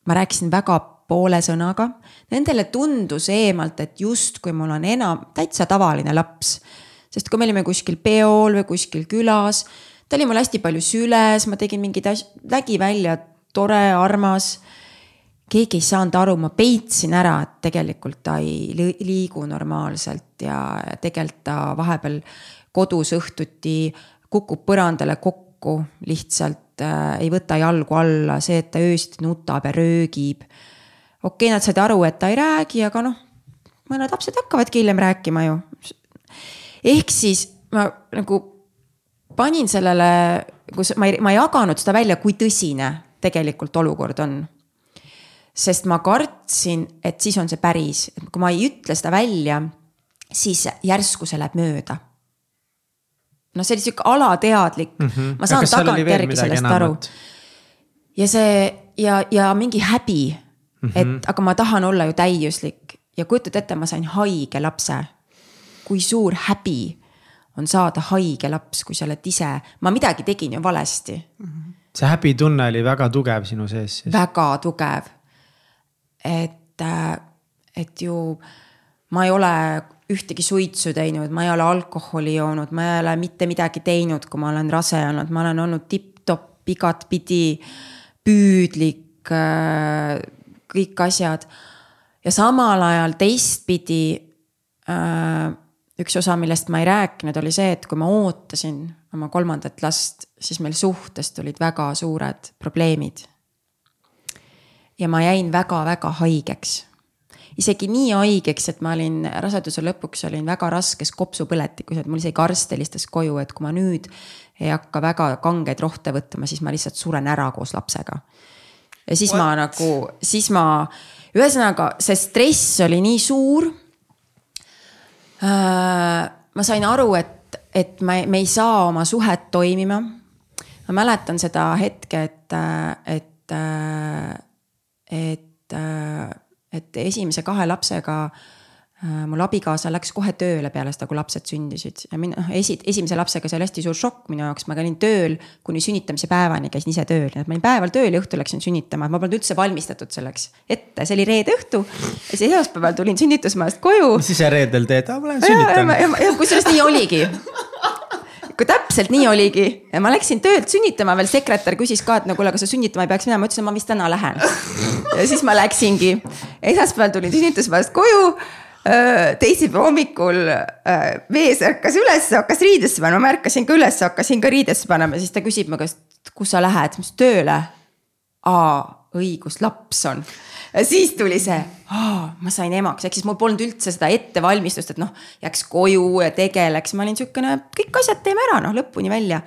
ma rääkisin väga poole sõnaga. Nendele tundus eemalt, et justkui mul on enam, täitsa tavaline laps. sest kui me olime kuskil peol või kuskil külas, ta oli mul hästi palju süles, ma tegin mingeid asju, nägi välja tore, armas. Keegi ei saanud aru, ma peitsin ära, et tegelikult ta ei liigu normaalselt ja tegelikult ta vahepeal kodus õhtuti kukub põrandale kokku lihtsalt äh, ei võta jalgu alla, see, et ta öösiti nutab ja röögib okei okay,, nad said aru, et ta ei räägi, aga noh, mõned lapsed hakkavadki hiljem rääkima ju. ehk siis ma nagu panin sellele, kus ma ei, ma ei jaganud seda välja, kui tõsine tegelikult olukord on. Sest ma kartsin, et siis on see päris, kui ma ei ütle seda välja, siis järsku see läheb mööda noh, see oli sihuke alateadlik mm, -hmm. ma saan tagantjärgi sellest enamat? aru. ja see ja, ja mingi häbi Mm -hmm. et aga ma tahan olla ju täiuslik ja kujutad ette, ma sain haige lapse. kui suur häbi on saada haige laps, kui sa oled ise, ma midagi tegin ju valesti mm. -hmm. see häbitunne oli väga tugev sinu sees siis? väga tugev. Et, et ju ma ei ole ühtegi suitsu teinud, ma ei ole alkoholi joonud, ma ei ole mitte midagi teinud, kui ma olen rase olnud, ma olen olnud tipp-topp igatpidi püüdlik kõik asjad. ja samal ajal teistpidi üks osa, millest ma ei rääkinud, oli see, et kui ma ootasin oma kolmandat last, siis meil suhtes tulid väga suured probleemid. Ja ma jäin väga-väga haigeks. isegi nii haigeks, et ma olin raseduse lõpuks olin väga raskes kopsupõletikus, et mul isegi arst helistas koju, et kui ma nüüd ei hakka väga kangeid rohte võtma, siis ma lihtsalt suren ära koos lapsega ja siis What? ma nagu, siis ma, ühesõnaga see stress oli nii suur äh,. ma sain aru, et, et me, me ei saa oma suhet toimima. ma mäletan seda hetke, et, et, et et esimese kahe lapsega äh, mul abikaasa läks kohe tööle peale seda, kui lapsed sündisid. Ja mina noh, esi, esimese lapsega see oli hästi suur šokk minu jaoks, ma käin tööl kuni sünnitamise päevani, käisin ise tööl, nii et ma olin päeval tööl ja õhtul läksin sünnitama, ma polnud üldse valmistatud selleks ette, see oli reede õhtu. ja siis esmaspäeval tulin sünnitusmaast koju. mis siis reedel teed, ma lähen sünnitan. kusjuures nii oligi kui täpselt nii oligi ma läksin töölt sünnitama, veel sekretär küsis ka, et no kuule, kas sa sünnitama ei peaks minema, ma ütlesin, ma vist täna lähen. ja siis ma läksingi, esmaspäeval tulin sünnitusmaast koju teisipäeva hommikul mees ärkas üles, hakkas riidesse panema, ma ärkasin ka üles, hakkasin ka riidesse panema, siis ta küsib mu käest, kus sa lähed, ma ütlesin tööle. aa, õigus, laps on siis tuli see, ma sain emaks, ehk siis mul polnud üldse seda ettevalmistust, et noh, jääks koju ja tegeleks, ma olin sihukene, kõik asjad teeme ära, noh lõpuni välja.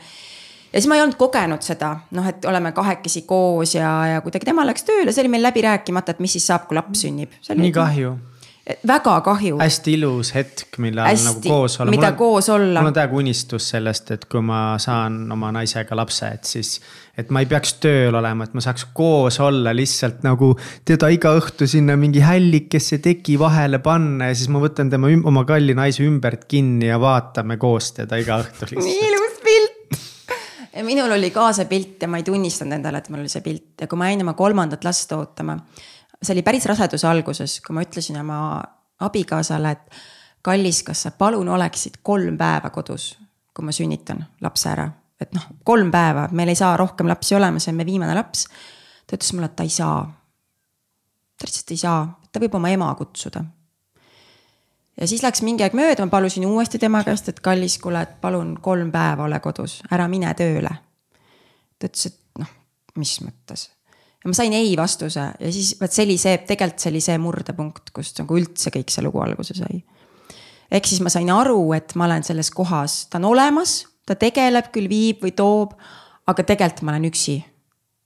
ja siis ma ei olnud kogenud seda, noh, et oleme kahekesi koos ja, ja kuidagi tema läks tööle, see oli meil läbi rääkimata, et mis siis saab, kui laps sünnib. nii kahju väga kahju. hästi ilus hetk, millal hästi, nagu koos olla. mida on, koos olla. mul on täiega unistus sellest, et kui ma saan oma naisega lapse, et siis. Et ma ei peaks tööl olema, et ma saaks koos olla lihtsalt nagu teda iga õhtu sinna mingi hällikesse teki vahele panna ja siis ma võtan tema, oma kalli naise ümbert kinni ja vaatame koos teda iga õhtu lihtsalt. nii ilus pilt minul oli ka see pilt ja ma ei tunnistanud endale, et mul oli see pilt ja kui ma jäin oma kolmandat last ootama see oli päris raseduse alguses, kui ma ütlesin oma abikaasale, et kallis, kas sa palun oleksid kolm päeva kodus, kui ma sünnitan lapse ära. Et noh, kolm päeva, meil ei saa rohkem lapsi olema, see on meie viimane laps. ta ütles mulle, et ta ei saa. ta lihtsalt ei saa, ta võib oma ema kutsuda. ja siis läks mingi aeg mööda, ma palusin uuesti tema käest, et kallis, kuule, et palun kolm päeva ole kodus, ära mine tööle. ta ütles, et noh, mis mõttes ja ma sain ei vastuse ja siis vot see oli see, tegelikult see oli see murdepunkt, kust nagu üldse kõik see lugu alguse sai. ehk siis ma sain aru, et ma olen selles kohas, ta on olemas, ta tegeleb küll, viib või toob, aga tegelikult ma olen üksi.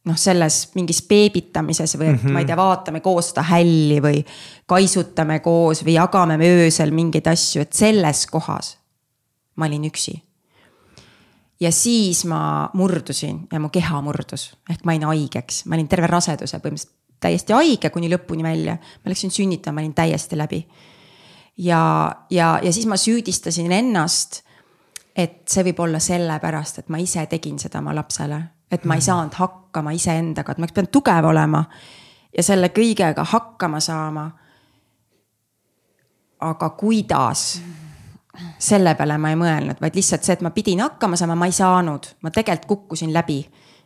noh, selles mingis beebitamises või et mm -hmm. ma ei tea, vaatame koos seda hälli või kaisutame koos või jagame öösel mingeid asju, et selles kohas ma olin üksi ja siis ma murdusin ja mu keha murdus, ehk ma jäin haigeks, ma olin terve raseduse põhimõtteliselt täiesti haige kuni lõpuni välja. ma läksin sünnitama, ma olin täiesti läbi. ja, ja, ja siis ma süüdistasin ennast, et see võib olla sellepärast, et ma ise tegin seda oma lapsele. et ma ei mhm. saanud hakkama iseendaga, et ma pean tugev olema ja selle kõigega hakkama saama. aga kuidas selle peale ma ei mõelnud, vaid lihtsalt see, et ma pidin hakkama saama, ma ei saanud, ma tegelikult kukkusin läbi.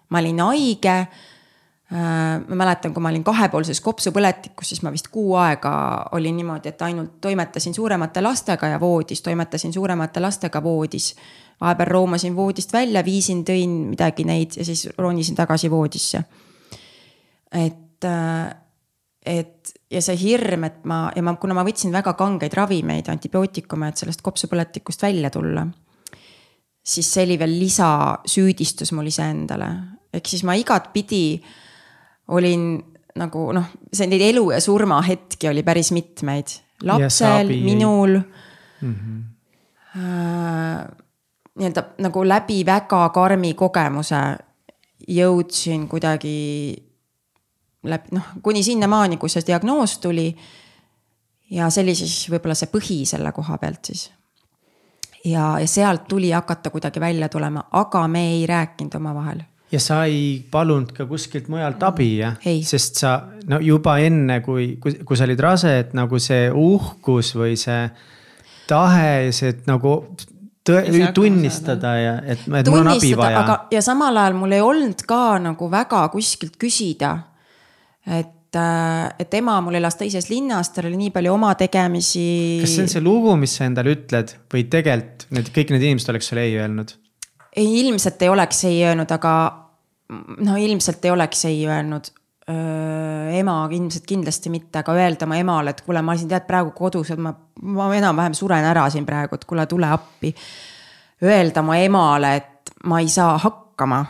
ma olin haige. Äh, ma mäletan, kui ma olin kahepoolses kopsupõletikus, siis ma vist kuu aega olin niimoodi, et ainult toimetasin suuremate lastega ja voodis, toimetasin suuremate lastega voodis. vahepeal roomasin voodist välja, viisin, tõin midagi neid ja siis ronisin tagasi voodisse. et, äh, et ja see hirm, et ma ja ma, kuna ma võtsin väga kangeid ravimeid, antibiootikume, et sellest kopsupõletikust välja tulla. siis see oli veel lisasüüdistus mul iseendale, ehk siis ma igatpidi olin nagu noh, see neid elu ja surma hetki oli päris mitmeid. lapsel, minul mm. -hmm. Äh, nii-öelda nagu läbi väga karmi kogemuse jõudsin kuidagi läbi noh, kuni sinnamaani, kui see diagnoos tuli. ja see oli siis võib-olla see põhi selle koha pealt siis. ja, ja sealt tuli hakata kuidagi välja tulema, aga me ei rääkinud omavahel ja sa ei palunud ka kuskilt mujalt abi jah? sest sa no juba enne, kui, kui, kui sa olid rase, et nagu see uhkus või see tahe, see nagu tõe, tunnistada ja et, et mul on abi vaja. ja samal ajal mul ei olnud ka nagu väga kuskilt küsida et, äh, et ema mul elas teises linnas, tal oli nii palju oma tegemisi. kas see on see lugu, mis sa endale ütled või tegelikult need kõik need inimesed oleks sulle ei öelnud? ei, ilmselt ei oleks ei öelnud, aga no ilmselt ei oleks ei öelnud ema ilmselt kindlasti mitte, aga öelda oma emale, et kuule, ma siin tead praegu kodus, et ma, ma enam-vähem suren ära siin praegu, et kuule, tule appi. Öelda oma emale, et ma ei saa hakkama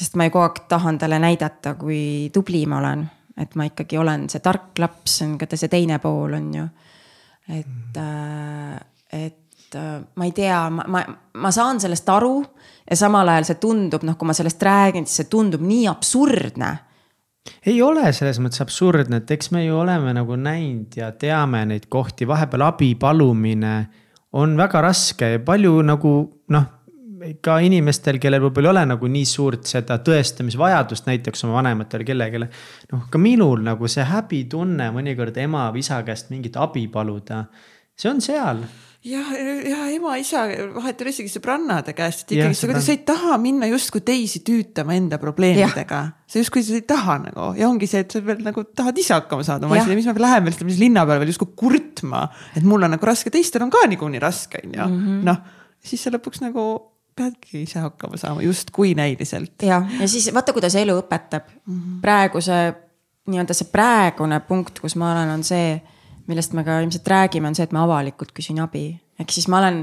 sest ma ju kogu aeg tahan talle näidata, kui tubli ma olen. et ma ikkagi olen see tark laps, on ka see teine pool, on ju. et, äh, et äh, ma ei tea, ma, ma, ma saan sellest aru ja samal ajal see tundub, noh, kui ma sellest räägin, siis see tundub nii absurdne. ei ole selles mõttes absurdne, et eks me ju oleme nagu näinud ja teame neid kohti, vahepeal abi palumine on väga raske ja palju nagu noh ka inimestel, kellel võib-olla ei ole nagu nii suurt seda tõestamisvajadust näiteks oma vanematele kellelegi. noh, ka minul nagu see häbitunne mõnikord ema või isa käest mingit abi paluda, see on seal jah, ja ema-isa vahet ei ole isegi sõbrannade käest, et ikkagi sa, sa ei taha minna justkui teisi tüütama enda probleemidega. sa justkui ei taha nagu ja ongi see, et sa veel nagu tahad ise hakkama saada oma asjadega, mis ma lähen veel linna peale veel justkui kurtma, et mul on nagu raske, teistel on ka niikuinii raske, on ju, mhm. noh siis sa lõpuks nagu peadki ise hakkama saama justkui näiliselt. ja, ja siis vaata, kuidas elu õpetab mm. -hmm. praegu see nii-öelda see praegune punkt, kus ma olen, on see, millest me ka ilmselt räägime, on see, et ma avalikult küsin abi. ehk siis ma olen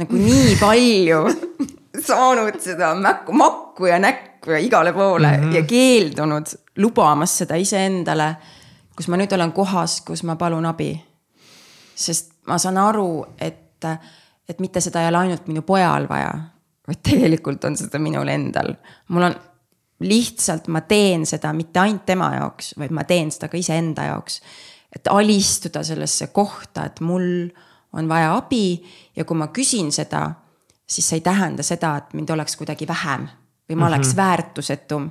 nagu nii palju saanud seda mäkku, makku ja näkku ja igale poole mm -hmm. ja keeldunud lubamas seda iseendale. kus ma nüüd olen kohas, kus ma palun abi. sest ma saan aru, et, et mitte seda ei ole ainult minu pojal vaja vaid tegelikult on seda minul endal. mul on lihtsalt, ma teen seda mitte ainult tema jaoks, vaid ma teen seda ka iseenda jaoks. Et alistuda sellesse kohta, et mul on vaja abi ja kui ma küsin seda, siis see ei tähenda seda, et mind oleks kuidagi vähem või ma mm -hmm. oleks väärtusetum.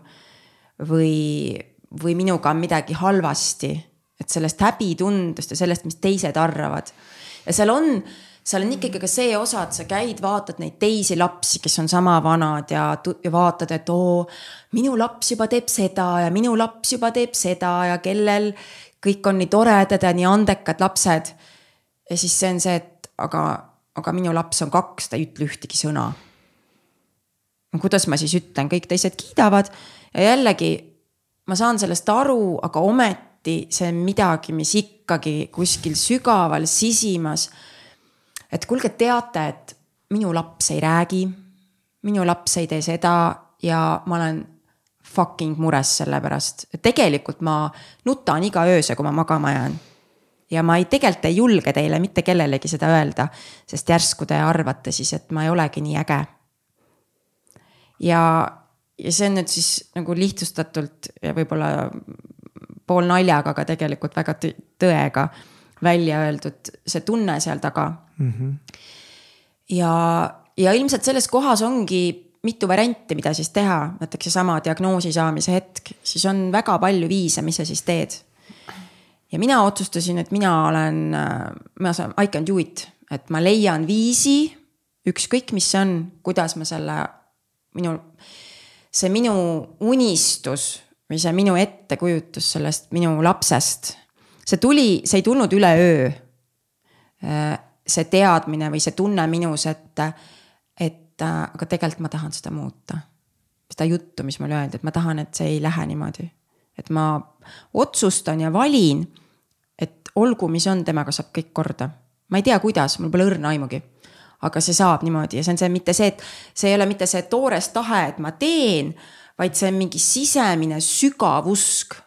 või, või minuga on midagi halvasti, et sellest häbitundest ja sellest, mis teised arvavad. ja seal on seal on ikkagi ka see osa, et sa käid, vaatad neid teisi lapsi, kes on sama vanad ja, ja vaatad, et oo, minu laps juba teeb seda ja minu laps juba teeb seda ja kellel kõik on nii toredad ja nii andekad lapsed. ja siis see on see, et aga, aga minu laps on kaks, ta ei ütle ühtegi sõna. kuidas ma siis ütlen, kõik teised kiidavad ja jällegi ma saan sellest aru, aga ometi see on midagi, mis ikkagi kuskil sügaval sisimas et kuulge, teate, et minu laps ei räägi, minu laps ei tee seda ja ma olen fucking mures selle pärast. tegelikult ma nutan iga öösel, kui ma magama jään. ja ma ei, tegelikult ei julge teile mitte kellelegi seda öelda, sest järsku te arvate siis, et ma ei olegi nii äge. ja, ja see on nüüd siis nagu lihtsustatult ja võib-olla pool naljaga, aga tegelikult väga tõega välja öeldud see tunne seal taga mm. -hmm. ja, ja ilmselt selles kohas ongi mitu varianti, mida siis teha, näiteks seesama diagnoosi saamise hetk, siis on väga palju viise, mis sa siis teed. ja mina otsustasin, et mina olen, ma saan, I can do it, et ma leian viisi, ükskõik, mis see on, kuidas ma selle minu, see minu unistus või see minu ettekujutus sellest minu lapsest see tuli, see ei tulnud üleöö. Äh, see teadmine või see tunne minus, et, et aga tegelikult ma tahan seda muuta. seda juttu, mis mulle öeldi, et ma tahan, et see ei lähe niimoodi. et ma otsustan ja valin, et olgu, mis on, temaga saab kõik korda. ma ei tea, kuidas, mul pole õrna aimugi aga see saab niimoodi ja see on see mitte see, et see ei ole mitte see toores tahe, et ma teen, vaid see on mingi sisemine sügav usk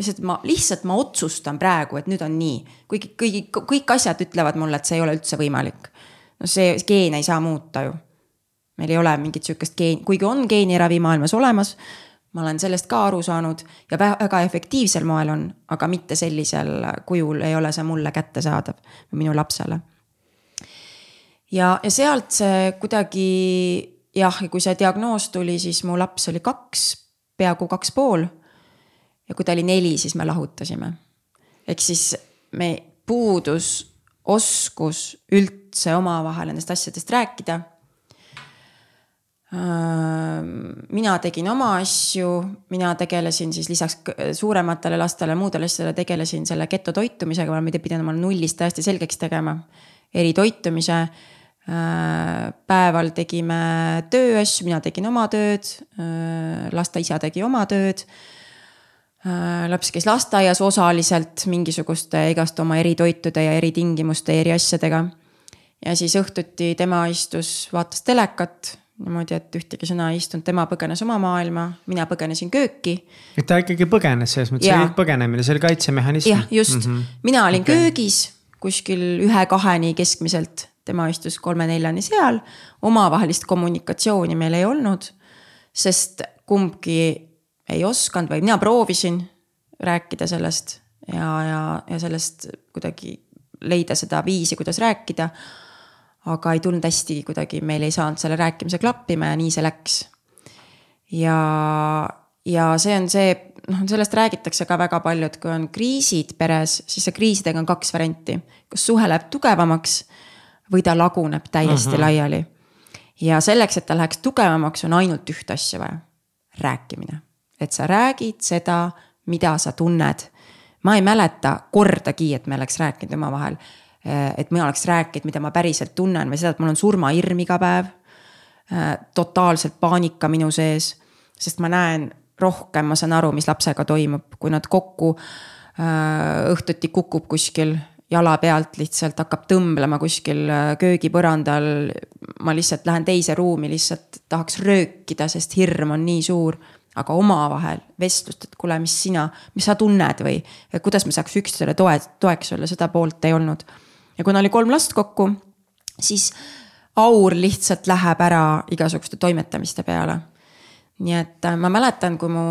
lihtsalt ma, lihtsalt ma otsustan praegu, et nüüd on nii. kuigi kõigi, kõik asjad ütlevad mulle, et see ei ole üldse võimalik. no see geene ei saa muuta ju. Meil ei ole mingit sihukest geeni, kuigi on geeniravi maailmas olemas. ma olen sellest ka aru saanud ja väga efektiivsel moel on, aga mitte sellisel kujul ei ole see mulle kättesaadav minu lapsele. ja, ja sealt see kuidagi jah, ja kui see diagnoos tuli, siis mu laps oli kaks, peaaegu kaks pool ja kui ta oli neli, siis me lahutasime. ehk siis me puudus oskus üldse omavahel nendest asjadest rääkida. Mina tegin oma asju, mina tegelesin siis lisaks suurematele lastele, muudele asjadele tegelesin selle getotoitumisega, ma pidin oma nullist täiesti selgeks tegema. eritoitumise päeval tegime tööasju, mina tegin oma tööd, laste isa tegi oma tööd laps käis lasteaias osaliselt mingisuguste igast oma eritoitude ja eritingimuste ja eriasjadega. ja siis õhtuti tema istus, vaatas telekat niimoodi, et ühtegi sõna ei istunud, tema põgenes oma maailma, mina põgenesin kööki. et ta ikkagi põgenes selles mõttes, see oli põgenemine, see oli kaitsemehhanism. jah, just mm, -hmm. mina olin okay. köögis kuskil ühe-kaheni keskmiselt, tema istus kolme-neljani seal. omavahelist kommunikatsiooni meil ei olnud, sest kumbki ei osanud või mina proovisin rääkida sellest ja, ja, ja sellest kuidagi leida seda viisi, kuidas rääkida. Aga ei tulnud hästi kuidagi, meil ei saanud selle rääkimise klappima ja nii see läks. ja, ja see on see, noh, sellest räägitakse ka väga palju, et kui on kriisid peres, siis see kriisidega on kaks varianti. kas suhe läheb tugevamaks või ta laguneb täiesti mhm. -huh. laiali. ja selleks, et ta läheks tugevamaks, on ainult ühte asja vaja, rääkimine. et sa räägid seda, mida sa tunned. ma ei mäleta kordagi, et me oleks rääkinud omavahel, et mina oleks rääkinud, mida ma päriselt tunnen või seda, et mul on surmahirm iga päev. totaalselt paanika minu sees, sest ma näen rohkem, ma saan aru, mis lapsega toimub, kui nad kokku õhtuti kukub kuskil jala pealt lihtsalt hakkab tõmblema kuskil äh, köögipõrandal. ma lihtsalt lähen teise ruumi, lihtsalt tahaks röökida, sest hirm on nii suur. aga omavahel vestlust, et kuule, mis sina, mis sa tunned või kuidas me saaks üksteisele toe, toeks olla, seda poolt ei olnud. Ja kuna oli kolm last kokku, siis aur lihtsalt läheb ära igasuguste toimetamiste peale. nii et äh, ma mäletan, kui mu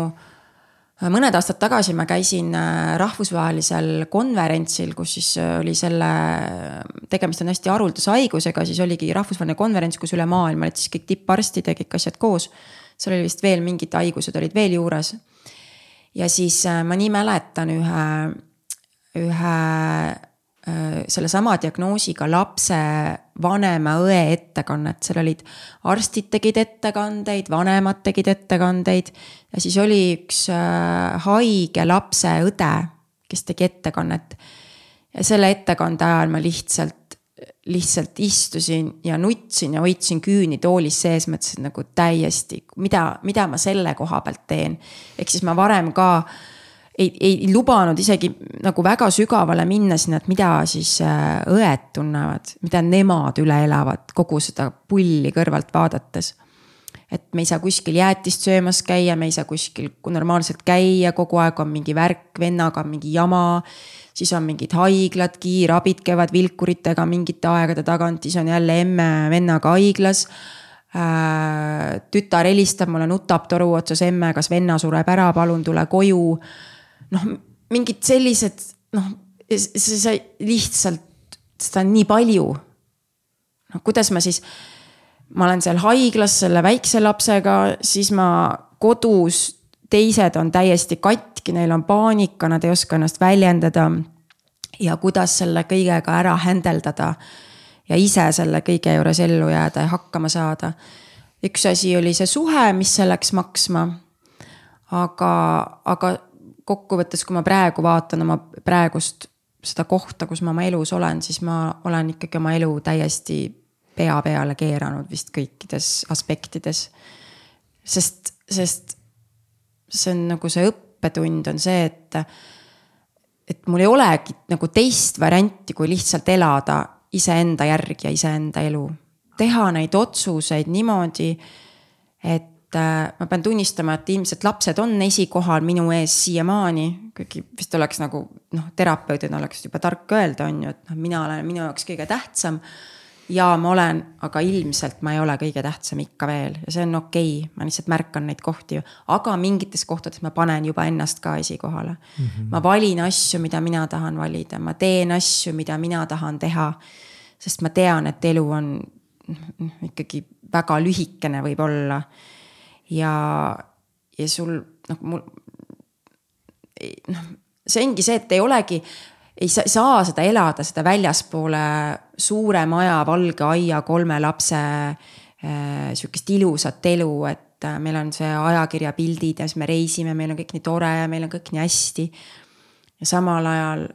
mõned aastad tagasi ma käisin äh, rahvusvahelisel konverentsil, kus siis äh, oli selle, tegemist on hästi haruldase haigusega, siis oligi rahvusvaheline konverents, kus üle maailma olid siis kõik tipparstid ja kõik asjad koos. seal oli vist veel mingid haigused olid veel juures. ja siis äh, ma nii mäletan ühe, ühe Äh, sellesama diagnoosiga lapse vanema õe ettekannet, seal olid arstid tegid ettekandeid, vanemad tegid ettekandeid. ja siis oli üks äh, haige lapse õde, kes tegi ettekannet. ja selle ettekande ajal ma lihtsalt, lihtsalt istusin ja nutsin ja hoidsin küüni toolis sees, mõtlesin nagu täiesti, mida, mida ma selle koha pealt teen. ehk siis ma varem ka ei, ei lubanud isegi nagu väga sügavale minna sinna, et mida siis äh, õed tunnevad, mida nemad üle elavad, kogu seda pulli kõrvalt vaadates. et me ei saa kuskil jäätist söömas käia, me ei saa kuskil normaalselt käia, kogu aeg on mingi värk, vennaga on mingi jama. siis on mingid haiglad, kiirabid käivad vilkuritega mingite aegade tagant, siis on jälle emme vennaga haiglas äh, tütar helistab mulle, nutab toru otsas, emme, kas venna sureb ära, palun tule koju noh, mingid sellised noh, sai lihtsalt, seda on nii palju. noh, kuidas ma siis, ma olen seal haiglas selle väikse lapsega, siis ma kodus, teised on täiesti katki, neil on paanika, nad ei oska ennast väljendada. ja kuidas selle kõigega ära händeldada ja ise selle kõige juures ellu jääda ja hakkama saada. üks asi oli see suhe, mis see läks maksma. aga, aga kokkuvõttes, kui ma praegu vaatan oma praegust seda kohta, kus ma oma elus olen, siis ma olen ikkagi oma elu täiesti pea peale keeranud vist kõikides aspektides. sest, sest see on nagu see õppetund on see, et, et mul ei olegi nagu teist varianti, kui lihtsalt elada iseenda järgi ja iseenda elu. teha neid otsuseid niimoodi, et ma pean tunnistama, et ilmselt lapsed on esikohal minu ees siiamaani, kuigi vist oleks nagu noh, terapeudina oleks juba tark öelda, on ju, et noh, mina olen minu jaoks kõige tähtsam. ja ma olen, aga ilmselt ma ei ole kõige tähtsam ikka veel ja see on okei okay., ma lihtsalt märkan neid kohti, aga mingites kohtades ma panen juba ennast ka esikohale mm. -hmm. ma valin asju, mida mina tahan valida, ma teen asju, mida mina tahan teha. sest ma tean, et elu on noh, ikkagi väga lühikene võib-olla ja, ja sul noh, mul noh, see ongi see, et ei olegi, ei saa, saa seda elada, seda väljaspoole suure maja, valge aia, kolme lapse äh, sihukest ilusat elu, et äh, meil on see ajakirja pildid ja siis me reisime, meil on kõik nii tore ja meil on kõik nii hästi. ja samal ajal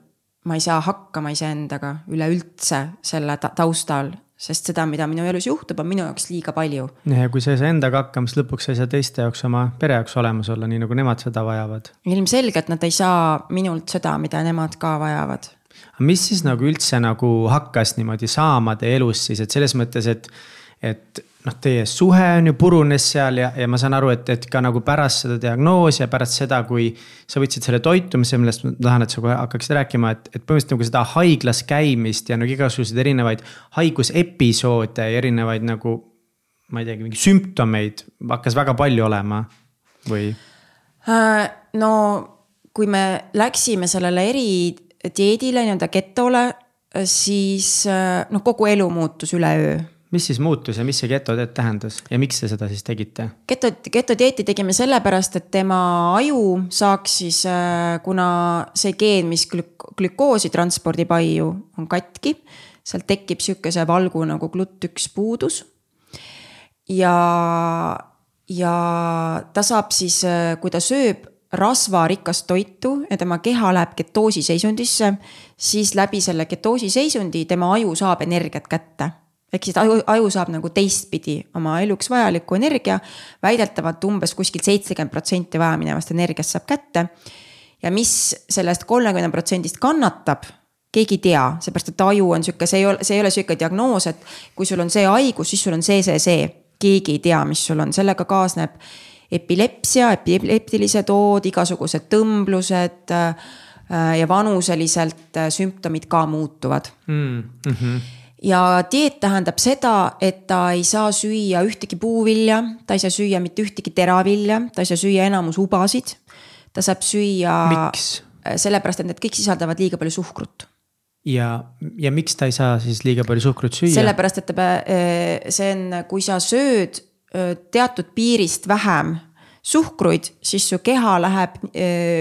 ma ei saa hakkama iseendaga üleüldse selle taustal, sest seda, mida minu elus juhtub, on minu jaoks liiga palju. ja kui sa ei saa endaga hakkama, siis lõpuks sa ei saa teiste jaoks, oma pere jaoks olemas olla, nii nagu nemad seda vajavad. ilmselgelt nad ei saa minult seda, mida nemad ka vajavad. aga mis siis nagu üldse nagu hakkas niimoodi saama teie elus siis, et selles mõttes, et, et noh, teie suhe on ju purunes seal ja, ja ma saan aru, et, et ka nagu pärast seda diagnoosi ja pärast seda, kui. sa võtsid selle toitumise, millest ma tahan, et sa kohe hakkaksid rääkima, et, et põhimõtteliselt nagu seda haiglas käimist ja nagu igasuguseid erinevaid haigusepisoode ja erinevaid nagu. ma ei teagi, mingeid sümptomeid hakkas väga palju olema või? Äh, no kui me läksime sellele eridieedile, nii-öelda getole, siis noh, kogu elu muutus üleöö mis siis muutus ja mis see getodieet tähendas ja miks te seda siis tegite? geto, getodieeti tegime sellepärast, et tema aju saaks siis, äh, kuna see geen, mis glük-, glükoosi transpordib aiu, on katki. sealt tekib sihukese valgu nagu GLUT1 puudus. ja, ja ta saab siis, äh, kui ta sööb rasvarikast toitu ja tema keha läheb ketoosi seisundisse, siis läbi selle ketoosi seisundi tema aju saab energiat kätte ehk siis aju, aju saab nagu teistpidi oma eluks vajaliku energia. väidetavalt umbes kuskil seitsekümmend protsenti vajaminevast energiast saab kätte. ja mis sellest kolmekümne protsendist kannatab, keegi ei tea, seepärast et aju on sihuke, see ei ole, see ei ole sihuke diagnoos, et kui sul on see haigus, siis sul on see, see, see. keegi ei tea, mis sul on, sellega kaasneb epilepsia, epileptilised ood, igasugused tõmblused äh, ja vanuseliselt äh, sümptomid ka muutuvad mm. -hmm ja dieet tähendab seda, et ta ei saa süüa ühtegi puuvilja, ta ei saa süüa mitte ühtegi teravilja, ta ei saa süüa enamus ubasid. ta saab süüa. sellepärast, et need kõik sisaldavad liiga palju suhkrut. ja, ja miks ta ei saa siis liiga palju suhkrut süüa? sellepärast, et ta, eh, see on, kui sa sööd eh, teatud piirist vähem suhkruid, siis su keha läheb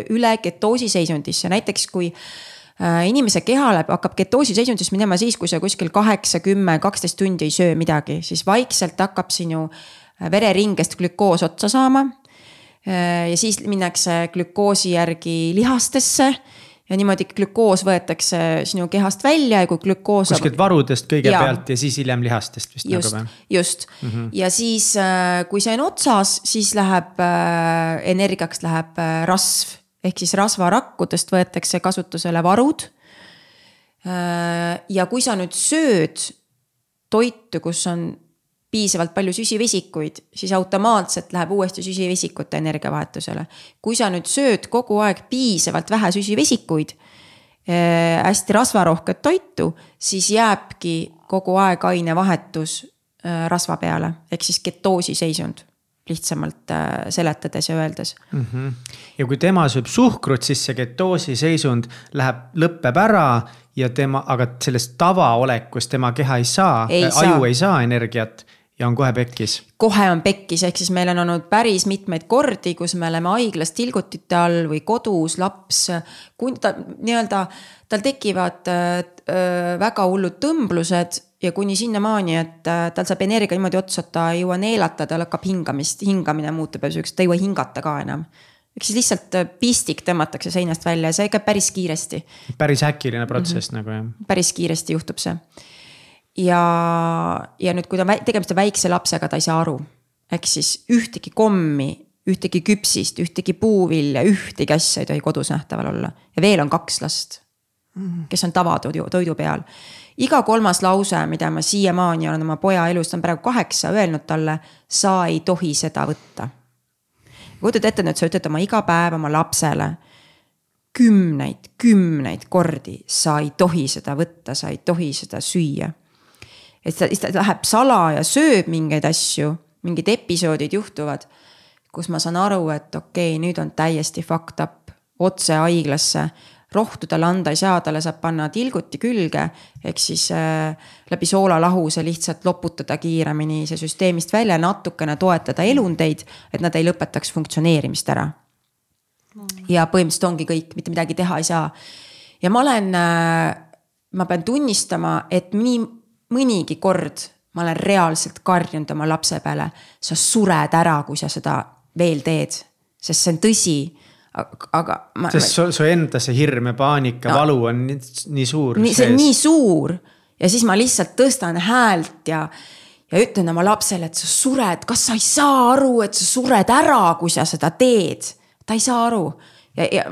üle ketoosi seisundisse, näiteks kui Äh, inimese keha läheb, hakkab ketoosi seisundis minema siis, kui sa kuskil kaheksa, kümme, kaksteist tundi ei söö midagi, siis vaikselt hakkab sinu äh, vereringest glükoos otsa saama. Äh, ja siis minnakse glükoosi järgi lihastesse ja niimoodi glükoos võetakse sinu kehast välja ja kui glükoos. kuskilt varudest kõigepealt ja. ja siis hiljem lihastest vist. just nagu,, just mm -hmm. ja siis, kui see on otsas, siis läheb äh, energiaks läheb äh, rasv ehk siis rasvarakkudest võetakse kasutusele varud. ja kui sa nüüd sööd toitu, kus on piisavalt palju süsivesikuid, siis automaatselt läheb uuesti süsivesikute energiavahetusele. kui sa nüüd sööd kogu aeg piisavalt vähe süsivesikuid äh,, hästi rasvarohket toitu, siis jääbki kogu aeg ainevahetus äh, rasva peale, ehk siis ketoosi seisund lihtsamalt äh, seletades ja öeldes mm. -hmm. ja kui tema sööb suhkrut, siis see ketoosi seisund läheb, lõpeb ära ja tema, aga sellest tavaolekust tema keha ei saa, aju saa. ei saa energiat ja on kohe pekkis. kohe on pekkis, ehk siis meil on olnud päris mitmeid kordi, kus me oleme haiglas tilgutite all või kodus laps. ta nii-öelda, tal tekivad äh, väga hullud tõmblused ja kuni sinnamaani, et äh, tal saab energia niimoodi otsa, et ta ei jõua neelata, tal hakkab hingamist, hingamine muutub ja siukseks, ta ei jõua hingata ka enam ehk siis lihtsalt äh, pistik tõmmatakse seinast välja ja see käib päris kiiresti. päris äkiline protsess mm -hmm. nagu jah. päris kiiresti juhtub see. Ja, ja nüüd, kui ta tegemist on väikse lapsega, ta ei saa aru. ehk siis ühtegi kommi, ühtegi küpsist, ühtegi puuvilja, ühtegi asja ei tohi kodus nähtaval olla ja veel on kaks last, kes on tavatoidu, toidu peal iga kolmas lause, mida ma siiamaani olen oma poja elus, ta on praegu kaheksa, öelnud talle, sa ei tohi seda võtta. kujutad ette nüüd, sa ütled oma iga päev oma lapsele kümneid, kümneid kordi, sa ei tohi seda võtta, sa ei tohi seda süüa. Et siis ta läheb salaja, sööb mingeid asju, mingid episoodid juhtuvad, kus ma saan aru, et okei okay,, nüüd on täiesti fucked up, otse haiglasse rohtu talle anda ei saa, talle saab panna tilguti külge. ehk siis äh, läbi soolalahuse lihtsalt loputada kiiremini see süsteemist välja, natukene toetada elundeid, et nad ei lõpetaks funktsioneerimist ära. ja põhimõtteliselt ongi kõik, mitte midagi teha ei saa. ja ma olen äh,, ma pean tunnistama, et nii mõnigi kord ma olen reaalselt karjunud oma lapse peale, sa sured ära, kui sa seda veel teed, sest see on tõsi aga ma. sest su, su enda see hirm ja paanika no,, valu on nii, nii suur. see on nii suur ja siis ma lihtsalt tõstan häält ja, ja ütlen oma lapsele, et sa sured, kas sa ei saa aru, et sa sured ära, kui sa seda teed. ta ei saa aru ja, ja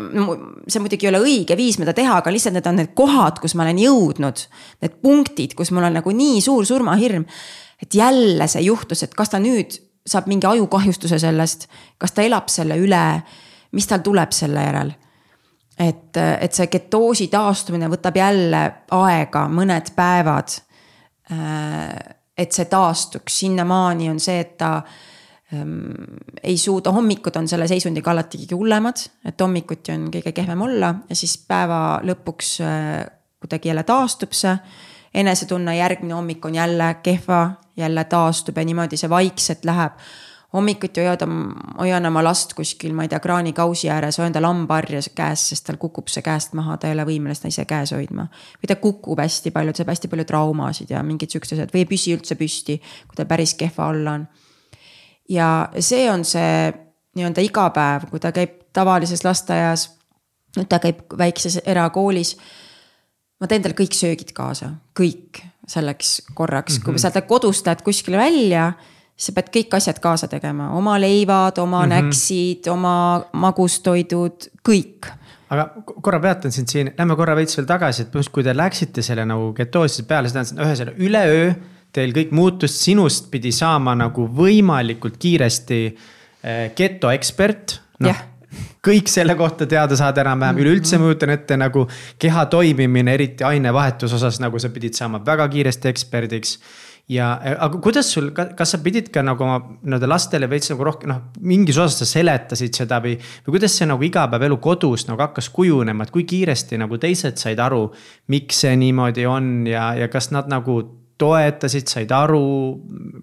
see muidugi ei ole õige viis, mida teha, aga lihtsalt need on need kohad, kus ma olen jõudnud. Need punktid, kus mul on nagu nii suur surmahirm. et jälle see juhtus, et kas ta nüüd saab mingi ajukahjustuse sellest, kas ta elab selle üle mis tal tuleb selle järel. et, et see ketoosi taastumine võtab jälle aega, mõned päevad. et see taastuks, sinnamaani on see, et ta ei suuda, hommikud on selle seisundiga alati kõige hullemad, et hommikuti on kõige kehvem olla ja siis päeva lõpuks äh, kuidagi jälle taastub see. enesetunne järgmine hommik on jälle kehva, jälle taastub ja niimoodi see vaikselt läheb hommikuti hoiad, hoian oma last kuskil, ma ei tea, kraanikausi ääres, hoian tal hambaharja käes, sest tal kukub see käest maha, ta ei ole võimeline seda ise käes hoidma. või ta kukub hästi palju, ta saab hästi palju traumasid ja mingid siuksed asjad või ei püsi üldse püsti, kui ta päris kehva olla on. Ja see on see nii-öelda igapäev, kui ta käib tavalises lasteaias, nüüd ta käib väikses erakoolis. ma teen talle kõik söögid kaasa, kõik selleks korraks mm, -hmm. kui sa ta kodust lähed kuskile välja sa pead kõik asjad kaasa tegema, oma leivad, oma mm -hmm. näksid, oma magustoidud, kõik. aga korra peatan sind siin, lähme korra veits veel tagasi, et kui te läksite selle nagu ketoosise peale, see tähendas, et ühesõnaga üleöö teil kõik muutus, sinust pidi saama nagu võimalikult kiiresti eh, ekspert no, yeah kõik selle kohta teada saada enam-vähem, mhm. üleüldse ma kujutan ette nagu keha toimimine, eriti ainevahetuse osas, nagu sa pidid saama väga kiiresti eksperdiks ja, aga kuidas sul, kas sa pidid ka nagu oma nii-öelda lastele veits nagu rohkem noh, mingis osas sa seletasid seda või. või kuidas see nagu igapäevaelu kodus nagu hakkas kujunema, et kui kiiresti nagu teised said aru, miks see niimoodi on ja, ja kas nad nagu toetasid, said aru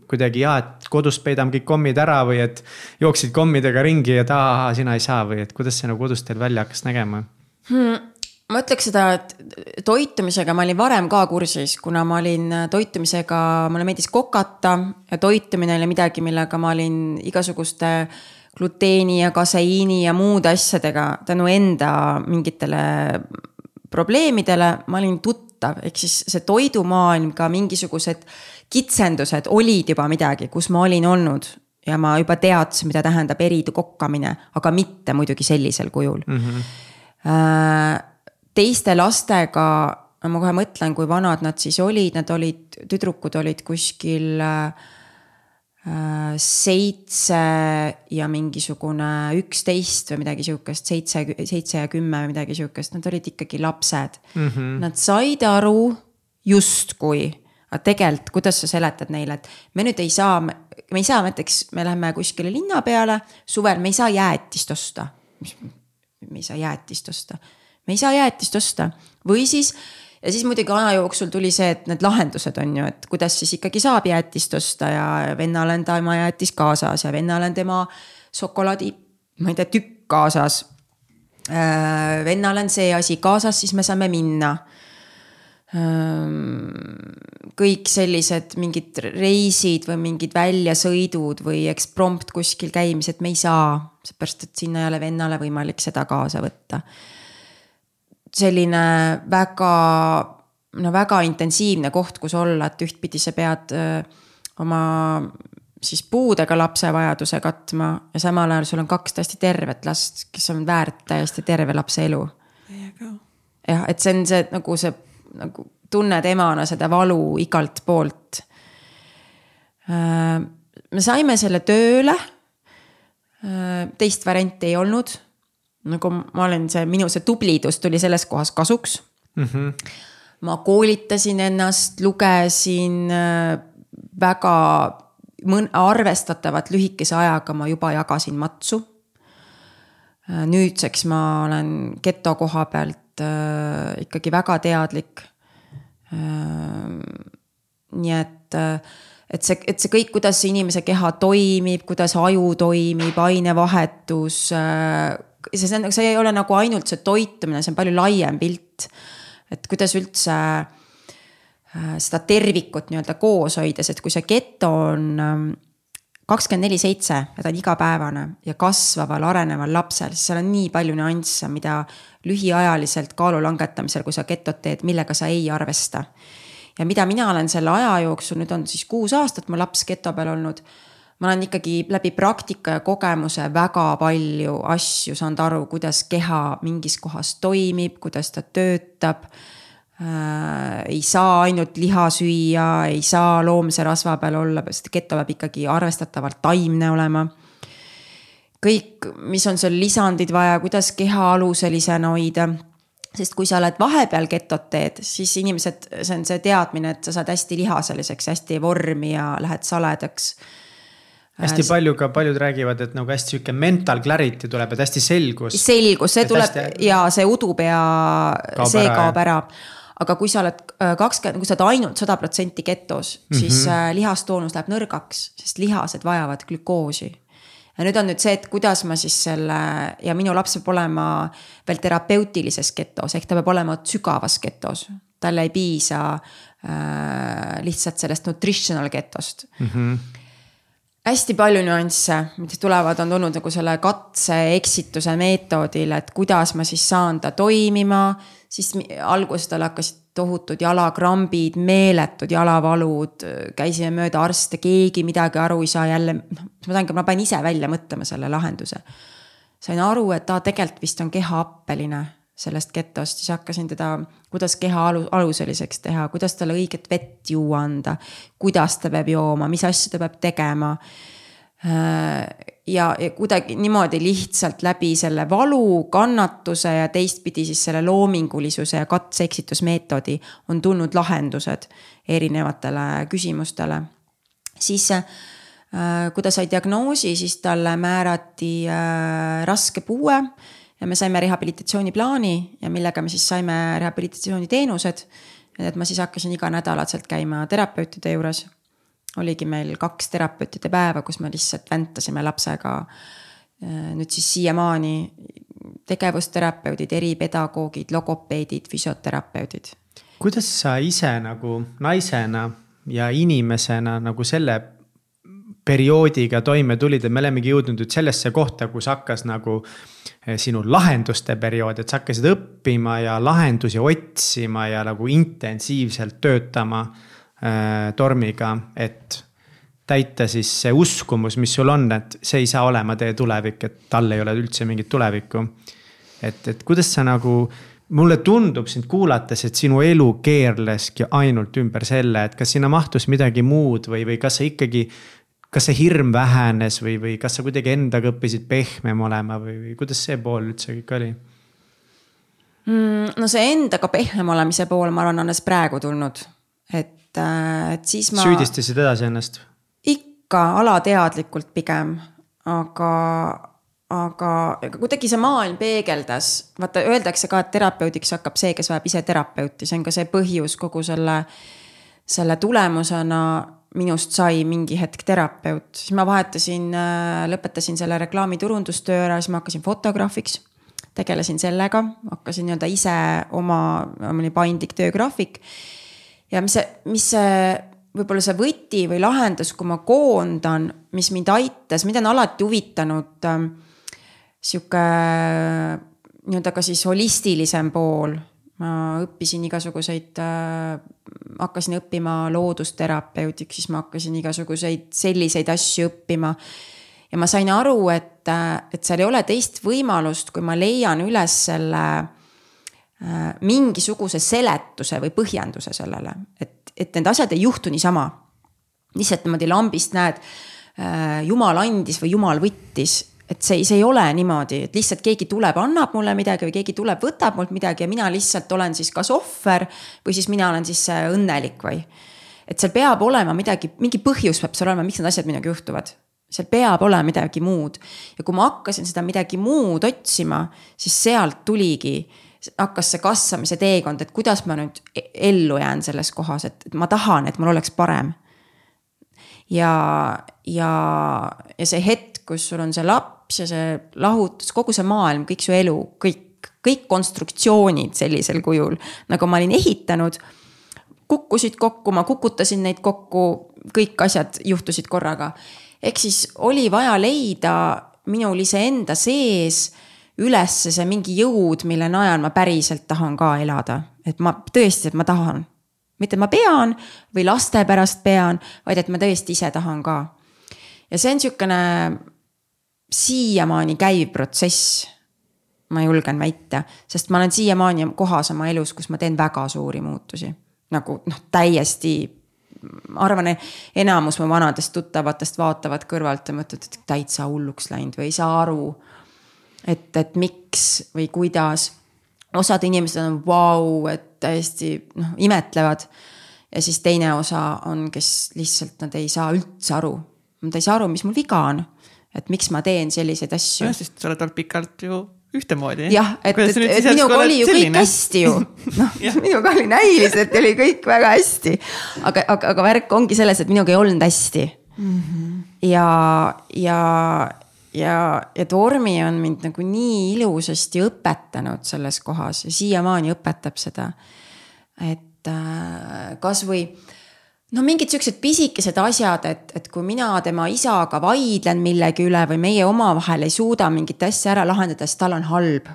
kuidagi ja, et kodus peidame kõik kommid ära või et jooksid kommidega ringi ja aa, sina ei saa või et kuidas see nagu kodus teil välja hakkas nägema hmm.? ma ütleks seda, et toitumisega ma olin varem ka kursis, kuna ma olin toitumisega, mulle meeldis kokata ja toitumine oli midagi, millega ma olin igasuguste gluteeni ja kaseiini ja muude asjadega tänu enda mingitele probleemidele, ma olin tuttav, ehk siis see toidumaailm, ka mingisugused kitsendused olid juba midagi, kus ma olin olnud ja ma juba teadsin, mida tähendab eridu kokkamine, aga mitte muidugi sellisel kujul mm. -hmm teiste lastega, ma kohe mõtlen, kui vanad nad siis olid, nad olid, tüdrukud olid kuskil äh, seitse ja mingisugune üksteist või midagi sihukest, seitse, seitse ja kümme või midagi sihukest, nad olid ikkagi lapsed mm. -hmm. Nad said aru justkui, aga tegelikult, kuidas sa seletad neile, et me nüüd ei saa, me ei saa näiteks, me läheme kuskile linna peale, suvel me ei saa jäätist osta. me ei saa jäätist osta me ei saa jäätist osta või siis ja siis muidugi aja jooksul tuli see, et need lahendused on ju, et kuidas siis ikkagi saab jäätist osta ja vennal on tema jäätis kaasas ja vennal on tema šokolaadi, ma ei tea, tükk kaasas. Äh, vennal on see asi kaasas, siis me saame minna. Ähm, kõik sellised mingid reisid või mingid väljasõidud või eksprompt kuskil käimised me ei saa, seepärast et sinna ei ole vennale võimalik seda kaasa võtta selline väga, no väga intensiivne koht, kus olla, et ühtpidi sa pead oma siis puudega lapse vajaduse katma ja samal ajal sul on kaks täiesti tervet last, kes on väärt täiesti terve lapse elu. jah, et see on see nagu see nagu tunned emana seda valu igalt poolt. me saime selle tööle. teist varianti ei olnud nagu ma olen see, minu see tublidus tuli selles kohas kasuks mm. -hmm. ma koolitasin ennast, lugesin äh, väga mõn-, arvestatavalt lühikese ajaga ma juba jagasin matsu. Äh, nüüdseks ma olen geto koha pealt äh, ikkagi väga teadlik äh,. nii et äh, et see, et see kõik, kuidas inimese keha toimib, kuidas aju toimib, ainevahetus äh,, see on, see ei ole nagu ainult see toitumine, see on palju laiem pilt. et kuidas üldse äh, seda tervikut nii-öelda koos hoida, sest kui see geto on ähm, kakskümmend neli seitse ja ta on igapäevane ja kasvaval, areneval lapsel, siis seal on nii palju nüansse, mida lühiajaliselt kaalu langetamisel, kui sa getot teed, millega sa ei arvesta. ja mida mina olen selle aja jooksul, nüüd on siis kuus aastat mu laps geto peal olnud ma olen ikkagi läbi praktika ja kogemuse väga palju asju saanud aru, kuidas keha mingis kohas toimib, kuidas ta töötab äh,. ei saa ainult liha süüa, ei saa loomse rasva peal olla, sest keto peab ikkagi arvestatavalt taimne olema. kõik, mis on seal lisandid vaja, kuidas keha aluselisena hoida sest kui sa oled vahepeal getot teed, siis inimesed, see on see teadmine, et sa saad hästi lihaseliseks, hästi vormi ja lähed saledaks hästi palju ka paljud räägivad, et nagu hästi sihuke mental clarity tuleb, et hästi selgus. selgus, see tuleb hästi... ja see udupea, see ära, kaob ära aga kui sa oled äh, kakskümmend, kui sa oled ainult sada protsenti ketos mm, -hmm. siis äh, lihastoonus läheb nõrgaks, sest lihased vajavad glükoosi. ja nüüd on nüüd see, et kuidas ma siis selle ja minu laps peab olema veel terapeutilises ketos ehk ta peab olema sügavas ketos. talle ei piisa äh, lihtsalt sellest nutritional ketost mm. -hmm hästi palju nüansse, mis tulevad, on tulnud nagu selle katse-eksituse meetodil, et kuidas ma siis saan ta toimima. siis alguses tal hakkasid tohutud jalakrambid, meeletud jalavalud, käisime mööda arste, keegi midagi aru ei saa jälle, noh, ma saangi, ma pean ise välja mõtlema selle lahenduse. sain aru, et ta tegelikult vist on kehaappeline sellest getost, siis hakkasin teda, kuidas keha alu, aluseliseks teha, kuidas talle õiget vett juua anda. kuidas ta peab jooma, mis asju ta peab tegema. Äh, ja, ja kuidagi niimoodi lihtsalt läbi selle valu, kannatuse ja teistpidi siis selle loomingulisuse ja katse-eksitusmeetodi on tulnud lahendused erinevatele küsimustele. siis äh, kui ta sai diagnoosi, siis talle määrati äh, raske puue ja me saime rehabilitatsiooniplaani ja millega me siis saime rehabilitatsiooniteenused. et ma siis hakkasin iganädalaselt käima terapeutide juures. oligi meil kaks terapeutide päeva, kus me lihtsalt väntasime lapsega. nüüd siis siiamaani tegevusterapeudid, eripedagoogid, logopeedid, füsioterapeudid. kuidas sa ise nagu naisena ja inimesena nagu selle perioodiga toime tulid, et me olemegi jõudnud nüüd sellesse kohta, kus hakkas nagu Eh, sinu lahenduste periood, et sa hakkasid õppima ja lahendusi otsima ja nagu intensiivselt töötama äh, tormiga, et täita siis see uskumus, mis sul on, et see ei saa olema teie tulevik, et tal ei ole üldse mingit tulevikku. et, et kuidas sa nagu, mulle tundub sind kuulates, et sinu elu keerleski ainult ümber selle, et kas sinna mahtus midagi muud või, või kas sa ikkagi kas see hirm vähenes või, või kas sa kuidagi endaga õppisid pehmem olema või, või kuidas see pool üldse kõik oli mm,? no see endaga pehmem olemise pool, ma arvan, alles praegu tulnud, et, äh, et siis ma. süüdistasid edasi ennast? ikka alateadlikult pigem, aga, aga kuidagi see maailm peegeldas, vaata öeldakse ka, et terapeudiks hakkab see, kes vajab ise terapeuti, see on ka see põhjus kogu selle, selle tulemusena minust sai mingi hetk terapeut, siis ma vahetasin, äh, lõpetasin selle reklaamiturundustöö ära, siis ma hakkasin fotograafiks. tegelesin sellega, hakkasin nii-öelda ise oma, mul oli paindlik töögraafik. ja mis see, mis see võib-olla see võti või lahendus, kui ma koondan, mis mind aitas, mind on alati huvitanud äh, sihuke nii-öelda ka siis holistilisem pool ma õppisin igasuguseid äh,, hakkasin õppima loodusterapeutiks, siis ma hakkasin igasuguseid selliseid asju õppima. ja ma sain aru, et, äh, et seal ei ole teist võimalust, kui ma leian üles selle äh, mingisuguse seletuse või põhjenduse sellele, et, et need asjad ei juhtu niisama. lihtsalt niimoodi lambist näed äh,, jumal andis või jumal võttis et see, see ei ole niimoodi, et lihtsalt keegi tuleb, annab mulle midagi või keegi tuleb, võtab mult midagi ja mina lihtsalt olen siis kas ohver või siis mina olen siis õnnelik või. et seal peab olema midagi, mingi põhjus peab seal olema, miks need asjad minuga juhtuvad. seal peab olema midagi muud ja kui ma hakkasin seda midagi muud otsima, siis sealt tuligi hakkas see kasvamise teekond, et kuidas ma nüüd e-, ellu jään selles kohas, et ma tahan, et mul oleks parem. ja, ja, ja see hetk, kus sul on see laps laps ja see lahutus, kogu see maailm, kõik su elu, kõik, kõik konstruktsioonid sellisel kujul, nagu ma olin ehitanud. kukkusid kokku, ma kukutasin neid kokku, kõik asjad juhtusid korraga. ehk siis oli vaja leida minul iseenda sees üles see mingi jõud, mille najal ma päriselt tahan ka elada, et ma tõesti, et ma tahan mitte ma pean või laste pärast pean, vaid et ma tõesti ise tahan ka. ja see on sihukene siiamaani käiv protsess. ma julgen väita, sest ma olen siiamaani kohas oma elus, kus ma teen väga suuri muutusi. nagu noh, täiesti, ma arvan, enamus mu vanadest tuttavatest vaatavad kõrvalt ja mõtlevad, et täitsa hulluks läinud või ei saa aru. et, et miks või kuidas. osad inimesed on vau, et täiesti noh, imetlevad. ja siis teine osa on, kes lihtsalt nad ei saa üldse aru ta ei saa aru, mis mul viga on. Et miks ma teen selliseid asju. jah, sest sa oled olnud pikalt ju ühtemoodi. jah, et, et, et minuga oli ju selline? kõik hästi ju. noh, minuga oli näiliselt oli kõik väga hästi. aga, aga, aga värk ongi selles, et minuga ei olnud hästi mm. -hmm. ja, ja, ja, ja Tormi on mind nagu nii ilusasti õpetanud selles kohas ja siiamaani õpetab seda. et äh, kasvõi no mingid siuksed pisikesed asjad, et, et kui mina tema isaga vaidlen millegi üle või meie omavahel ei suuda mingit asja ära lahendada, siis tal on halb.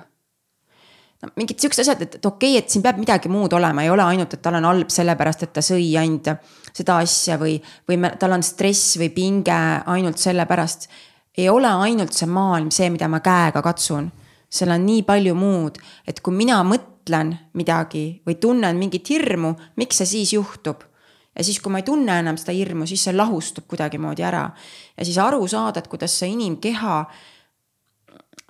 no mingid siuksed asjad, et, et okei okay,, et siin peab midagi muud olema, ei ole ainult, et tal on halb sellepärast, et ta sõi ainult seda asja või, või tal on stress või pinge ainult sellepärast. ei ole ainult see maailm see, mida ma käega katsun. seal on nii palju muud, et kui mina mõtlen midagi või tunnen mingit hirmu, miks see siis juhtub ja siis, kui ma ei tunne enam seda hirmu, siis see lahustub kuidagimoodi ära. ja siis aru saada, et kuidas see inimkeha,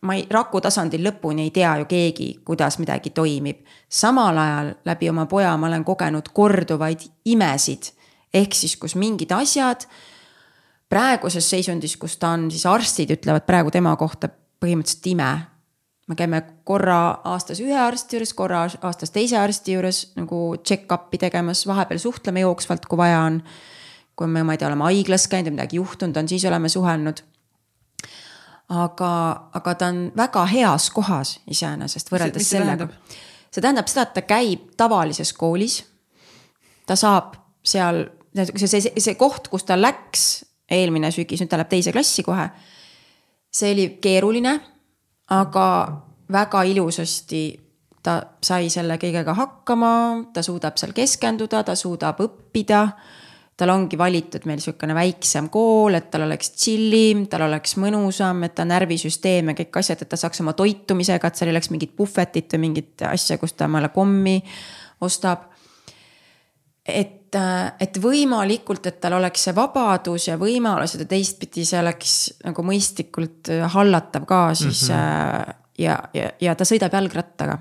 ma ei, raku tasandil lõpuni ei tea ju keegi, kuidas midagi toimib. samal ajal läbi oma poja ma olen kogenud korduvaid imesid. ehk siis, kus mingid asjad praeguses seisundis, kus ta on, siis arstid ütlevad praegu tema kohta põhimõtteliselt ime me käime korra aastas ühe arsti juures, korra aastas teise arsti juures nagu check-up'i tegemas, vahepeal suhtleme jooksvalt, kui vaja on. kui me, ma ei tea, oleme haiglas käinud ja midagi juhtunud on, siis oleme suhelnud. aga, aga ta on väga heas kohas iseenesest võrreldes mis sellega. see tähendab seda, et ta käib tavalises koolis. ta saab seal, see, see, see koht, kus ta läks eelmine sügis, nüüd ta läheb teise klassi kohe. see oli keeruline aga väga ilusasti ta sai selle kõigega hakkama, ta suudab seal keskenduda, ta suudab õppida. tal ongi valitud meil sihukene väiksem kool, et tal oleks chill im, tal oleks mõnusam, et ta närvisüsteem ja kõik asjad, et ta saaks oma toitumisega, et seal ei oleks mingit puhvetit või mingit asja, kus ta omale kommi ostab. et, et võimalikult, et tal oleks see vabadus ja võimalused ja teistpidi see oleks nagu mõistlikult hallatav ka siis mm. -hmm ja, ja, ja ta sõidab jalgrattaga.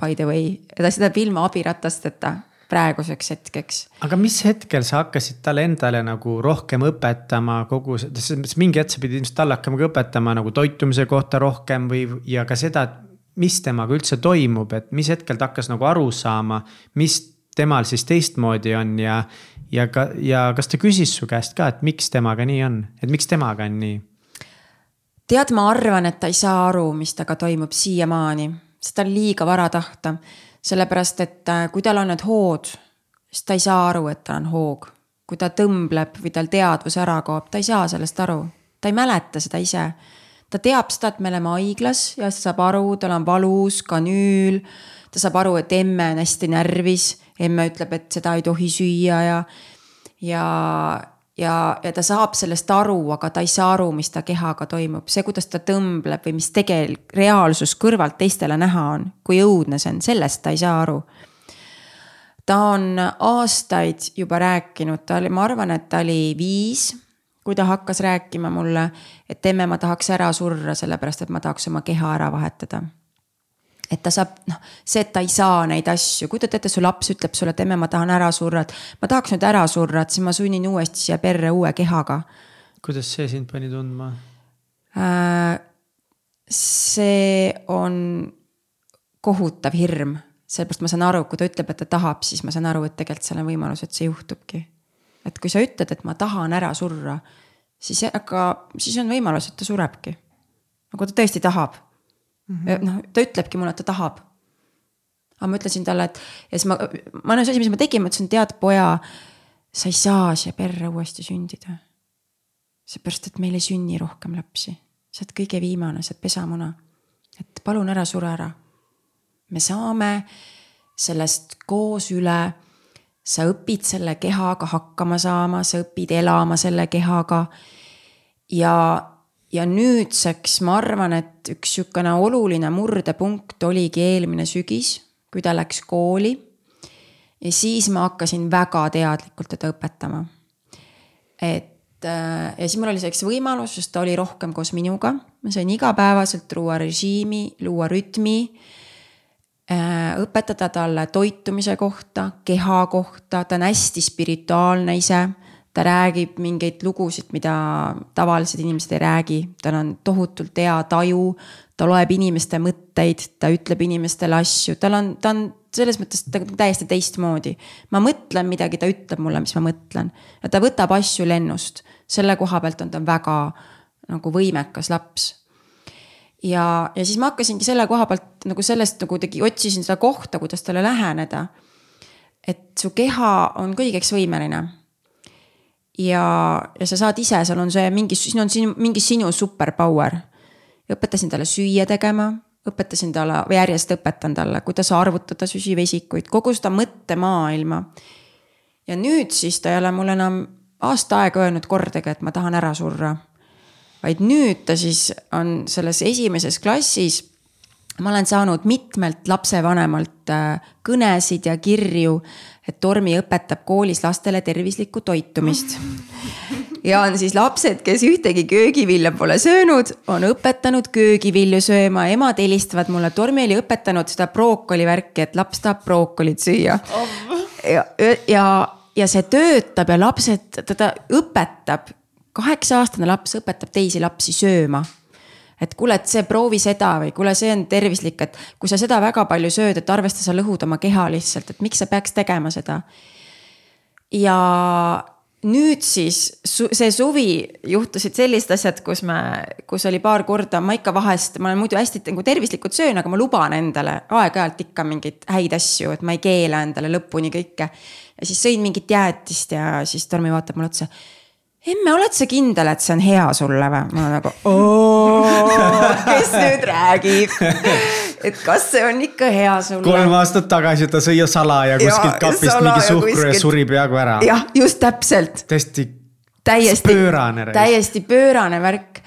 By the way, ta sõidab ilma abiratasteta praeguseks hetkeks. aga mis hetkel sa hakkasid talle endale nagu rohkem õpetama kogu, mõttes mingi hetk sa pidid ilmselt talle hakkama ka õpetama nagu toitumise kohta rohkem või, ja ka seda, et mis temaga üldse toimub, et mis hetkel ta hakkas nagu aru saama, mis temal siis teistmoodi on ja, ja ka, ja kas ta küsis su käest ka, et miks temaga nii on, et miks temaga on nii? tead, ma arvan, et ta ei saa aru, mis temaga toimub siiamaani, seda on liiga vara tahta. sellepärast, et äh, kui tal on need hood, siis ta ei saa aru, et tal on hoog. kui ta tõmbleb või tal teadvus ära kaob, ta ei saa sellest aru, ta ei mäleta seda ise. ta teab seda, et me oleme haiglas ja ta saab aru, tal on valus, kanüül. ta saab aru, et emme on hästi närvis, emme ütleb, et seda ei tohi süüa ja, ja ja, ja ta saab sellest aru, aga ta ei saa aru, mis ta kehaga toimub, see, kuidas ta tõmbleb või mis tegelikult reaalsus kõrvalt teistele näha on, kui õudne see on, sellest ta ei saa aru. ta on aastaid juba rääkinud, ta oli, ma arvan, et ta oli viis, kui ta hakkas rääkima mulle, et emme, ma tahaks ära surra, sellepärast et ma tahaks oma keha ära vahetada et ta saab, noh, see, et ta ei saa neid asju, kujutate ette, su laps ütleb sulle, et emme, ma tahan ära surra, et ma tahaks nüüd ära surra, et siis ma sunnin uuesti siia perre uue kehaga. kuidas see sind pani tundma äh,? see on kohutav hirm, sellepärast ma saan aru, kui ta ütleb, et ta tahab, siis ma saan aru, et tegelikult seal on võimalus, et see juhtubki. et kui sa ütled, et ma tahan ära surra, siis, aga siis on võimalus, et ta surebki. aga kui ta tõesti tahab -hmm. noh, ta ütlebki mulle, et ta tahab. aga ma ütlesin talle, et ja siis ma, ma ainus asi, mis ma tegin, ma ütlesin, tead poja, sa ei saa siia perre uuesti sündida. seepärast, et meil ei sünni rohkem lapsi, sa oled kõige viimane, sa oled pesamuna. et palun ära sure ära. me saame sellest koos üle sa õpid selle kehaga hakkama saama, sa õpid elama selle kehaga. ja ja nüüdseks ma arvan, et üks sihukene oluline murdepunkt oligi eelmine sügis, kui ta läks kooli. ja siis ma hakkasin väga teadlikult teda õpetama. et äh, ja siis mul oli selleks võimalus, sest ta oli rohkem koos minuga, ma sain igapäevaselt luua režiimi, luua rütmi äh, õpetada talle toitumise kohta, keha kohta, ta on hästi spirituaalne ise. Ta räägib mingeid lugusid, mida tavalised inimesed ei räägi, tal on tohutult hea taju. ta loeb inimeste mõtteid, ta ütleb inimestele asju, tal on, ta on selles mõttes täiesti teistmoodi. ma mõtlen midagi, ta ütleb mulle, mis ma mõtlen ta võtab asju lennust. selle koha pealt on ta väga nagu võimekas laps ja, ja siis ma hakkasingi selle koha pealt nagu sellest nagu tegi, otsisin seda kohta, kuidas talle läheneda. et su keha on kõigeks võimeline ja, ja sa saad ise, seal on see mingi, siin on sinu, mingi sinu superpower. õpetasin talle süüa tegema, õpetasin talle, või järjest õpetan talle, kuidas arvutada süsivesikuid, kogu seda mõttemaailma. ja nüüd siis ta ei ole mulle enam aasta aega öelnud kordagi, et ma tahan ära surra. vaid nüüd ta siis on selles esimeses klassis ma olen saanud mitmelt lapsevanemalt äh, kõnesid ja kirju, et Tormi õpetab koolis lastele tervislikku toitumist. ja on siis lapsed, kes ühtegi köögivilja pole söönud, on õpetanud köögivilju sööma, emad helistavad mulle, Tormi oli õpetanud seda brookoli värki, et laps tahab brookolit süüa. ja, ja, ja see töötab ja lapsed, teda õpetab, kaheksa aastane laps õpetab teisi lapsi sööma et kuule, et see proovi seda või kuule, see on tervislik, et kui sa seda väga palju sööd, et arvesta, sa lõhud oma keha lihtsalt, et miks sa peaks tegema seda. ja nüüd siis see suvi juhtusid sellised asjad, kus me, kus oli paar korda, ma ikka vahest, ma olen muidu hästi nagu tervislikult söön, aga ma luban endale aeg-ajalt ikka mingeid häid asju, et ma ei keela endale lõpuni kõike. ja siis sõin mingit jäätist ja siis Tormi vaatab mulle otsa emme, oled sa kindel, et see on hea sulle või? ma nagu, kes nüüd räägib et kas see on ikka hea sulle? kolm aastat tagasi ta sõi salaja kuskilt kapist mingi suhkru kuskilt... ja suri peaaegu ära. jah, just täpselt. täiesti. täiesti pöörane. täiesti pöörane värk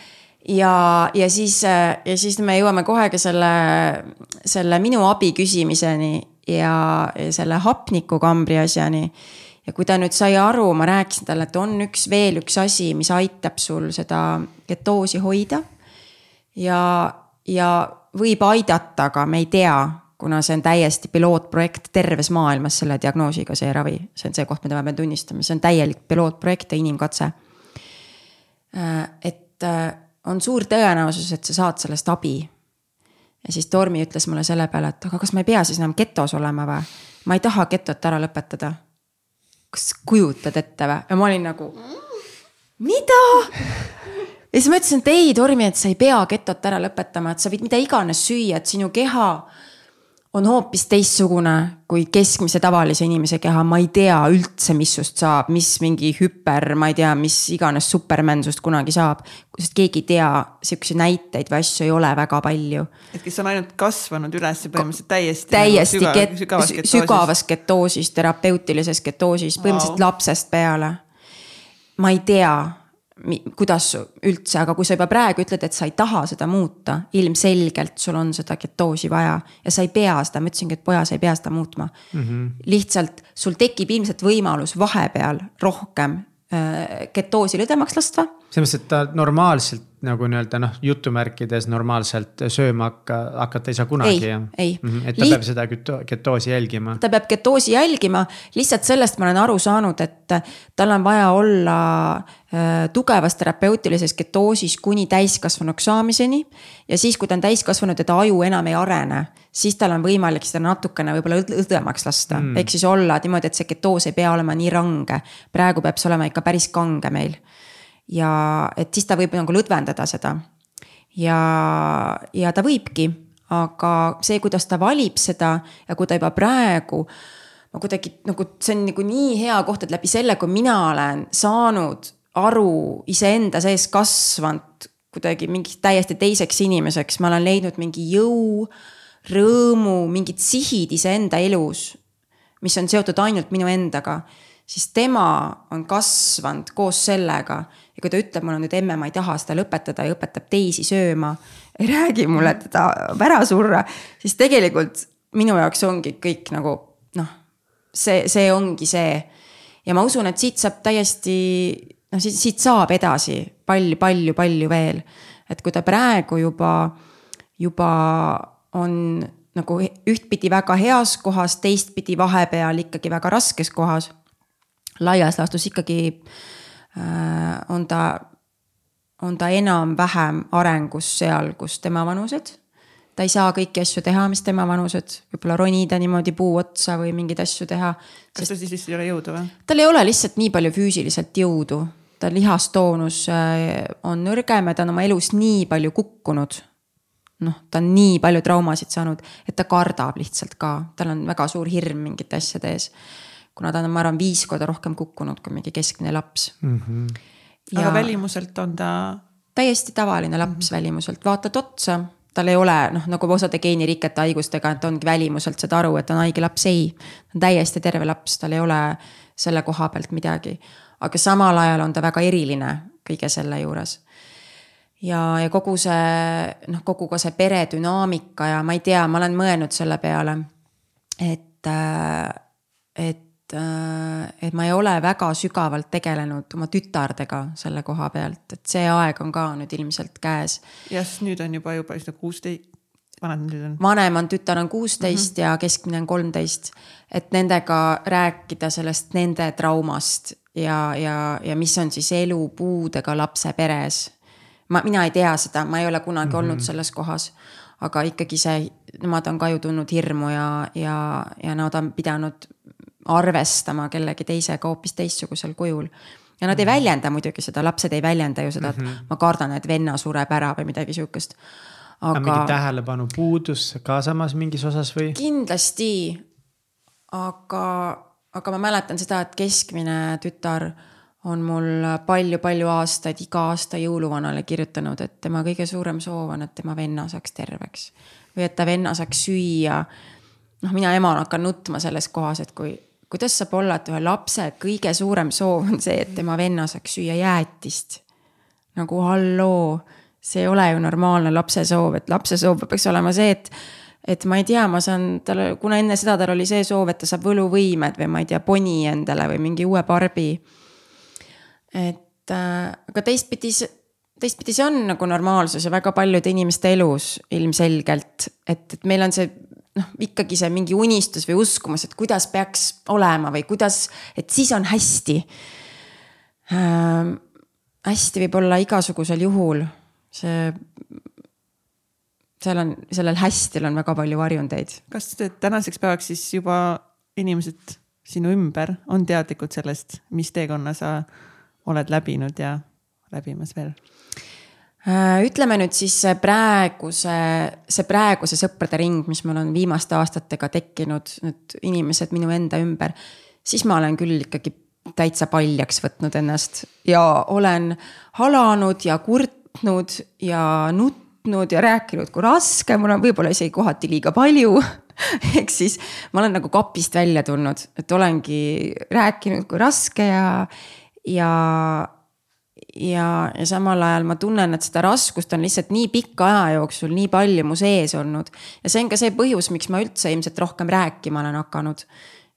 ja, ja siis, ja siis me jõuame kohe ka selle, selle minu abi küsimiseni ja, ja selle hapnikukambri asjani ja kui ta nüüd sai aru, ma rääkisin talle, et on üks veel üks asi, mis aitab sul seda ketoosi hoida. ja, ja võib aidata, aga me ei tea, kuna see on täiesti pilootprojekt terves maailmas selle diagnoosiga, see ravi, see on see koht, mida ma pean tunnistama, see on täielik pilootprojekt ja inimkatse. Äh, et äh, on suur tõenäosus, et sa saad sellest abi. ja siis Tormi ütles mulle selle peale, et aga kas ma ei pea siis enam getos olema või? ma ei taha getot ära lõpetada kas kujutad ette või? ja ma olin nagu, mida? ja siis ma ütlesin, et ei, Tormi, et sa ei pea getot ära lõpetama, et sa võid mida iganes süüa, et sinu keha on hoopis teistsugune kui keskmise tavalise inimese keha, ma ei tea üldse, mis sust saab, mis mingi hüper, ma ei tea, mis iganes superman sust kunagi saab. sest keegi ei tea, sihukeseid näiteid või asju ei ole väga palju. et kes on ainult kasvanud üles põhimõtteliselt täiesti. täiesti nagu süga, sügavas, ketoosis. sügavas ketoosis, terapeutilises ketoosis, põhimõtteliselt wow. lapsest peale. ma ei tea kuidas üldse, aga kui sa juba praegu ütled, et sa ei taha seda muuta, ilmselgelt sul on seda ketoosi vaja ja sa ei pea seda, ma ütlesingi, et poja, sa ei pea seda muutma mm. -hmm. lihtsalt sul tekib ilmselt võimalus vahepeal rohkem ketoosi lõdvemaks lasta. selles mõttes, et ta normaalselt nagu nii-öelda noh, jutumärkides normaalselt sööma hakka, hakata ei saa kunagi. ei, ei. -hmm. et ta Liit... peab seda ketoosi jälgima. ta peab ketoosi jälgima, lihtsalt sellest ma olen aru saanud, et tal on vaja olla äh, tugevas terapeutilises ketoosis kuni täiskasvanuks saamiseni. ja siis, kui ta on täiskasvanud ja ta aju enam ei arene, siis tal on võimalik seda natukene võib-olla õdvemaks lasta mm., ehk siis olla niimoodi, et see ketoos ei pea olema nii range. praegu peab see olema ikka päris kange meil ja et siis ta võib nagu lõdvendada seda. ja, ja ta võibki, aga see, kuidas ta valib seda ja kui ta juba praegu ma kuidagi nagu, see on nagu nii hea koht, et läbi selle, kui mina olen saanud aru iseenda sees kasvanud kuidagi mingiks täiesti teiseks inimeseks, ma olen leidnud mingi jõu, rõõmu, mingid sihid iseenda elus, mis on seotud ainult minu endaga, siis tema on kasvanud koos sellega ja kui ta ütleb mulle nüüd emme, ma ei taha seda lõpetada ja õpetab teisi sööma. ei räägi mulle, et ta tahab ära surra, siis tegelikult minu jaoks ongi kõik nagu noh, see, see ongi see. ja ma usun, et siit saab täiesti, noh siit, siit saab edasi palju, palju, palju veel. et kui ta praegu juba, juba on nagu ühtpidi väga heas kohas, teistpidi vahepeal ikkagi väga raskes kohas laias laastus ikkagi äh, on ta, on ta enam-vähem arengus seal, kus tema vanused ta ei saa kõiki asju teha, mis tema vanused, võib-olla ronida niimoodi puu otsa või mingeid asju teha. kas tal siis lihtsalt ei ole jõudu või? tal ei ole lihtsalt nii palju füüsiliselt jõudu, ta lihastoonus äh, on nõrgem ja ta on oma elus nii palju kukkunud. Noh, ta on nii palju traumasid saanud, et ta kardab lihtsalt ka, tal on väga suur hirm mingite asjade ees. kuna ta on, ma arvan, viis korda rohkem kukkunud kui mingi keskmine laps mm. -hmm. Ja... aga välimuselt on ta? täiesti tavaline laps mm -hmm. välimuselt, vaatad otsa tal ei ole noh, nagu osade geenirikete haigustega, et ongi välimuselt saad aru, et on haige laps, ei. ta on täiesti terve laps, tal ei ole selle koha pealt midagi aga samal ajal on ta väga eriline kõige selle juures. Ja, ja kogu see noh, kogu ka see peredünaamika ja ma ei tea, ma olen mõelnud selle peale, et, et, et ma ei ole väga sügavalt tegelenud oma tütardega selle koha pealt, et see aeg on ka nüüd ilmselt käes. jah, sest nüüd on juba, juba seda kuusteist vanemad nüüd on? vanem on, tütar on kuusteist mm -hmm. ja keskmine on kolmteist. et nendega rääkida sellest nende traumast ja, ja, ja mis on siis elu puudega lapse peres. Ma, mina ei tea seda, ma ei ole kunagi mm -hmm. olnud selles kohas. aga ikkagi see, nemad on ka ju tundnud hirmu ja, ja, ja nad on pidanud arvestama kellegi teisega hoopis teistsugusel kujul ja nad ei mhm. väljenda muidugi seda, lapsed ei väljenda ju seda, et mm -hmm. ma kardan, et venna sureb ära või midagi sihukest aga. mingi tähelepanu puudus ka samas mingis osas või? kindlasti, aga aga ma mäletan seda, et keskmine tütar on mul palju-palju aastaid iga aasta jõuluvanale kirjutanud, et tema kõige suurem soov on, et tema venna saaks terveks. või et ta venna saaks süüa. noh, mina emana hakkan nutma selles kohas, et kui, kuidas saab olla, et ühe lapse kõige suurem soov on see, et tema venna saaks süüa jäätist. nagu halloo, see ei ole ju normaalne lapse soov, et lapse soov peaks olema see, et et ma ei tea, ma saan talle, kuna enne seda tal oli see soov, et ta saab võluvõimed või ma ei tea, poni endale või mingi uue barbi. Et äh, aga teistpidi, teistpidi see on nagu normaalsus ja väga paljude inimeste elus ilmselgelt, et, et meil on see noh, ikkagi see mingi unistus või uskumus, et kuidas peaks olema või kuidas, et siis on hästi äh,. hästi võib olla igasugusel juhul, see seal on, sellel hästil on väga palju varjundeid. kas tänaseks päevaks siis juba inimesed sinu ümber on teadlikud sellest, mis teekonna sa oled läbinud ja läbimas veel? Äh, ütleme nüüd siis praeguse, see praeguse sõprade ring, mis mul on viimaste aastatega tekkinud, nüüd inimesed minu enda ümber, siis ma olen küll ikkagi täitsa paljaks võtnud ennast ja olen halanud ja kurtnud ja nutnud ja rääkinud, kui raske mul on, võib-olla isegi kohati liiga palju ehk siis ma olen nagu kapist välja tulnud, et olengi rääkinud, kui raske ja, ja, ja, ja samal ajal ma tunnen, et seda raskust on lihtsalt nii pika aja jooksul nii palju mu sees olnud. ja see on ka see põhjus, miks ma üldse ilmselt rohkem rääkima olen hakanud.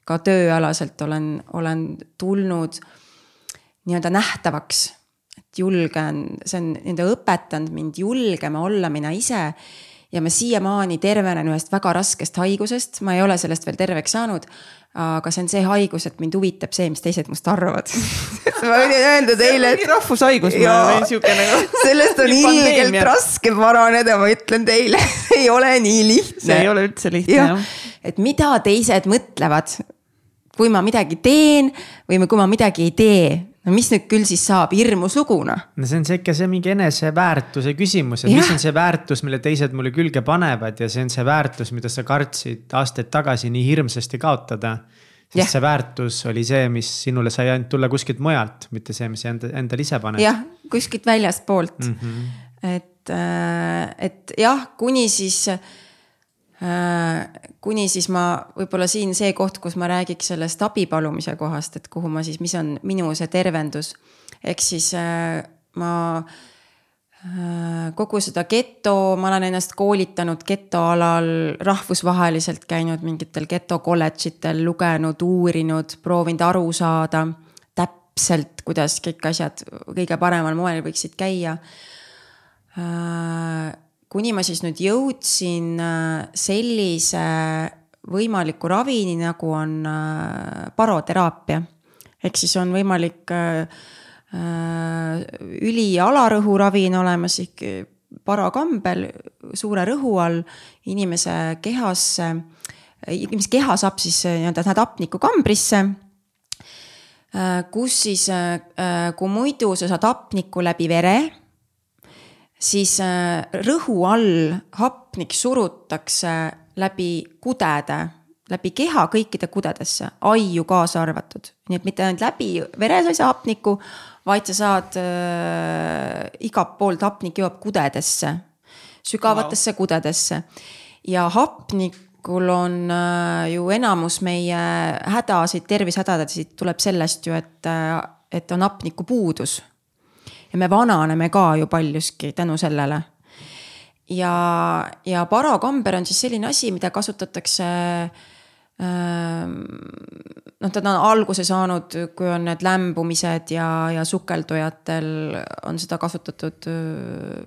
ka tööalaselt olen, olen tulnud nii-öelda nähtavaks julgen, see on nii-öelda õpetanud mind julgema olla mina ise. ja ma siiamaani tervenen ühest väga raskest haigusest, ma ei ole sellest veel terveks saanud. Aga see on see haigus, et mind huvitab see, mis teised must arvavad ma võin öelda teile, et. rahvushaigus või sihuke nagu. sellest on ilgelt raske paraneda, ma ütlen teile ei ole nii lihtne. see ei ole üldse lihtne jah. et mida teised mõtlevad kui ma midagi teen või kui ma midagi ei tee no mis nüüd küll siis saab, hirmus lugu noh. no see on sihuke see mingi eneseväärtuse küsimus, et ja. mis on see väärtus, mille teised mulle külge panevad ja see on see väärtus, mida sa kartsid aastaid tagasi nii hirmsasti kaotada. sest ja. see väärtus oli see, mis sinule sai ainult tulla kuskilt mujalt, mitte see, mis enda, endale ise paned. jah, kuskilt väljastpoolt mm. -hmm. et, äh, et jah, kuni siis kuni siis ma, võib-olla siin see koht, kus ma räägiks sellest abi palumise kohast, et kuhu ma siis, mis on minu see tervendus. ehk siis äh, ma äh, kogu seda geto, ma olen ennast koolitanud getoalal, rahvusvaheliselt käinud mingitel geto kolledžitel, lugenud, uurinud, proovinud aru saada täpselt, kuidas kõik asjad kõige paremal moel võiksid käia kuni ma siis nüüd jõudsin äh, sellise võimaliku ravini, nagu on äh, baroteraapia. ehk siis on võimalik äh, äh, üli- ja alarõhuravi on olemas ikka parakambel suure rõhu all inimese kehasse, inimese keha saab siis nii-öelda läheb hapnikukambrisse Äh, kus siis, äh, äh, kui muidu sa saad hapnikku läbi vere, siis rõhu all hapnik surutakse läbi kudede, läbi keha kõikide kudedesse, aiu kaasa arvatud. nii et mitte ainult läbi vere sa ei saa hapnikku, vaid sa saad äh,, igalt poolt hapnik jõuab kudedesse, sügavatesse wow. kudedesse. ja hapnik hommikul on äh, ju enamus meie hädasid, tervisehädasid tuleb sellest ju, et, äh, et on hapnikupuudus. Ja me vananeme ka ju paljuski tänu sellele. ja, ja parakamber on siis selline asi, mida kasutatakse ähm, noh, ta on alguse saanud, kui on need lämbumised ja, ja sukeldujatel on seda kasutatud äh,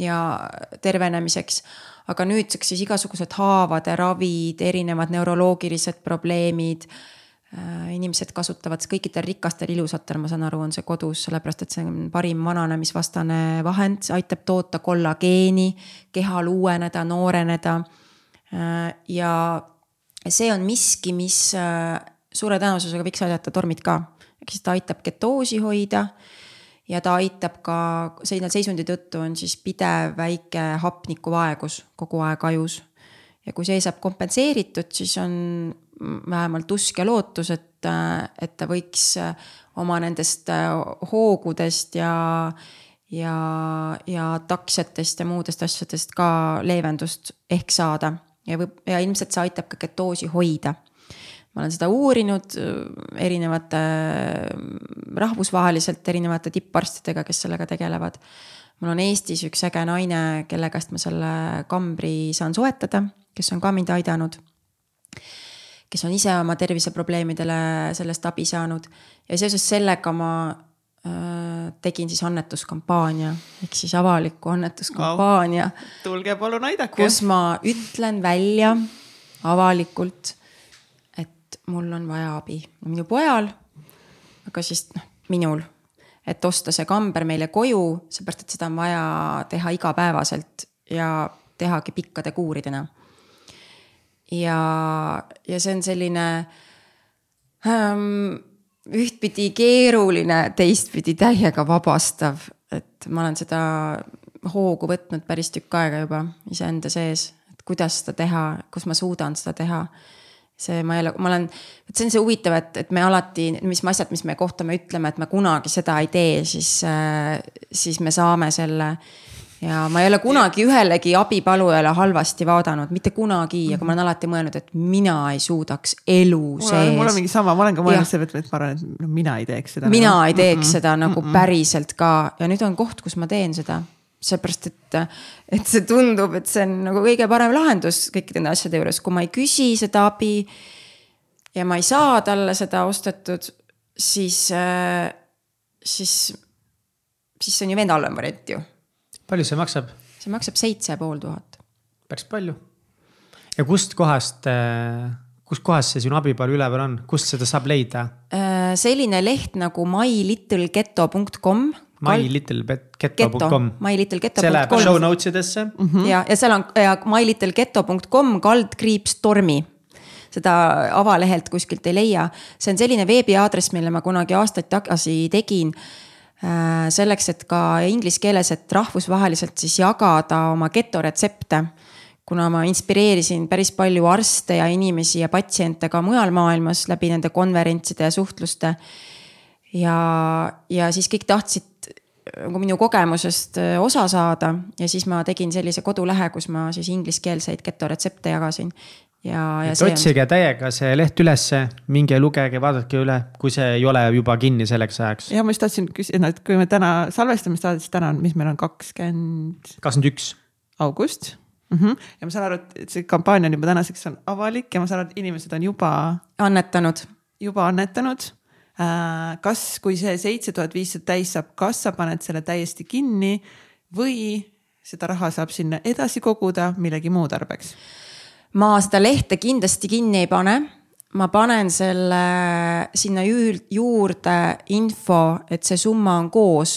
ja tervenemiseks aga nüüdseks siis igasugused haavade ravid, erinevad neuroloogilised probleemid inimesed kasutavad kõikidel rikastel ilusatel, ma saan aru, on see kodus, sellepärast et see on parim vananemisvastane vahend, aitab toota kollageeni, kehal uueneda, nooreneda. Äh, ja see on miski, mis äh, suure tõenäosusega võiks aidata tormid ka, siis ta aitab ketoosi hoida ja ta aitab ka, selle seisundi tõttu on siis pidev väike hapnikuvaegus kogu aeg ajus. ja kui see saab kompenseeritud, siis on vähemalt usk ja lootus, et, et ta võiks oma nendest hoogudest ja, ja, ja taksjatest ja muudest asjadest ka leevendust ehk saada ja võib ja ilmselt see aitab ka ketoosi hoida ma olen seda uurinud äh, erinevate, äh, rahvusvaheliselt erinevate tipparstidega, kes sellega tegelevad. mul on Eestis üks äge naine, kelle käest ma selle kambri saan soetada, kes on ka mind aidanud. Kes on ise oma terviseprobleemidele sellest abi saanud ja seoses sellega ma äh, tegin siis annetuskampaania ehk siis avaliku annetuskampaania wow.. tulge palun aidake. kus ma ütlen välja avalikult mul on vaja abi, minu pojal, aga siis noh, minul, et osta see kamber meile koju, seepärast et seda on vaja teha igapäevaselt ja tehagi pikkade kuuridena. Ja, ja see on selline ähm, ühtpidi keeruline, teistpidi täiega vabastav, et ma olen seda hoogu võtnud päris tükk aega juba iseenda sees, et kuidas seda teha, kus ma suudan seda teha see, ma ole, ma olen, vot see on see huvitav, et, et me alati, mis asjad, mis me kohta me ütleme, et me kunagi seda ei tee, siis äh,, siis me saame selle. Ja ma ei ole kunagi ühelegi abipalujale halvasti vaadanud, mitte kunagi, aga ma olen alati mõelnud, et mina ei suudaks elu sees. mul on mingi sama, ma olen ka mõelnud selle peale, et ma arvan, et no mina ei teeks seda. mina nagu. ei teeks mm -mm. seda nagu mm -mm. päriselt ka ja nüüd on koht, kus ma teen seda seepärast, et, et see tundub, et see on nagu kõige parem lahendus kõikide nende asjade juures, kui ma ei küsi seda abi. ja ma ei saa talle seda ostetud, siis, siis, siis see on ju veel halvem variant ju. Palju see maksab? see maksab seitse pool tuhat. päris palju. ja kustkohast, kus kohas see sinu abipalu üleval on, kust seda saab leida? selline leht nagu mylittlegeto.com mylittleghetto.com. mylittleghetto.com. see läheb show notes idesse mm. -hmm. ja, ja seal on ja mylittleghetto.com kaldkriips tormi seda avalehelt kuskilt ei leia. see on selline veebiaadress, mille ma kunagi aastaid tagasi tegin äh, selleks, et ka inglise keeles, et rahvusvaheliselt siis jagada oma getoretsepte. kuna ma inspireerisin päris palju arste ja inimesi ja patsiente ka mujal maailmas läbi nende konverentside ja suhtluste. ja, ja siis kõik tahtsid nagu minu kogemusest äh, osa saada ja siis ma tegin sellise kodulehe, kus ma siis ingliskeelseid getoretsepte jagasin. Ja, ja. otsige on... täiega see leht ülesse, minge lugege, vaadake üle, kui see ei ole juba kinni selleks ajaks. ja ma just tahtsin küsida, et kui me täna salvestame seda, siis täna on, mis meil on kakskümmend. kakskümmend üks. august mm. -hmm. ja ma saan aru, et see kampaania on juba tänaseks on avalik ja ma saan aru, et inimesed on juba. annetanud. juba annetanud Äh, kas, kui see seitse tuhat viissada täis saab, kas sa paned selle täiesti kinni või seda raha saab sinna edasi koguda millegi muu tarbeks? Ma seda lehte kindlasti kinni ei pane ma panen selle sinna juurde info, et see summa on koos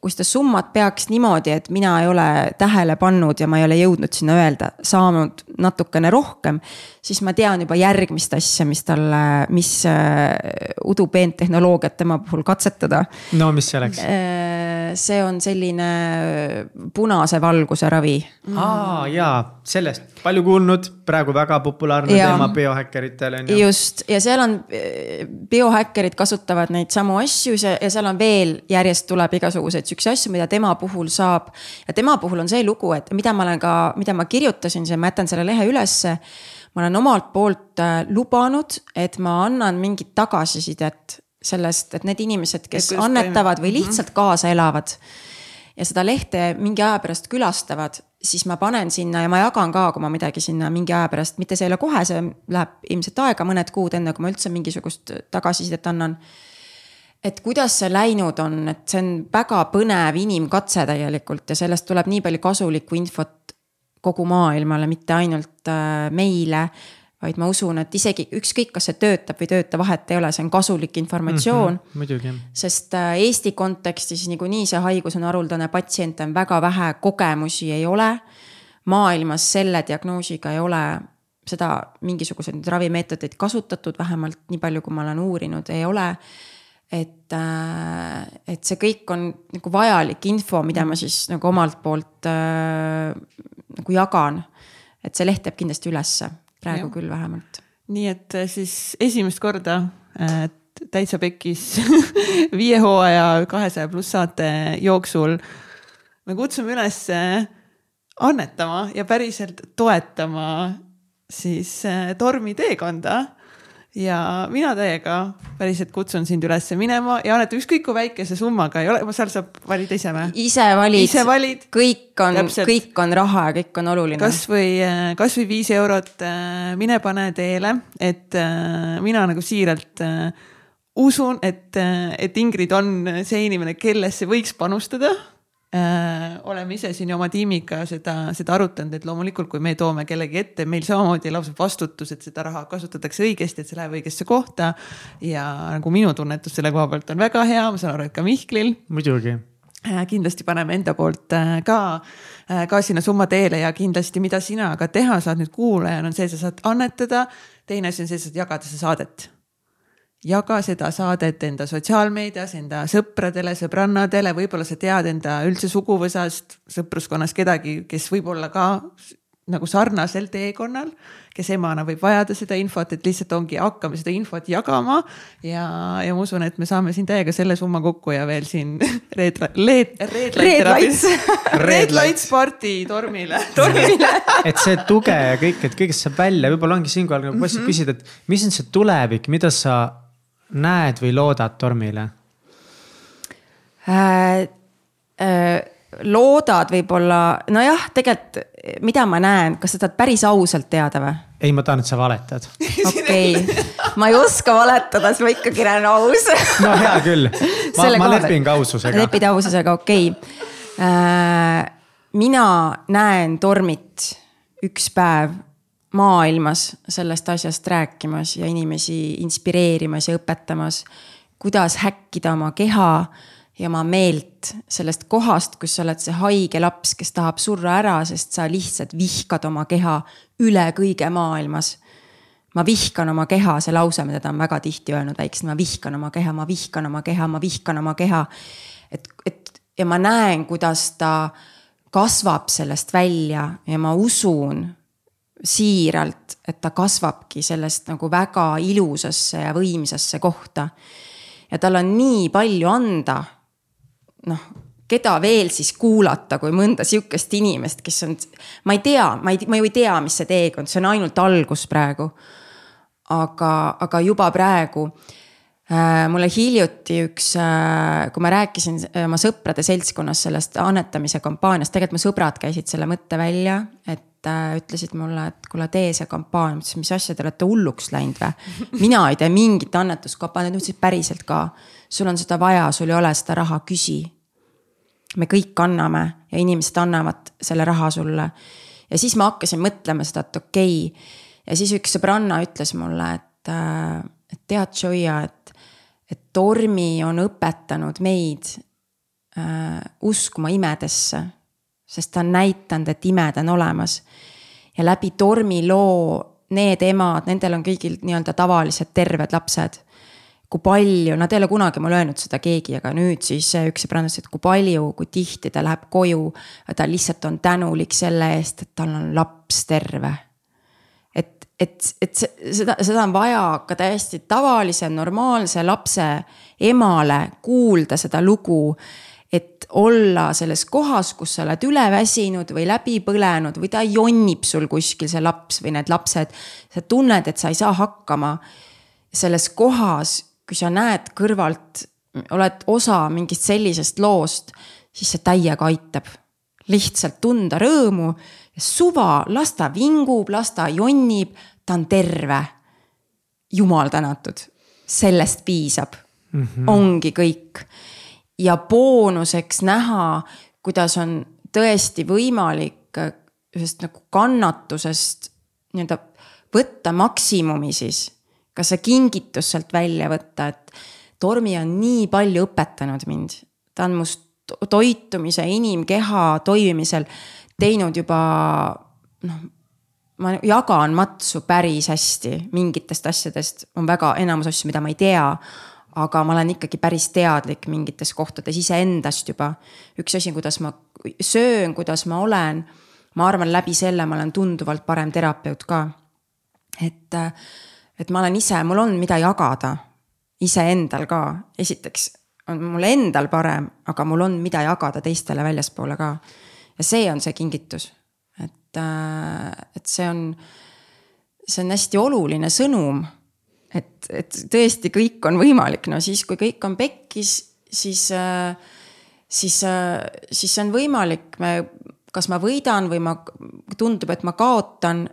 kui seda summat peaks niimoodi, et mina ei ole tähele pannud ja ma ei ole jõudnud sinna öelda, saanud natukene rohkem, siis ma tean juba järgmist asja, mis talle, mis äh, udupeentehnoloogiat tema puhul katsetada. no mis see oleks? See on selline punase valguse ravi aa jaa, sellest palju kuulnud, praegu väga populaarne ja, teema biohäkkeritel on ju. just ja seal on, äh, biohäkkerid kasutavad neid samu asju ja seal on veel järjest tuleb igasuguseid sihukesi asju, mida tema puhul saab. ja tema puhul on see lugu, et mida ma olen ka, mida ma kirjutasin, ma jätan selle lehe ülesse. ma olen omalt poolt äh, lubanud, et ma annan mingit tagasisidet sellest, et need inimesed, kes annetavad või mhm. lihtsalt kaasa elavad ja seda lehte mingi aja pärast külastavad, siis ma panen sinna ja ma jagan ka, kui ma midagi sinna mingi aja pärast, mitte see ei ole kohe, see läheb ilmselt aega, mõned kuud, enne kui ma üldse mingisugust tagasisidet annan et kuidas see läinud on, et see on väga põnev inimkatse tegelikult ja sellest tuleb nii palju kasulikku infot kogu maailmale, mitte ainult äh, meile. Vaid ma usun, et isegi ükskõik, kas see töötab või ei tööta, vahet ei ole, see on kasulik informatsioon mm. -hmm, muidugi. sest äh, Eesti kontekstis niikuinii see haigus on haruldane, patsiente on väga vähe, kogemusi ei ole. maailmas selle diagnoosiga ei ole seda mingisuguseid ravimeetodeid kasutatud, vähemalt nii palju, kui ma olen uurinud, ei ole et, äh, et see kõik on nagu vajalik info, mida ma siis nagu omalt poolt äh, nagu jagan. et see leht jääb kindlasti ülesse, praegu ja. küll vähemalt. nii et äh, siis esimest korda äh, täitsa pekkis viie hooaja kahesaja pluss saate jooksul me kutsume üles äh, annetama ja päriselt toetama siis tormi teekonda ja mina täiega päriselt kutsun sind üles minema ja anneta ükskõik kui väikese summaga ei ole, seal saab valida ise või? ise valid, ise valid, kõik on, kõik on raha ja kõik on oluline. kasvõi, kasvõi viis eurot, äh, mine pane teele, et äh, mina nagu siiralt äh, usun, et, et Ingrid on see inimene, kellesse võiks panustada äh, oleme ise siin oma tiimiga seda, seda arutanud, et loomulikult, kui me toome kellegi ette, meil samamoodi lausa vastutus, et seda raha kasutatakse õigesti, et see läheb õigesse kohta. ja nagu minu tunnetus selle koha pealt on väga hea, ma saan aru, et ka Mihklil. muidugi äh, kindlasti paneme enda poolt äh, ka, äh, ka sinna summa teele ja kindlasti, mida sina ka teha saad nüüd kuulajana, on see, sa saad annetada. teine asi on see, sa saad jagada seda saadet jaga seda saadet enda sotsiaalmeedias, enda sõpradele, sõbrannadele, võib-olla sa tead enda üldse suguvõsast, sõpruskonnas kedagi, kes võib olla ka nagu sarnasel teekonnal, kes emana võib vajada seda infot, et lihtsalt ongi, hakkame seda infot jagama. ja, ja ma usun, et me saame siin täiega selle summa kokku ja veel siin Red, Red, Red, Red Lights, Red Lights party tormile, tormile et see tuge ja kõik, et kõigest saab välja, võib-olla ongi siinkohal nagu mm -hmm. küsida, et mis on see tulevik, mida sa näed või loodad tormile äh,? Äh, loodad võib-olla, nojah, tegelikult mida ma näen, kas sa tahad päris ausalt teada või? ei, ma tahan, et sa valetad. okei ma ei oska valetada, siis ma ikkagi olen aus no hea küll, ma, ma lepin ka aususega. lepid aususega, okei okay. äh,. mina näen tormit üks päev maailmas sellest asjast rääkimas ja inimesi inspireerimas ja õpetamas, kuidas häkkida oma keha ja oma meelt sellest kohast, kus sa oled see haige laps, kes tahab surra ära, sest sa lihtsalt vihkad oma keha üle kõige maailmas. ma vihkan oma keha, see lause, mida ta on väga tihti öelnud väiksena, ma vihkan oma keha, ma vihkan oma keha, ma vihkan oma keha. et, et ja ma näen, kuidas ta kasvab sellest välja ja ma usun siiralt, et ta kasvabki sellest nagu väga ilusasse ja võimsasse kohta. ja tal on nii palju anda. noh, keda veel siis kuulata, kui mõnda sihukest inimest, kes on, ma ei tea, ma ei, ma ju ei tea, mis see teekond, see on ainult algus praegu. aga, aga juba praegu äh, mulle hiljuti üks, äh, kui ma rääkisin äh, oma sõprade seltskonnas sellest annetamise kampaaniast, tegelikult mu sõbrad käisid selle mõtte välja, et äh, ütlesid mulle, et kuule, tee see kampaania, ma ütlesin, mis asja, te olete hulluks läinud või? mina ei tee mingit annetuskampaaniat, nad ütlesid päriselt ka. sul on seda vaja, sul ei ole seda raha, küsi. me kõik anname ja inimesed annavad selle raha sulle. ja siis ma hakkasin mõtlema seda, et okei okay. ja siis üks sõbranna ütles mulle, et et, et tead, Joia, et, et tormi on õpetanud meid äh, uskuma imedesse. Sest ta on näidanud, et imed on olemas. ja läbi tormi loo need emad, nendel on kõigil nii-öelda tavalised terved lapsed kui palju, nad ei ole kunagi mulle öelnud seda keegi, aga nüüd siis üks sõbranna ütles, et kui palju, kui tihti ta läheb koju. ta lihtsalt on tänulik selle eest, et tal on laps terve. et, et, et seda, seda on vaja ka täiesti tavalise, normaalse lapse emale kuulda seda lugu olla selles kohas, kus sa oled üle väsinud või läbi põlenud või ta jonnib sul kuskil, see laps või need lapsed. sa tunned, et sa ei saa hakkama. selles kohas, kui sa näed kõrvalt, oled osa mingist sellisest loost, siis see täiega aitab. lihtsalt tunda rõõmu, suva, las ta vingub, las ta jonnib, ta on terve. jumal tänatud, sellest piisab mm, -hmm. ongi kõik ja boonuseks näha, kuidas on tõesti võimalik ühest nagu kannatusest nii-öelda võtta maksimumi siis. ka see kingitus sealt välja võtta, et Tormi on nii palju õpetanud mind. ta on must toitumise, inimkeha toimimisel teinud juba noh, ma jagan matsu päris hästi mingitest asjadest, on väga enamus asju, mida ma ei tea aga ma olen ikkagi päris teadlik mingites kohtades iseendast juba. üks asi, kuidas ma söön, kuidas ma olen. ma arvan, läbi selle ma olen tunduvalt parem terapeut ka. et, et ma olen ise, mul on, mida jagada iseendal ka, esiteks on mul endal parem, aga mul on, mida jagada teistele väljaspoole ka. ja see on see kingitus, et, et see on, see on hästi oluline sõnum et, et tõesti kõik on võimalik, no siis, kui kõik on pekkis, siis, äh, siis, äh, siis see on võimalik, me, kas ma võidan või ma, tundub, et ma kaotan.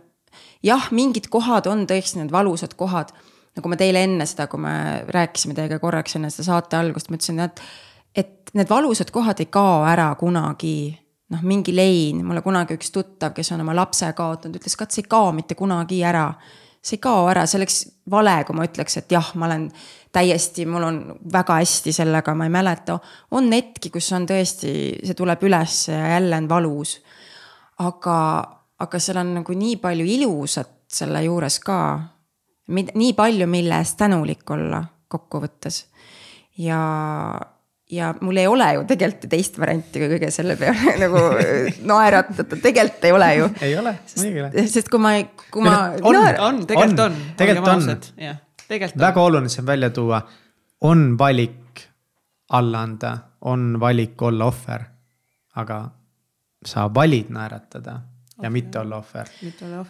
jah, mingid kohad on tõesti need valusad kohad. nagu ma teile enne seda, kui me rääkisime teiega korraks enne seda saate algust, ma ütlesin, et, et need valusad kohad ei kao ära kunagi. Noh, mingi lein, mulle kunagi üks tuttav, kes on oma lapse kaotanud, ütles et see ei kao mitte kunagi ära see ei kao ära, see oleks vale, kui ma ütleks, et jah, ma olen täiesti, mul on väga hästi sellega, ma ei mäleta. on hetki, kus on tõesti, see tuleb üles ja jälle on valus. aga, aga seal on nagu nii palju ilusat selle juures ka. nii palju, mille eest tänulik olla kokkuvõttes. ja ja mul ei ole ju tegelikult teist varianti kui kõige selle peale nagu naeratada, tegelikult ei ole ju. ei ole, muidugi ei ole. sest kui ma, kui ma. on, on, tegelikult on. tegelikult on, on. väga oluline see on välja tuua, on valik alla anda, on valik olla ohver. aga sa valid naeratada ja okay. mitte olla ohver.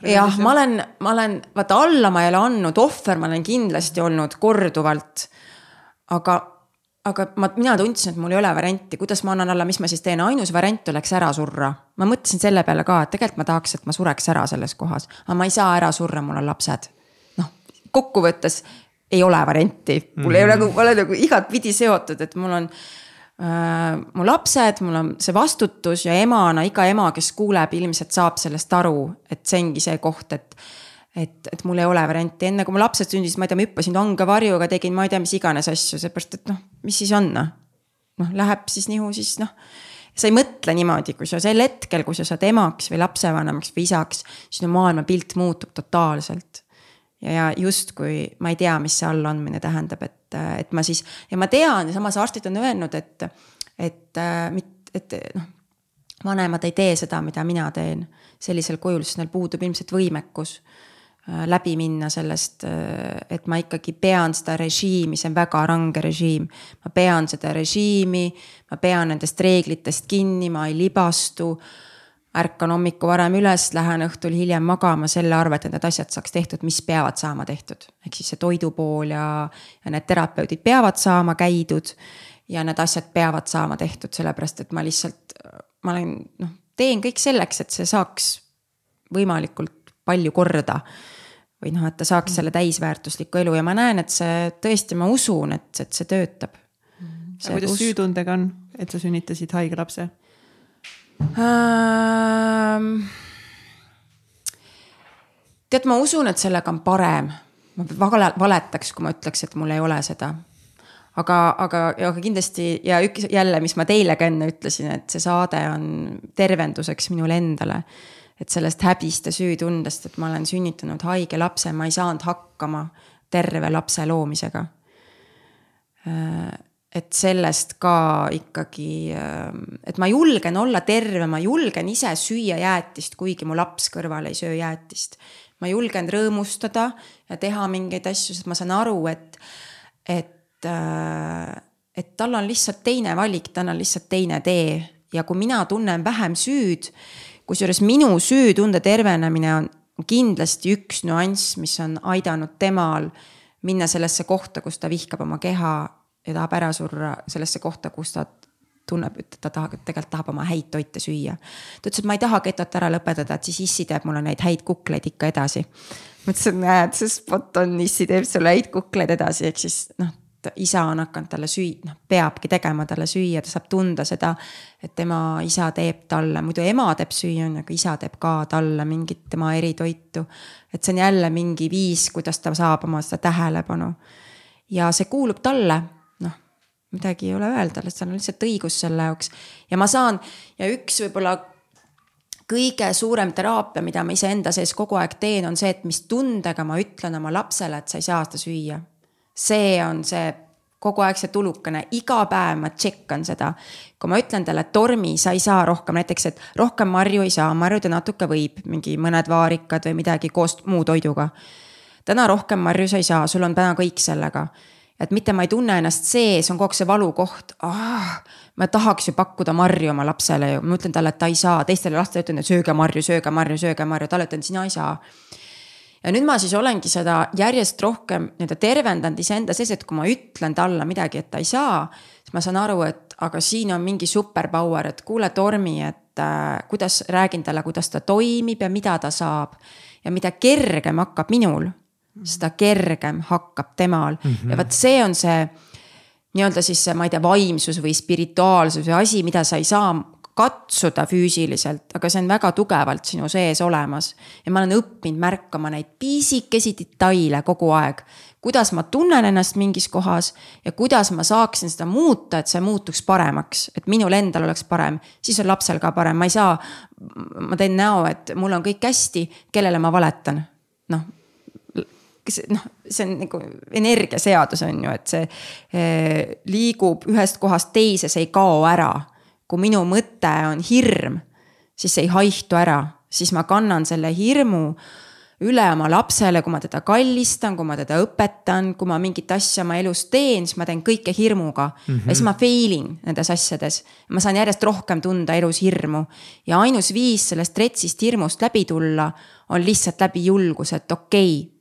jah, ma olen, ma olen, vaata alla ma ei ole andnud, ohver ma olen kindlasti olnud korduvalt. aga aga ma, mina tundsin, et mul ei ole varianti, kuidas ma annan alla, mis ma siis teen, ainus variant oleks ära surra. ma mõtlesin selle peale ka, et tegelikult ma tahaks, et ma sureks ära selles kohas, aga ma ei saa ära surra, mul on lapsed. noh, kokkuvõttes ei ole varianti, mul mm -hmm. ei ole nagu, ma olen nagu igatpidi seotud, et mul on äh,. mu lapsed, mul on see vastutus ja emana, iga ema, kes kuuleb, ilmselt saab sellest aru, et see ongi see koht, et et, et mul ei ole varianti, enne kui mu lapsed sündisid, ma ei tea, ma hüppasin vangavarjuga, tegin ma ei tea, mis iganes asju, seepärast et noh, mis siis on noh. noh, läheb siis nihu, siis noh. sa ei mõtle niimoodi, kui sa sel hetkel, kui sa saad emaks või lapsevanemaks või isaks, sinu maailmapilt muutub totaalselt. ja, ja justkui ma ei tea, mis see allaandmine tähendab, et, et ma siis ja ma tean ja samas arstid on öelnud, et, et, et, et noh vanemad ei tee seda, mida mina teen sellisel kujul, sest neil puudub ilmselt võimekus Äh, läbi minna sellest, äh, et ma ikkagi pean seda režiimi, see on väga range režiim. ma pean seda režiimi, ma pean nendest reeglitest kinni, ma ei libastu. ärkan hommikul varem üles, lähen õhtul hiljem magama selle arvelt, et need asjad saaks tehtud, mis peavad saama tehtud. ehk siis see toidu pool ja, ja need terapeudid peavad saama käidud. ja need asjad peavad saama tehtud, sellepärast et ma lihtsalt, ma olen, noh, teen kõik selleks, et see saaks võimalikult palju korda või noh, et ta saaks selle täisväärtusliku elu ja ma näen, et see tõesti, ma usun, et, et see töötab. aga kuidas us... süütundega on, et sa sünnitasid haige lapse ähm...? tead, ma usun, et sellega on parem ma vale, valetaks, kui ma ütleks, et mul ei ole seda. aga, aga, aga kindlasti ja üks jälle, mis ma teile ka enne ütlesin, et see saade on tervenduseks minule endale. Et sellest häbist ja süütundest, et ma olen sünnitanud haige lapse, ma ei saanud hakkama terve lapse loomisega et sellest ka ikkagi, et ma julgen olla terve, ma julgen ise süüa jäätist, kuigi mu laps kõrval ei söö jäätist. ma julgen rõõmustada ja teha mingeid asju, sest ma saan aru, et, et, et tal on lihtsalt teine valik, tal on lihtsalt teine tee ja kui mina tunnen vähem süüd, kusjuures minu süütunde tervenemine on kindlasti üks nüanss, mis on aidanud temal minna sellesse kohta, kus ta vihkab oma keha ja tahab ära surra sellesse kohta, kus ta tunneb, et ta tahab, tegelikult tahab oma häid toite süüa. ta ütles, et ma ei taha getot ära lõpetada, et siis issi teeb mulle neid häid kukleid ikka edasi. ma ütlesin, näed, see spot on, issi teeb sulle häid kukleid edasi, ehk siis noh isa on hakanud talle süü-, noh peabki tegema talle süüa, ta saab tunda seda, et tema isa teeb talle, muidu ema teeb süüa, on ju, aga isa teeb ka talle mingit tema eritoitu. et see on jälle mingi viis, kuidas ta saab oma seda tähelepanu. ja see kuulub talle midagi ei ole öelda, tal on lihtsalt õigus selle jaoks ja ma saan ja üks võib-olla kõige suurem teraapia, mida ma iseenda sees kogu aeg teen, on see, et mis tundega ma ütlen oma lapsele, et sa ei saa seda süüa. See on see kogu aeg see tulukene, iga päev ma tšekkan seda. kui ma ütlen talle, tormi, sa ei saa rohkem, näiteks, et rohkem marju ei saa, marjuda natuke võib, mingi mõned vaarikad või midagi koos muu toiduga. täna rohkem marju sa ei saa, sul on täna kõik sellega et mitte ma ei tunne ennast sees, on kogu aeg see valukoht ah,. ma tahaks ju pakkuda marju oma lapsele ju, ma ütlen talle, et ta ei saa, teistele lastele ütlen, et sööge marju, sööge marju, sööge marju, talle ütlen, sina ei saa. Ja nüüd ma siis olengi seda järjest rohkem nii-öelda tervendanud iseenda sees, et kui ma ütlen talle midagi, et ta ei saa, siis ma saan aru, et aga siin on mingi superpower, et kuule, Tormi, et äh, kuidas räägin talle, kuidas ta toimib ja mida ta saab. ja mida kergem hakkab minul seda kergem hakkab temal mm -hmm. ja vot see on see nii-öelda siis see, ma ei tea, vaimsus või spirituaalsus või asi, mida sa ei saa katsuda füüsiliselt, aga see on väga tugevalt sinu sees olemas. ja ma olen õppinud märkama neid pisikesi detaile kogu aeg. kuidas ma tunnen ennast mingis kohas ja kuidas ma saaksin seda muuta, et see muutuks paremaks, et minul endal oleks parem, siis on lapsel ka parem, ma ei saa. ma teen näo, et mul on kõik hästi, kellele ma valetan. noh, noh, see on nagu energiaseadus on ju, et see eh, liigub ühest kohast teise, see ei kao ära. Kui minu mõte on hirm, siis see ei haihtu ära, siis ma kannan selle hirmu üle oma lapsele, kui ma teda kallistan, kui ma teda õpetan, kui ma mingit asja oma elus teen, siis ma teen kõike hirmuga mm. -hmm. ja siis ma fail in nendes asjades. ma saan järjest rohkem tunda elus hirmu ja ainus viis sellest retsist hirmust läbi tulla on lihtsalt läbi julguse, et okei okay,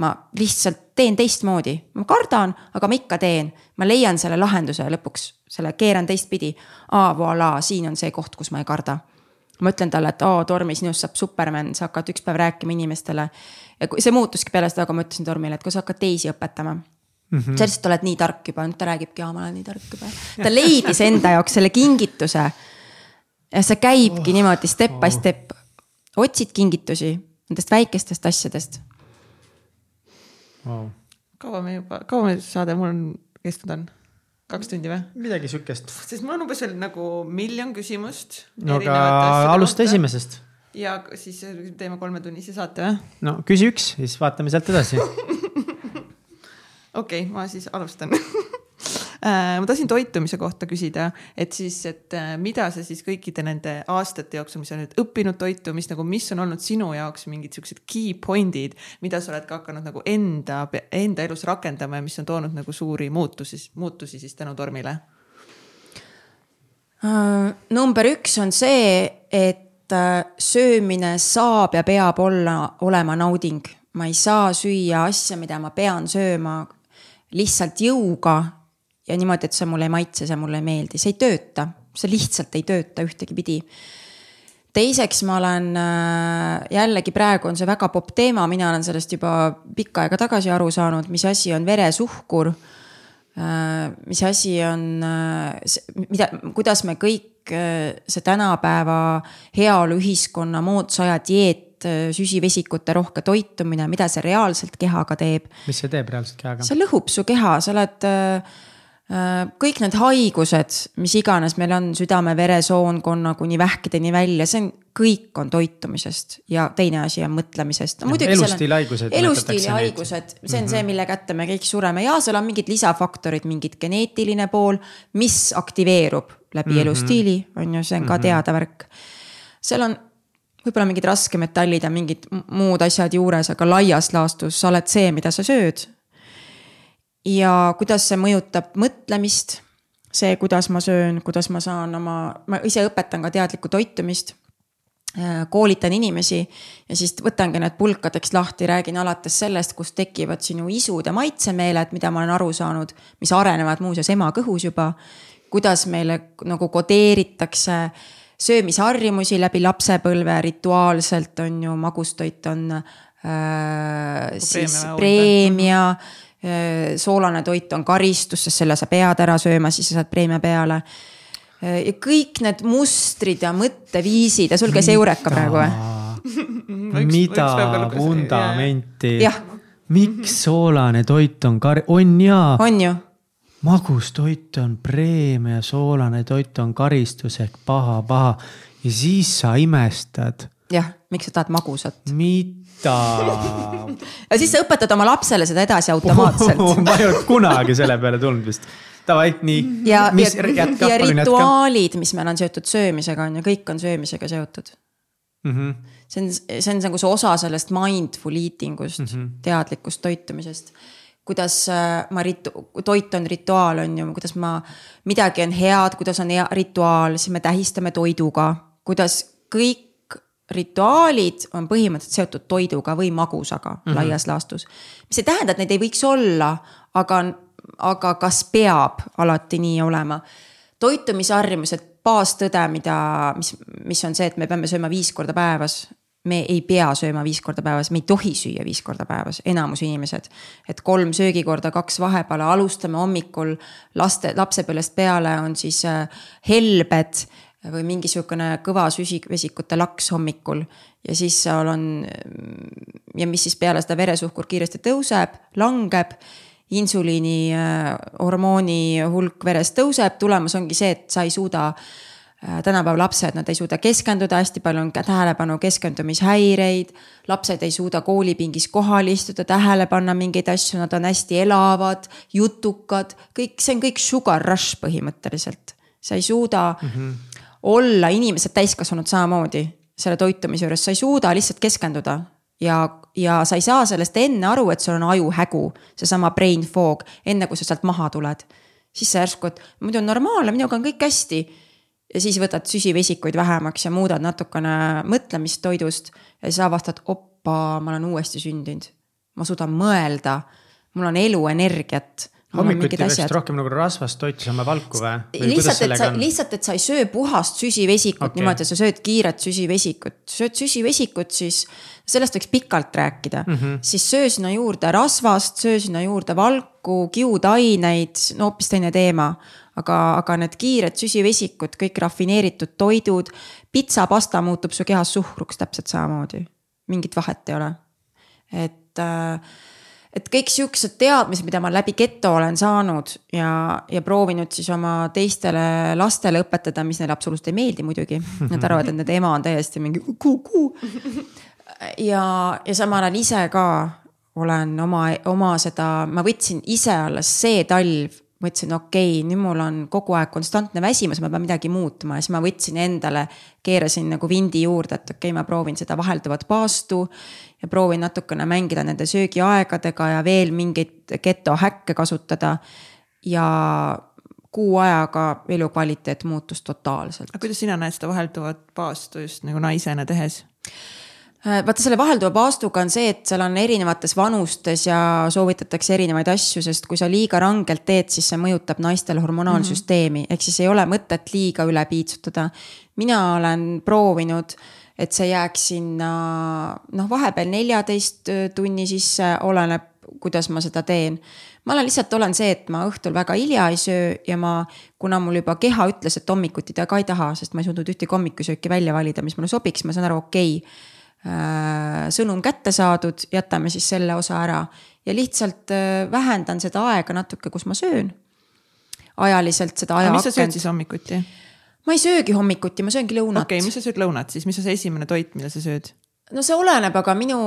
ma lihtsalt teen teistmoodi, ma kardan, aga ma ikka teen, ma leian selle lahenduse lõpuks, selle keeran teistpidi. aa, voilà, siin on see koht, kus ma ei karda. ma ütlen talle, et oo, Tormi, sinust saab superman, sa hakkad üks päev rääkima inimestele. ja see muutuski peale seda, kui ma ütlesin Tormile, et kui sa hakkad teisi õpetama Mm -hmm. sa lihtsalt oled nii tark juba, nüüd ta räägibki, aa, ma olen nii tark juba. ta leidis enda jaoks selle kingituse. ja see käibki oh, niimoodi step oh. by step. otsid kingitusi nendest väikestest asjadest wow.. kaua me juba, kaua meil saade mul on kestnud on? kaks tundi või? midagi sihukest. sest mul on umbes veel nagu miljon küsimust. no aga alusta esimesest. ja siis teeme kolmetunnise saate või? no küsi üks, siis vaatame sealt edasi. okei okay,, ma siis alustan ma tahtsin toitumise kohta küsida, et siis, et äh, mida sa siis kõikide nende aastate jooksul, mis sa nüüd õppinud toitumist nagu, mis on olnud sinu jaoks mingid siuksed key point'id, mida sa oled ka hakanud nagu enda, enda elus rakendama ja mis on toonud nagu suuri muutusi, muutusi siis tänu tormile uh,? number üks on see, et söömine saab ja peab olla, olema nauding. ma ei saa süüa asja, mida ma pean sööma lihtsalt jõuga ja niimoodi, et see mulle ei maitse, see mulle ei meeldi, see ei tööta, see lihtsalt ei tööta ühtegi pidi. teiseks, ma olen äh, jällegi praegu on see väga popp teema, mina olen sellest juba pikka aega tagasi aru saanud, mis asi on veresuhkur. Äh, mis asi on, äh, mida, kuidas me kõik see tänapäeva heaoluühiskonna moodsa aja dieet süsivesikute rohke toitumine, mida see reaalselt kehaga teeb. mis see teeb reaalselt kehaga? see lõhub su keha, sa oled Äh, kõik need haigused, mis iganes meil on, südame-veresoonkonna kuni vähkideni välja, see on, kõik on toitumisest ja teine asi on mõtlemisest no,. elustiilihaigused. elustiilihaigused, see on mm -hmm. see, mille kätte me kõik sureme ja seal on mingid lisafaktorid, mingid geneetiline pool, mis aktiveerub läbi mm -hmm. elustiili, on ju, see on ka mm -hmm. teada värk. seal on võib-olla mingid raskemetallid ja mingid muud asjad juures, aga laias laastus sa oled see, mida sa sööd ja kuidas see mõjutab mõtlemist. see, kuidas ma söön, kuidas ma saan oma, ma ise õpetan ka teadlikku toitumist äh, koolitan inimesi ja siis võtangi need pulkadeks lahti, räägin alates sellest, kust tekivad sinu isud ja maitsemeeled, mida ma olen aru saanud, mis arenevad muuseas ema kõhus juba. kuidas meile nagu kodeeritakse söömisharjumusi läbi lapsepõlve rituaalselt on ju, magustoit on äh, siis preemia, preemia soolane toit on karistus, sest selle sa pead ära sööma, siis sa saad preemia peale. Äh, ja kõik need mustrid ja mõtteviisid ja sul käis Eureka praegu või? mida vundamenti? miks soolane toit on kar-, on jaa. on ju magus toit on preemia, soolane toit on karistus ehk paha, paha ja siis sa imestad. jah, miks sa tahad magusat? mida? Ja siis sa õpetad oma lapsele seda edasi automaatselt ma ei olnud kunagi selle peale tulnud vist. Davai, nii. ja, ja, ja rituaalid, mis meil on seotud söömisega on ju, kõik on söömisega seotud mm. -hmm. see on, see on nagu see osa sellest mindful eating ust mm, -hmm. teadlikust toitumisest kuidas äh, ma ritu-, toit on rituaal, on ju, kuidas ma, midagi on head, kuidas on hea rituaal, siis me tähistame toiduga, kuidas kõik rituaalid on põhimõtteliselt seotud toiduga või magusaga mm -hmm. laias laastus. mis ei tähenda, et neid ei võiks olla, aga, aga kas peab alati nii olema? toitumisharjumused, baastõde, mida, mis, mis on see, et me peame sööma viis korda päevas. me ei pea sööma viis korda päevas, me ei tohi süüa viis korda päevas, enamus inimesed. et kolm söögikorda, kaks vahepeale, alustame hommikul laste, lapsepõlvest peale on siis äh, helbed või mingi sihukene kõva süsivesikute laks hommikul. ja siis seal on ja mis siis peale seda veresuhkur kiiresti tõuseb, langeb. insuliini äh, hormooni hulk veres tõuseb, tulemus ongi see, et sa ei suuda äh, tänapäeva lapsed, nad ei suuda keskenduda, hästi palju on tähelepanu keskendumishäireid. lapsed ei suuda koolipingis kohal istuda, tähele panna mingeid asju, nad on hästi elavad, jutukad, kõik, see on kõik sugar rush põhimõtteliselt. sa ei suuda mm. -hmm olla inimesed täiskasvanud samamoodi selle toitumise juures, sa ei suuda lihtsalt keskenduda. ja, ja sa ei saa sellest enne aru, et sul on ajuhägu, seesama brain fog, enne kui sa sealt maha tuled. siis sa järsku, et muidu on normaalne, minuga on kõik hästi. ja siis võtad süsivesikuid vähemaks ja muudad natukene mõtlemist toidust ja siis avastad, oppa, ma olen uuesti sündinud. ma suudan mõelda, mul on eluenergiat hommikuti vist rohkem nagu rasvast toitu saame valku või? lihtsalt, et sa, lihtsalt, et sa ei söö puhast süsivesikut okay. niimoodi, et sa sööd kiiret süsivesikut, sööd süsivesikut, siis sellest võiks pikalt rääkida mm. -hmm. siis söö sinna juurde rasvast, söö sinna juurde valku, kiudaineid, no hoopis teine teema. aga, aga need kiired süsivesikud, kõik rafineeritud toidud, pitsa, pasta muutub su kehas suhkruks täpselt samamoodi. mingit vahet ei ole. et äh, et kõik siuksed teadmised, mida ma läbi geto olen saanud ja, ja proovinud siis oma teistele lastele õpetada, mis neile absoluutselt ei meeldi muidugi. Nad arvavad, et nende ema on täiesti mingi kuu-kuu. ja, ja samal ajal ise ka olen oma, oma seda, ma võtsin ise alles see talv mõtlesin, okei okay,, nüüd mul on kogu aeg konstantne väsimus, ma pean midagi muutma ja siis ma võtsin endale, keerasin nagu vindi juurde, et okei okay,, ma proovin seda vahelduvat paastu. Ja proovin natukene mängida nende söögiaegadega ja veel mingeid geto häkke kasutada. ja kuu ajaga elukvaliteet muutus totaalselt. aga kuidas sina näed seda vahelduvat paastu just nagu naisena tehes? Äh, vaata selle vahelduva paastuga on see, et seal on erinevates vanustes ja soovitatakse erinevaid asju, sest kui sa liiga rangelt teed, siis see mõjutab naistel hormonaalsüsteemi mm -hmm. ehk siis ei ole mõtet liiga üle piitsutada. mina olen proovinud, et see jääks sinna noh, vahepeal neljateist tunni sisse, oleneb, kuidas ma seda teen ma olen lihtsalt olen see, et ma õhtul väga hilja ei söö ja ma, kuna mul juba keha ütles, et hommikuti ta ka ei taha, sest ma ei suutnud ühtegi hommikusööki välja valida, mis mulle sobiks, ma saan aru, okei okay äh, sõnum kätte saadud, jätame siis selle osa ära ja lihtsalt äh, vähendan seda aega natuke, kus ma söön. ajaliselt seda aga mis sa sööd ajaakent. siis hommikuti? Ma ei söögi hommikuti, ma sööngi lõunat. Okei okay,, mis sa sööd lõunat siis, mis on see esimene toit, mida sa sööd? no see oleneb, aga minu,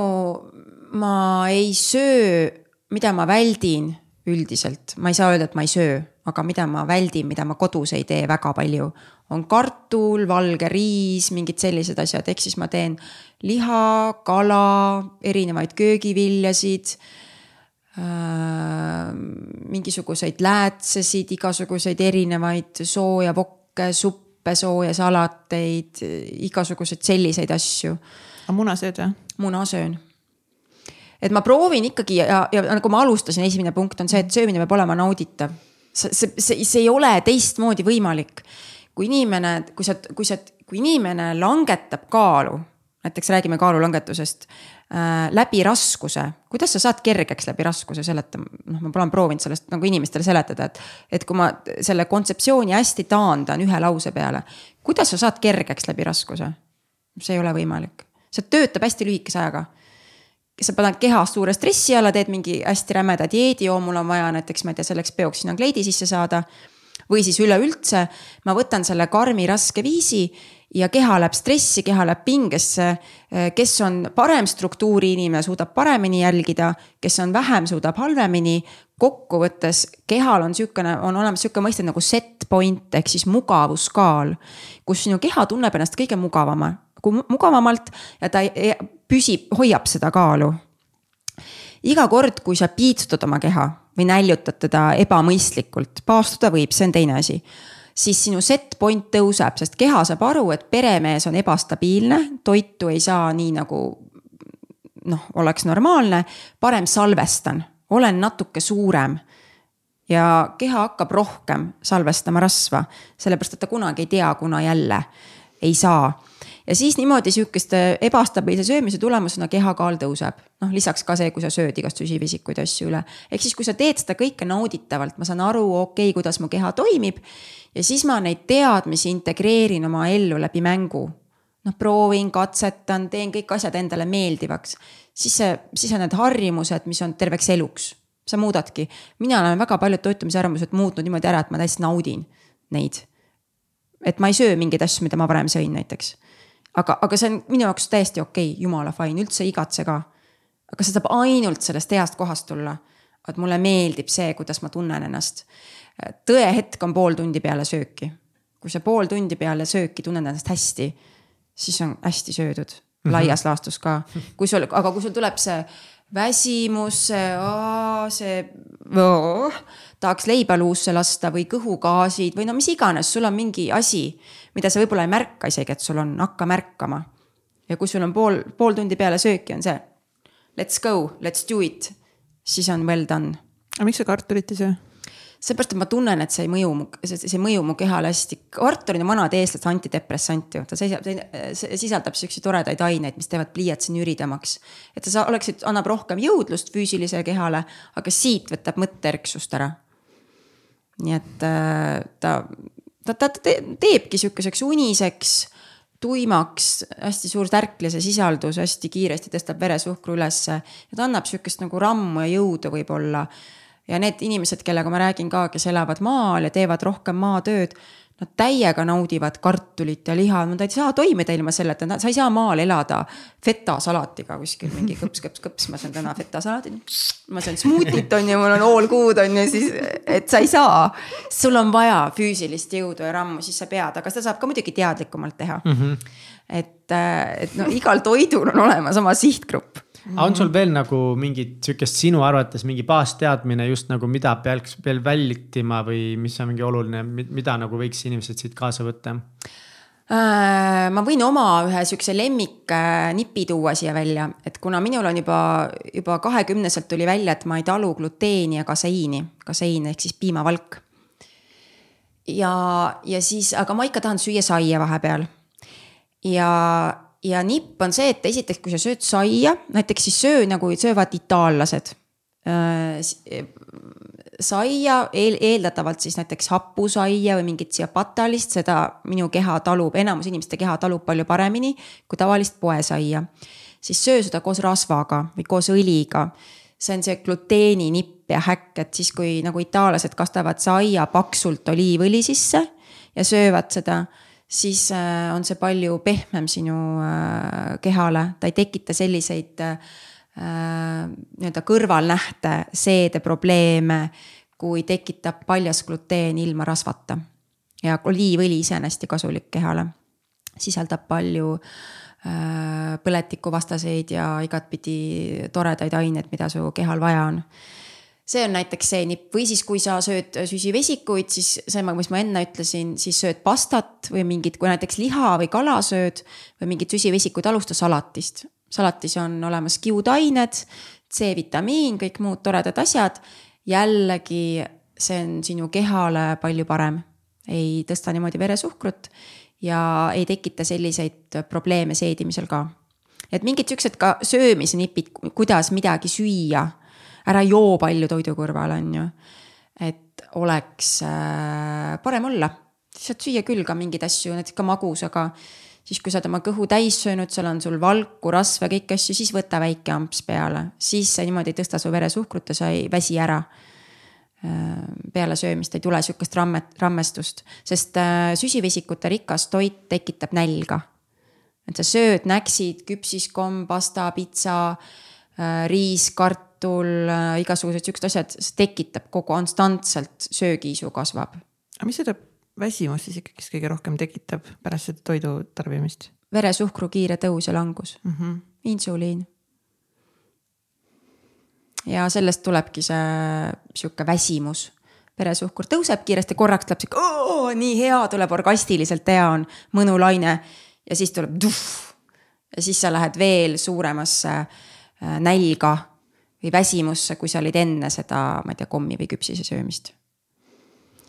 ma ei söö, mida ma väldin üldiselt, ma ei saa öelda, et ma ei söö, aga mida ma väldin, mida ma kodus ei tee väga palju, on kartul, valge riis, mingid sellised asjad, ehk siis ma teen liha, kala, erinevaid köögiviljasid äh, mingisuguseid läätsesid, igasuguseid erinevaid sooja vokke, suppe, sooja salateid, igasuguseid selliseid asju aga muna sööd või? muna söön. et ma proovin ikkagi ja, ja nagu ma alustasin, esimene punkt on see, et söömine peab olema nauditav. see, see, see, ei ole teistmoodi võimalik. kui inimene, kui sa, kui sa, kui inimene langetab kaalu, näiteks räägime kaalulangetusest läbi raskuse, kuidas sa saad kergeks läbi raskuse seleta-, noh, ma pole proovinud sellest nagu inimestele seletada, et. et kui ma selle kontseptsiooni hästi taandan ühe lause peale, kuidas sa saad kergeks läbi raskuse? see ei ole võimalik see töötab hästi lühikese ajaga. sa paned keha suure stressi alla, teed mingi hästi rämeda dieedi, oo, mul on vaja näiteks, ma ei tea, selleks peoks sinna kleidi sisse saada. või siis üleüldse ma võtan selle karmi raske viisi ja keha läheb stressi, keha läheb pingesse. kes on parem struktuuri inimene, suudab paremini jälgida, kes on vähem, suudab halvemini. kokkuvõttes kehal on sihukene, on olemas sihuke mõiste nagu set point ehk siis mugavuskaal. kus sinu keha tunneb ennast kõige mugavama, mugavamalt ja ta püsib, hoiab seda kaalu. iga kord, kui sa piitsutad oma keha või näljutad teda ebamõistlikult, paastuda võib, see on teine asi siis sinu set point tõuseb, sest keha saab aru, et peremees on ebastabiilne, toitu ei saa nii nagu noh, oleks normaalne, parem salvestan, olen natuke suurem. ja keha hakkab rohkem salvestama rasva, sellepärast et ta kunagi ei tea, kuna jälle ei saa ja siis niimoodi sihukeste ebastabiilse söömise tulemusena kehakaal tõuseb. noh, lisaks ka see, kui sa sööd igast süsivisikuid ja asju üle. ehk siis, kui sa teed seda kõike nauditavalt, ma saan aru, okei okay,, kuidas mu keha toimib. ja siis ma neid teadmisi integreerin oma ellu läbi mängu. noh, proovin, katsetan, teen kõik asjad endale meeldivaks. siis see, siis on need harjumused, mis on terveks eluks. sa muudadki, mina olen väga paljud toitumisharjumused muutnud niimoodi ära, et ma täiesti naudin neid et ma ei söö mingeid asju, mida ma varem sõin näiteks aga, aga see on minu jaoks täiesti okei okay,, jumala fine, üldse ei igatse ka. aga see saab ainult sellest heast kohast tulla. et mulle meeldib see, kuidas ma tunnen ennast. tõehetk on pool tundi peale sööki. kui sa pool tundi peale sööki tunned ennast hästi, siis on hästi söödud -hmm. laias laastus ka. kui sul, aga kui sul tuleb see väsimus, see, oh, tahaks leiba luusse lasta või kõhugaasid või no mis iganes, sul on mingi asi mida sa võib-olla ei märka isegi, et sul on, hakka märkama. ja kui sul on pool, pool tundi peale sööki on see let's go, let's do it, siis on well done. aga miks sa kartulit ei söö? Seepärast, et ma tunnen, et see ei mõju mu, see, ei mõju mu kehale hästi. kartul on vanad eestlaste antidepressant ju, ta seisab, sisaldab siukseid toredaid aineid, mis teevad pliiatsi nüridamaks. et sa oleksid, annab rohkem jõudlust füüsilisele kehale, aga siit võtab mõtteerksust ära. nii et äh, ta ta, ta teebki sihukeseks uniseks, tuimaks, hästi suur tärklase sisaldus, hästi kiiresti tõstab veresuhkru ülesse. ja ta annab sihukest nagu rammu ja jõudu võib-olla. Ja need inimesed, kellega ma räägin ka, kes elavad maal ja teevad rohkem maatööd Nad täiega naudivad kartulit ja liha, nad ei saa toimida ilma selleta, sa ei saa maal elada feta salatiga kuskil mingi kõps, kõps, kõps, ma söön täna feta salatit. ma söön smuutit on ju, mul on all good on ju, siis, et sa ei saa. sul on vaja füüsilist jõudu ja rammu, siis sa pead, aga seda saab ka muidugi teadlikumalt teha mm. -hmm. et, et no igal toidul on olemas oma sihtgrupp aga on sul veel nagu mingit sihukest sinu arvates mingi baasteadmine just nagu, mida peaks veel vältima või mis on mingi oluline, mida nagu võiks inimesed siit kaasa võtta? Äh, ma võin oma ühe sihukese lemmiknipi tuua siia välja, et kuna minul on juba, juba kahekümneselt tuli välja, et ma ei talu gluteeni ja kaseiini, kasein ehk siis piimavalk. ja, ja siis, aga ma ikka tahan süüa saia vahepeal. ja, ja nipp on see, et esiteks, kui sa sööd saia, näiteks siis söö nagu söövad itaallased äh, saia eel, eeldatavalt siis näiteks hapusaia või mingit ciabatalist, seda minu keha talub, enamus inimeste keha talub palju paremini kui tavalist poesaia. siis söö seda koos rasvaga või koos õliga. see on see gluteeninipp ja häkk, et siis kui nagu itaallased kastavad saia paksult oliivõli sisse ja söövad seda siis äh, on see palju pehmem sinu äh, kehale, ta ei tekita selliseid äh, nii-öelda kõrvalnähte, seedeprobleeme, kui tekitab paljas gluteen ilma rasvata. ja oliivõli ise on hästi kasulik kehale, sisaldab palju põletikuvastaseid ja igatpidi toredaid aineid, mida su kehal vaja on see on näiteks see nipp või siis, kui sa sööd süsivesikuid, siis see, mis ma enne ütlesin, siis sööd pastat või mingit, kui näiteks liha või kala sööd või mingit süsivesikuid, alusta salatist. salatis on olemas kiudained, C-vitamiin, kõik muud toredad asjad. jällegi, see on sinu kehale palju parem, ei tõsta niimoodi veresuhkrut ja ei tekita selliseid probleeme seedimisel ka. et mingid siuksed ka söömise nipid, kuidas midagi süüa ära joo palju toidu kõrval, on ju. et oleks äh, parem olla, saad süüa küll ka mingeid asju, näiteks ka magusaga. siis, kui sa oled oma kõhu täis söönud, seal on sul valku, rasva, kõiki asju, siis võta väike amps peale, siis see niimoodi ei tõsta su veresuhkrut ja sa ei väsi ära äh, peale söömist ei tule sihukest rammet, rammestust, sest äh, süsivesikute rikas toit tekitab nälga. et sa sööd näksid, küpsiskomm, pasta, pitsa, riis, kart, kartul, äh, igasugused siuksed asjad, see tekitab kogu konstantselt, söögiisu kasvab. aga mis seda väsimust siis ikkagist kõige rohkem tekitab pärast seda toidu tarbimist? veresuhkru kiire tõus ja langus mm, -hmm. insuliin. ja sellest tulebki see sihuke väsimus veresuhkur tõuseb kiiresti, korraks tuleb sihuke, nii hea, tuleb orgastiliselt hea on, mõnulaine. ja siis tuleb tuff. ja siis sa lähed veel suuremasse äh, nälga või väsimusse, kui sa olid enne seda, ma ei tea, kommi või küpsise söömist.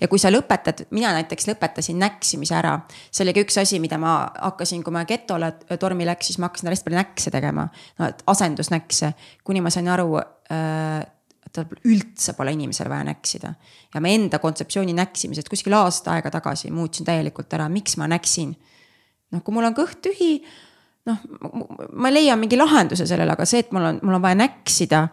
ja kui sa lõpetad, mina näiteks lõpetasin näksimise ära, see oli ka üks asi, mida ma hakkasin, kui ma getole tormi läks, siis ma hakkasin hästi palju näkse tegema. no asendusnäkse, kuni ma sain aru äh, et üldse pole inimesel vaja näksida. ja ma enda kontseptsiooni näksimisest kuskil aasta aega tagasi muutsin täielikult ära, miks ma näksin. noh, kui mul on kõht tühi noh, ma leian mingi lahenduse sellele, aga see, et mul on, mul on vaja näksida.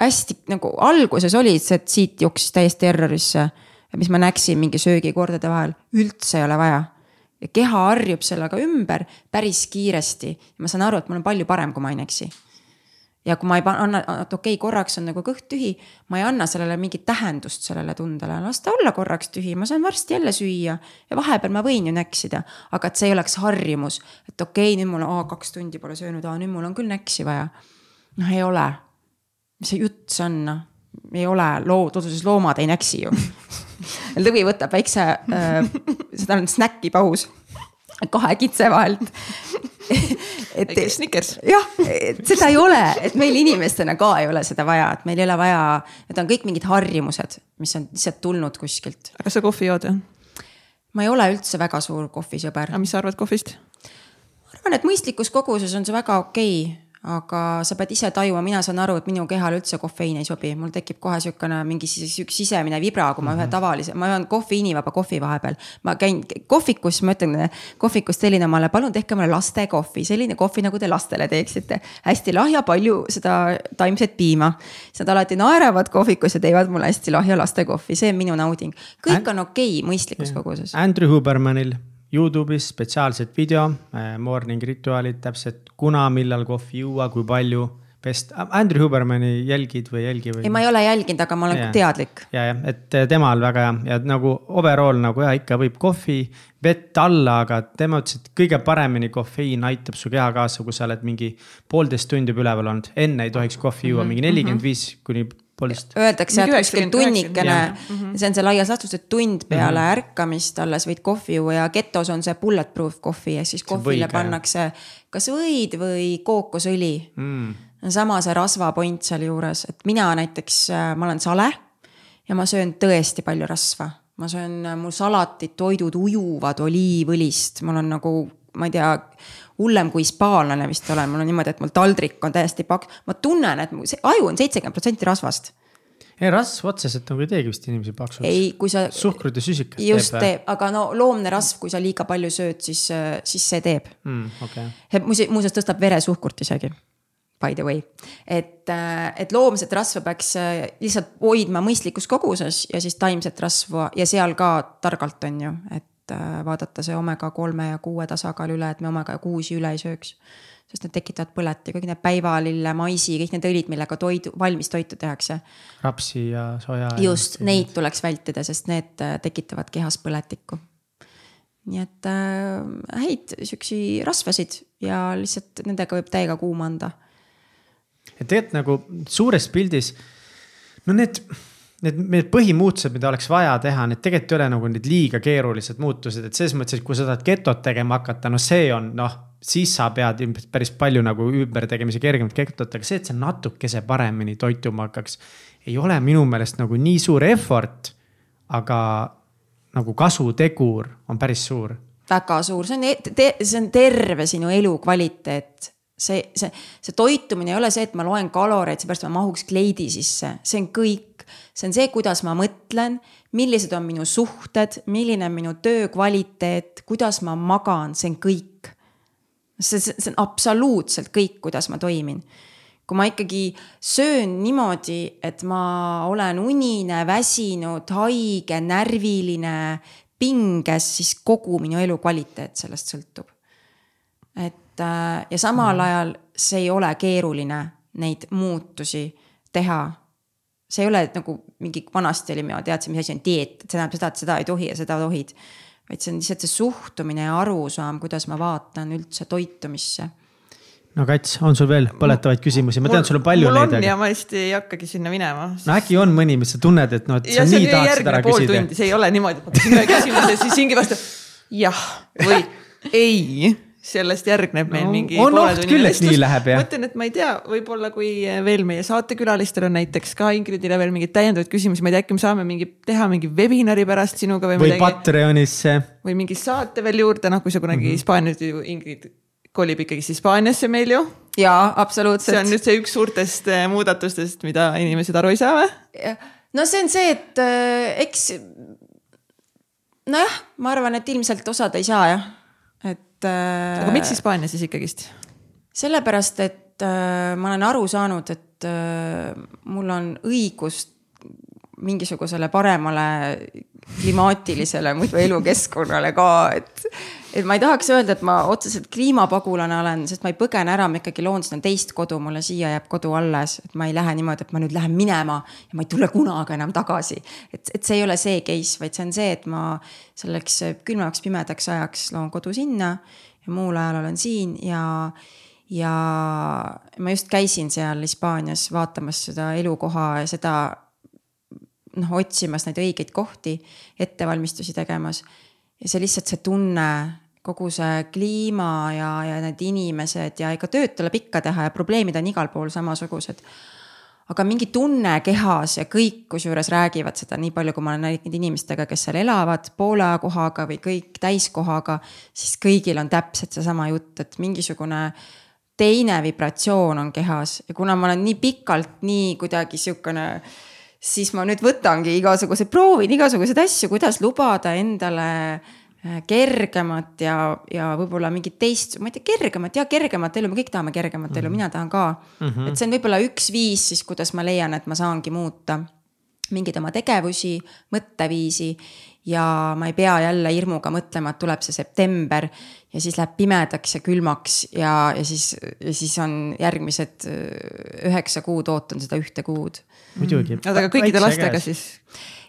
Hästi nagu alguses oli see, et siit jooksis täiesti errorisse, mis ma näksin mingi söögikordade vahel, üldse ei ole vaja. ja keha harjub sellega ümber päris kiiresti ma saan aru, et mul on palju parem, kui ma ei näksi ja kui ma ei anna, et okei okay,, korraks on nagu kõht tühi, ma ei anna sellele mingit tähendust sellele tundele, las ta olla korraks tühi, ma saan varsti jälle süüa. ja vahepeal ma võin ju näksida, aga et see ei oleks harjumus, et okei okay,, nüüd mul on kaks tundi pole söönud, nüüd mul on küll näksi vaja. noh, ei ole. Mis see jutt see on, noh, ei ole, loo-, looduses loomad ei näksi ju lõvi võtab väikse äh,, seda on snäkipaus kahe kitse vahelt et väike snickers. jah, et seda ei ole, et meil inimestena ka ei ole seda vaja, et meil ei ole vaja, need on kõik mingid harjumused, mis on lihtsalt tulnud kuskilt. aga kas sa kohvi jood? ma ei ole üldse väga suur kohvisõber. aga mis sa arvad kohvist? ma arvan, et mõistlikus koguses on see väga okei okay aga sa pead ise tajuma, mina saan aru, et minu kehale üldse kofeiin ei sobi, mul tekib kohe sihukene mingi sihuke sisemine vibra, kui ma mm -hmm. ühe mhm. tavalise, ma joon kofeiinivaba kohvi vahepeal. ma käin kohvikus, ma ütlen kohvikus tellin omale, palun tehke mulle laste kohvi, selline kohvi, nagu te lastele teeksite. hästi lahja, palju seda taimset piima. siis nad alati naeravad kohvikus ja teevad mulle hästi lahja laste kohvi, see on minu nauding. kõik on okei okay, mõistlikus koguses. Andrew Hubermanil Youtube'is spetsiaalset video, äh, morning rituaalid täpselt, kuna, millal kohvi juua, kui palju. Best, Andrew Hubermani jälgid või jälgi või? ei, ma ei ole jälginud, aga ma olen ja, teadlik. ja, ja, et äh, temal väga hea ja nagu overall nagu ja ikka võib kohvi, vett alla, aga tema ütles, et kõige paremini kofeiin aitab su keha kaasa, kui sa oled mingi poolteist tundi juba üleval olnud. enne ei tohiks kohvi juua mm -hmm. mingi nelikümmend viis kuni poolteist. Öeldakse, et kuskil tunnikene, mhm. see on see laias laastus, et tund peale mm -hmm. ärkamist alles võid kohvi juua ja ketos on see bulletproof kohvi ehk siis kohvile pannakse kas võid või kookosõli mm.. sama see rasvapoint sealjuures, et mina näiteks, äh, ma olen sale ja ma söön tõesti palju rasva. ma söön, äh, mul salatid, toidud ujuvad oliivõlist, mul on nagu, ma ei tea hullem kui hispaanlane vist olen, mul on niimoodi, et mul taldrik on täiesti paks, ma tunnen, et mu aju on seitsekümmend protsenti rasvast ei rasv otseselt nagu ei teegi vist inimesi paksuks. ei, kui sa. suhkrut ja süsikat teeb. just teeb, aga no loomne rasv, kui sa liiga palju sööd, siis, siis see teeb mm,. Okay. muuseas, tõstab veresuhkurt isegi. by the way. et, äh, et loomset rasva peaks äh, lihtsalt hoidma mõistlikus koguses ja siis taimset rasva ja seal ka targalt on ju, et äh, vaadata see omega kolme ja kuue tasakaal üle, et me omega kuusi üle ei sööks. sest need tekitavad põleti, kõik need päivalille, maisi, kõik need õlid, millega toidu, valmis toitu tehakse. rapsi ja soja. just, neid tuleks vältida, sest need tekitavad kehas põletikku nii et äh, häid siuksi rasvasid ja lihtsalt nendega võib täiega kuuma anda et tegelikult nagu suures pildis, no need, need, need põhimuutused, mida oleks vaja teha, need tegelikult ei ole nagu need liiga keerulised muutused, et selles mõttes, et kui sa tahad getot tegema hakata, no see on noh siis sa pead ilmselt päris palju nagu ümbertegemise kergemat ketot, aga see, et sa natukese paremini toituma hakkaks. ei ole minu meelest nagu nii suur effort, aga nagu kasutegur on päris suur. väga suur, see on, e-, see on terve sinu elukvaliteet see, see, see toitumine ei ole see, et ma loen kaloreid, seepärast ma mahuks kleidi sisse, see on kõik. See on see, kuidas ma mõtlen, millised on minu suhted, milline on minu töö kvaliteet, kuidas ma magan, see on kõik. see, see, on absoluutselt kõik, kuidas ma toimin. kui ma ikkagi söön niimoodi, et ma olen unine, väsinud, haige, närviline, pinges, siis kogu minu elukvaliteet sellest sõltub. et Äh, ja samal mm. ajal see ei ole keeruline neid muutusi teha. See ei ole nagu mingi vanasti oli, ma teadsin, mis asi on dieet, et see tähendab seda, et seda ei tohi ja seda tohid. vaid see on lihtsalt see suhtumine ja arusaam, kuidas ma vaatan üldse toitumisse no Kats, on sul veel põletavaid küsimusi, ma tean, sul on palju neid. mul on aga... ja ma hästi ei hakkagi sinna minema. no äkki on mõni, mis sa tunned, et noh, et sa nii tahaksid ära küsida. see ei ole niimoodi, et ma küsin ühe küsimuse, siis Ingi vastab jah või ei sellest järgneb meil no, mingi. on oht küll, et nii läheb jah. mõtlen, et ma ei tea, võib-olla kui veel meie saatekülalistel on näiteks ka Ingridile veel mingeid täiendavaid küsimusi, ma ei tea, äkki me saame mingi, teha mingi webinari pärast sinuga või, või midagi. Patreonisse. või mingi saate veel juurde, noh, kui sa kunagi mm -hmm. Hispaanias ju, Ingrid kolib ikkagist Hispaaniasse meil ju. jaa, absoluutselt. see on nüüd see üks suurtest eh, muudatustest, mida inimesed aru ei saa või? no see on see, et äh, eks nojah, ma arvan, et ilmselt osad ei saa jah et. aga miks Hispaania siis ikkagist? sellepärast, et äh, ma olen aru saanud, et äh, mul on õigus mingisugusele paremale klimaatilisele muidu elukeskkonnale ka, et. Et ma ei tahaks öelda, et ma otseselt kliimapagulane olen, sest ma ei põgene ära, ma ikkagi loon sinna teist kodu, mulle siia jääb kodu alles, et ma ei lähe niimoodi, et ma nüüd lähen minema ja ma ei tule kunagi enam tagasi. et, et see ei ole see case, vaid see on see, et ma selleks külmaks pimedaks ajaks loon kodu sinna ja muul ajal olen siin ja ja ma just käisin seal Hispaanias vaatamas seda elukoha ja seda noh, otsimas neid õigeid kohti, ettevalmistusi tegemas. ja see lihtsalt see tunne, kogu see kliima ja, ja need inimesed ja ega tööd tuleb ikka teha ja probleemid on igal pool samasugused. Aga mingi tunne kehas ja kõik kusjuures räägivad seda, nii palju, kui ma olen rääkinud inimestega, kes seal elavad poole kohaga või kõik täiskohaga, siis kõigil on täpselt seesama jutt, et mingisugune teine vibratsioon on kehas. Ja kuna ma olen nii pikalt nii kuidagi sihukene siis ma nüüd võtangi igasuguseid, proovin igasuguseid asju, kuidas lubada endale Äh, kergemat ja, ja võib-olla mingit teist, ma ei tea, kergemat ja kergemat elu, me kõik tahame kergemat mm -hmm. elu, mina tahan ka mm. -hmm. et see on võib-olla üks viis siis, kuidas ma leian, et ma saangi muuta mingeid oma tegevusi, mõtteviisi ja ma ei pea jälle hirmuga mõtlema, et tuleb see september ja siis läheb pimedaks ja külmaks ja, ja siis, ja siis on järgmised äh, üheksa kuud ootan seda ühte kuud. Muidugi. oota, aga kõikide lastega siis?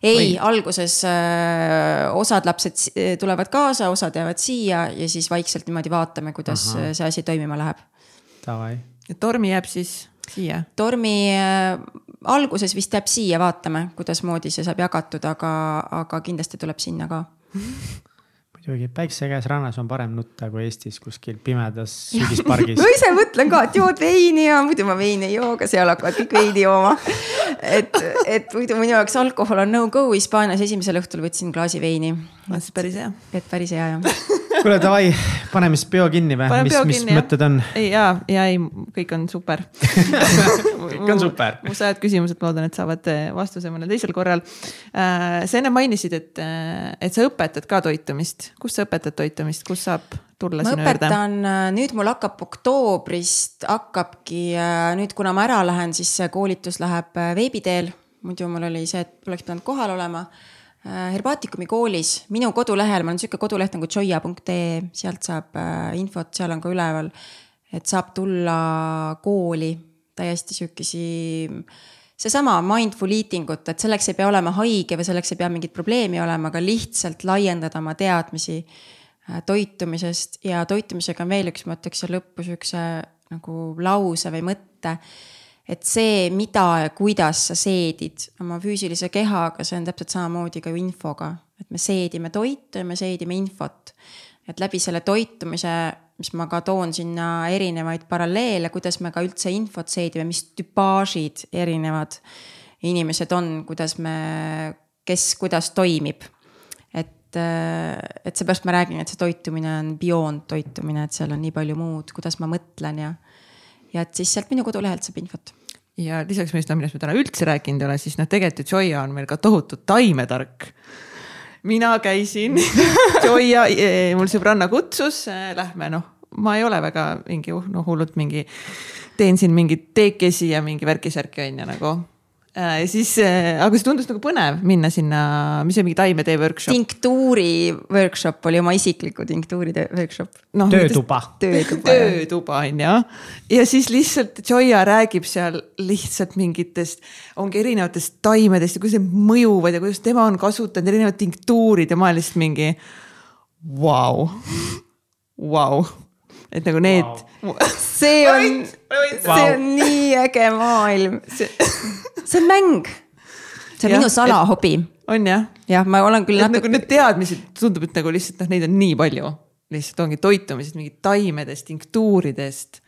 ei, alguses äh, osad lapsed tulevad kaasa, osad jäävad siia ja siis vaikselt niimoodi vaatame, kuidas Aha. see asi toimima läheb. Ja Tormi jääb siis siia? Tormi äh, alguses vist jääb siia, vaatame, kuidasmoodi see saab jagatud, aga, aga kindlasti tuleb sinna ka muidugi päikse käes rannas on parem nutta kui Eestis kuskil pimedas sügispargis. ma ise mõtlen ka, et jood veini ja muidu ma veini ei joo, aga seal hakkavad kõik veini jooma. et, et muidu minu jaoks alkohol on no go, Hispaanias esimesel õhtul võtsin klaasi veini. see päris hea. et päris hea jah kuule davai, paneme siis peo kinni või, mis, mis kinni, mõtted on? ei ja, ja ei, kõik on super kõik on super. mu sajad küsimused, ma loodan, et saavad eh, vastuse mõnel teisel korral. Äh, sa enne mainisid, et, eh, et sa õpetad ka toitumist, kus sa õpetad toitumist, kus saab tulla ma sinu juurde? õpetan, äh, nüüd mul hakkab oktoobrist hakkabki, äh, nüüd kuna ma ära lähen, siis see koolitus läheb äh, veebi teel. muidu mul oli see, et oleks pidanud kohal olema. Herbaatikumi koolis, minu kodulehel, mul on sihuke koduleht nagu joia.ee, sealt saab infot, seal on ka üleval. et saab tulla kooli täiesti sihukesi seesama mindful eating ut, et selleks ei pea olema haige või selleks ei pea mingit probleemi olema, aga lihtsalt laiendada oma teadmisi Äh, toitumisest ja toitumisega on veel üks, ma ütleks siia lõppu sihukese nagu lause või mõtte. Et see, mida ja kuidas sa seedid oma füüsilise kehaga, see on täpselt samamoodi ka ju infoga, et me seedime toitu ja me seedime infot. et läbi selle toitumise, mis ma ka toon sinna erinevaid paralleele, kuidas me ka üldse infot seedime, mis tüpaažid erinevad inimesed on, kuidas me, kes, kuidas toimib et, et seepärast ma räägin, et see toitumine on beyond toitumine, et seal on nii palju muud, kuidas ma mõtlen ja, ja et siis sealt minu kodulehelt saab infot ja lisaks millest, millest me täna üldse rääkinud ei ole, siis noh, tegelikult ju Joia on meil ka tohutu taimetark. mina käisin Joia, eh, mul sõbranna kutsus, eh, lähme noh, ma ei ole väga mingi noh, hullult mingi, teen siin mingeid teekesi ja mingi värki-särki on ju nagu ja siis, äh, aga see tundus nagu põnev minna sinna, mis see mingi taimetee workshop. tinktuuri workshop oli oma isikliku tinktuuri workshop no,. töötuba. töötuba, on ju. ja siis lihtsalt Joia räägib seal lihtsalt mingitest, ongi erinevatest taimedest ja kuidas need mõjuvad ja kuidas tema on kasutanud erinevad tinktuurid ja ma olen lihtsalt mingi vau, vau et nagu need wow.. see on, see on nii äge maailm. see on mäng. see on ja, minu salahobi. on jah? jah, ma olen küll natuke. nagu need teadmised, tundub, et nagu lihtsalt noh, neid on nii palju. lihtsalt ongi toitumisest, mingid taimedest, tinktuuridest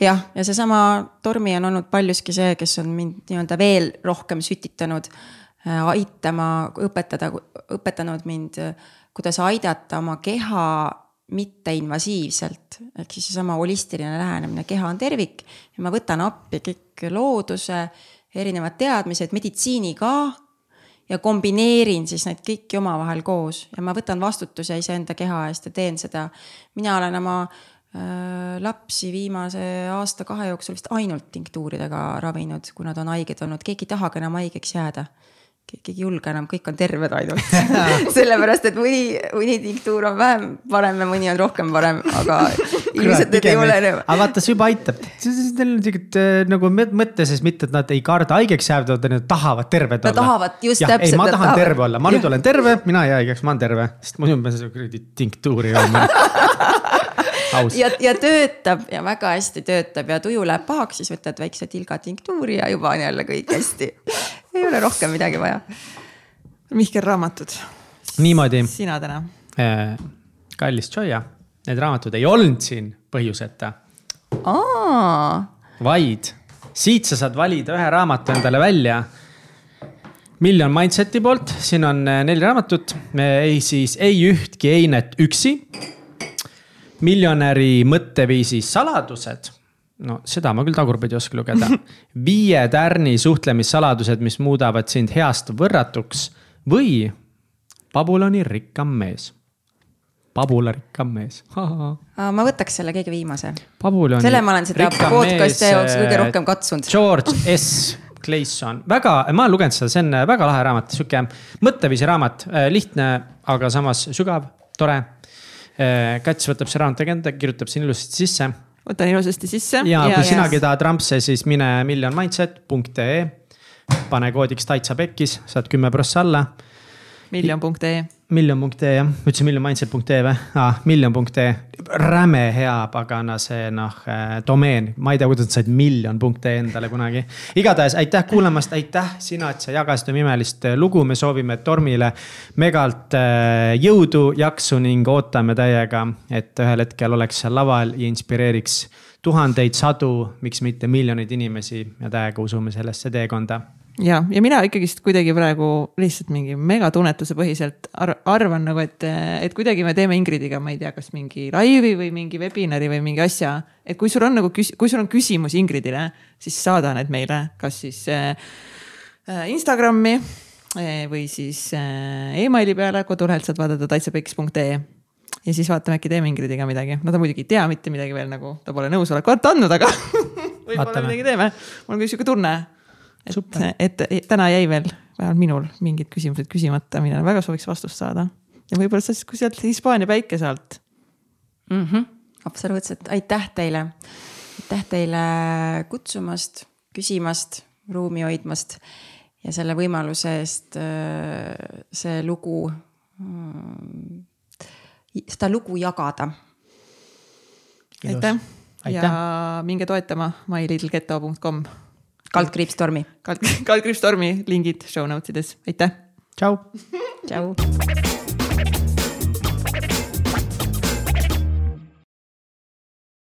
jah, ja seesama Tormi on olnud paljuski see, kes on mind nii-öelda veel rohkem sütitanud, äh, aitama, õpetada, õpetanud mind, kuidas aidata oma keha mitteinvasiivselt, ehk siis seesama holistiline lähenemine, keha on tervik ja ma võtan appi kõik looduse, erinevad teadmised, meditsiini ka. ja kombineerin siis neid kõiki omavahel koos ja ma võtan vastutuse iseenda keha eest ja teen seda. mina olen oma äh, lapsi viimase aasta-kahe jooksul vist ainult tinktuuridega ravinud, kui nad on haiged olnud, keegi ei tahagi enam haigeks jääda keegi ei julge enam, kõik on terved ainult sellepärast, et mõni, mõni tinktuur on vähem parem ja mõni on rohkem parem, aga ilmselt need ei ole enam. aga vaata, see juba aitab, neil on siuke äh, nagu mõte sees mitte, et nad ei karda haigeks jääda, vaid nad tahavad terved olla. Nad tahavad just ja, täpselt. ma tahan terve olla, ma nüüd olen terve, mina ei jää haigeks, ma olen terve, sest muidu ma seda kuradi tinktuuri jooma ja, ja töötab ja väga hästi töötab ja tuju läheb pahaks, siis võtad väikse tilga tinktuuri ja juba on jälle kõik hästi. ei ole rohkem midagi vaja. Mihkel, raamatud. niimoodi. sina täna äh,. kallis Joia, need raamatud ei olnud siin põhjuseta. vaid siit sa saad valida ühe raamatu endale välja Million Mindseti poolt, siin on äh, neli raamatut, ei siis ei ühtki einet üksi miljonäri mõtteviisi saladused. no seda ma küll tagurpidi ei oska lugeda. viie tärni suhtlemissaladused, mis muudavad sind heast võrratuks või Pabuloni rikkam mees. Pabula rikkam mees ma võtaks selle kõige viimase. selle ma olen seda podcast'i jaoks kõige rohkem katsunud. George S. Clayson, väga, ma olen lugenud seda, see on väga lahe raamat, sihuke mõtteviisi raamat, lihtne, aga samas sügav, tore Äh, Kats võtab see raamatu enda, kirjutab sinna ilusasti sisse. võtan ilusasti sisse. ja, kui sinagi tahad rampse, siis mine millionmindset.ee. pane koodiks täitsa pekkis, saad kümme prossa alla. miljon.ee miljon.ee jah, ma ütlesin millionmindset.ee või? Ah,? miljon.ee, räme hea pagana see noh äh, domeen, ma ei tea, kuidas nad said miljon.ee endale kunagi. igatahes aitäh kuulamast, aitäh sina, et sa jagasid oma imelist äh, lugu, me soovime Tormile megalt äh, jõudu, jaksu ning ootame täiega, et ühel hetkel oleks seal laval ja inspireeriks tuhandeid, sadu, miks mitte miljoneid inimesi. Ja täiega usume sellesse teekonda ja, ja mina ikkagist kuidagi praegu lihtsalt mingi megatunnetuse põhiselt ar arvan nagu, et, et kuidagi me teeme Ingridiga, ma ei tea, kas mingi laivi või mingi webinari või mingi asja. et kui sul on nagu, kui sul on küsimusi Ingridile, siis saada need meile, kas siis äh, äh Instagrami äh, või siis äh, emaili peale, kodulehelt saad vaadata taitsapeks.ee ja siis vaatame, äkki teeme Ingridiga midagi, no ta muidugi ei tea mitte midagi veel nagu, ta pole nõusolekut andnud, aga võib-olla midagi teeme. mul on küll sihuke tunne, et, et, et täna jäi veel, vähemalt minul mingid küsimused küsimata, millele väga sooviks vastust saada. ja võib-olla sa siis, kui sealt Hispaania päikese alt mm. -hmm. absoluutselt, aitäh teile. aitäh teile kutsumast, küsimast, ruumi hoidmast ja selle võimaluse eest äh, see lugu, seda lugu jagada. aitäh Aitäh. ja minge toetama mylittlghetto.com. kaldkriips tormi. kald, kaldkriips tormi lingid show notes ides, aitäh. tšau. tšau.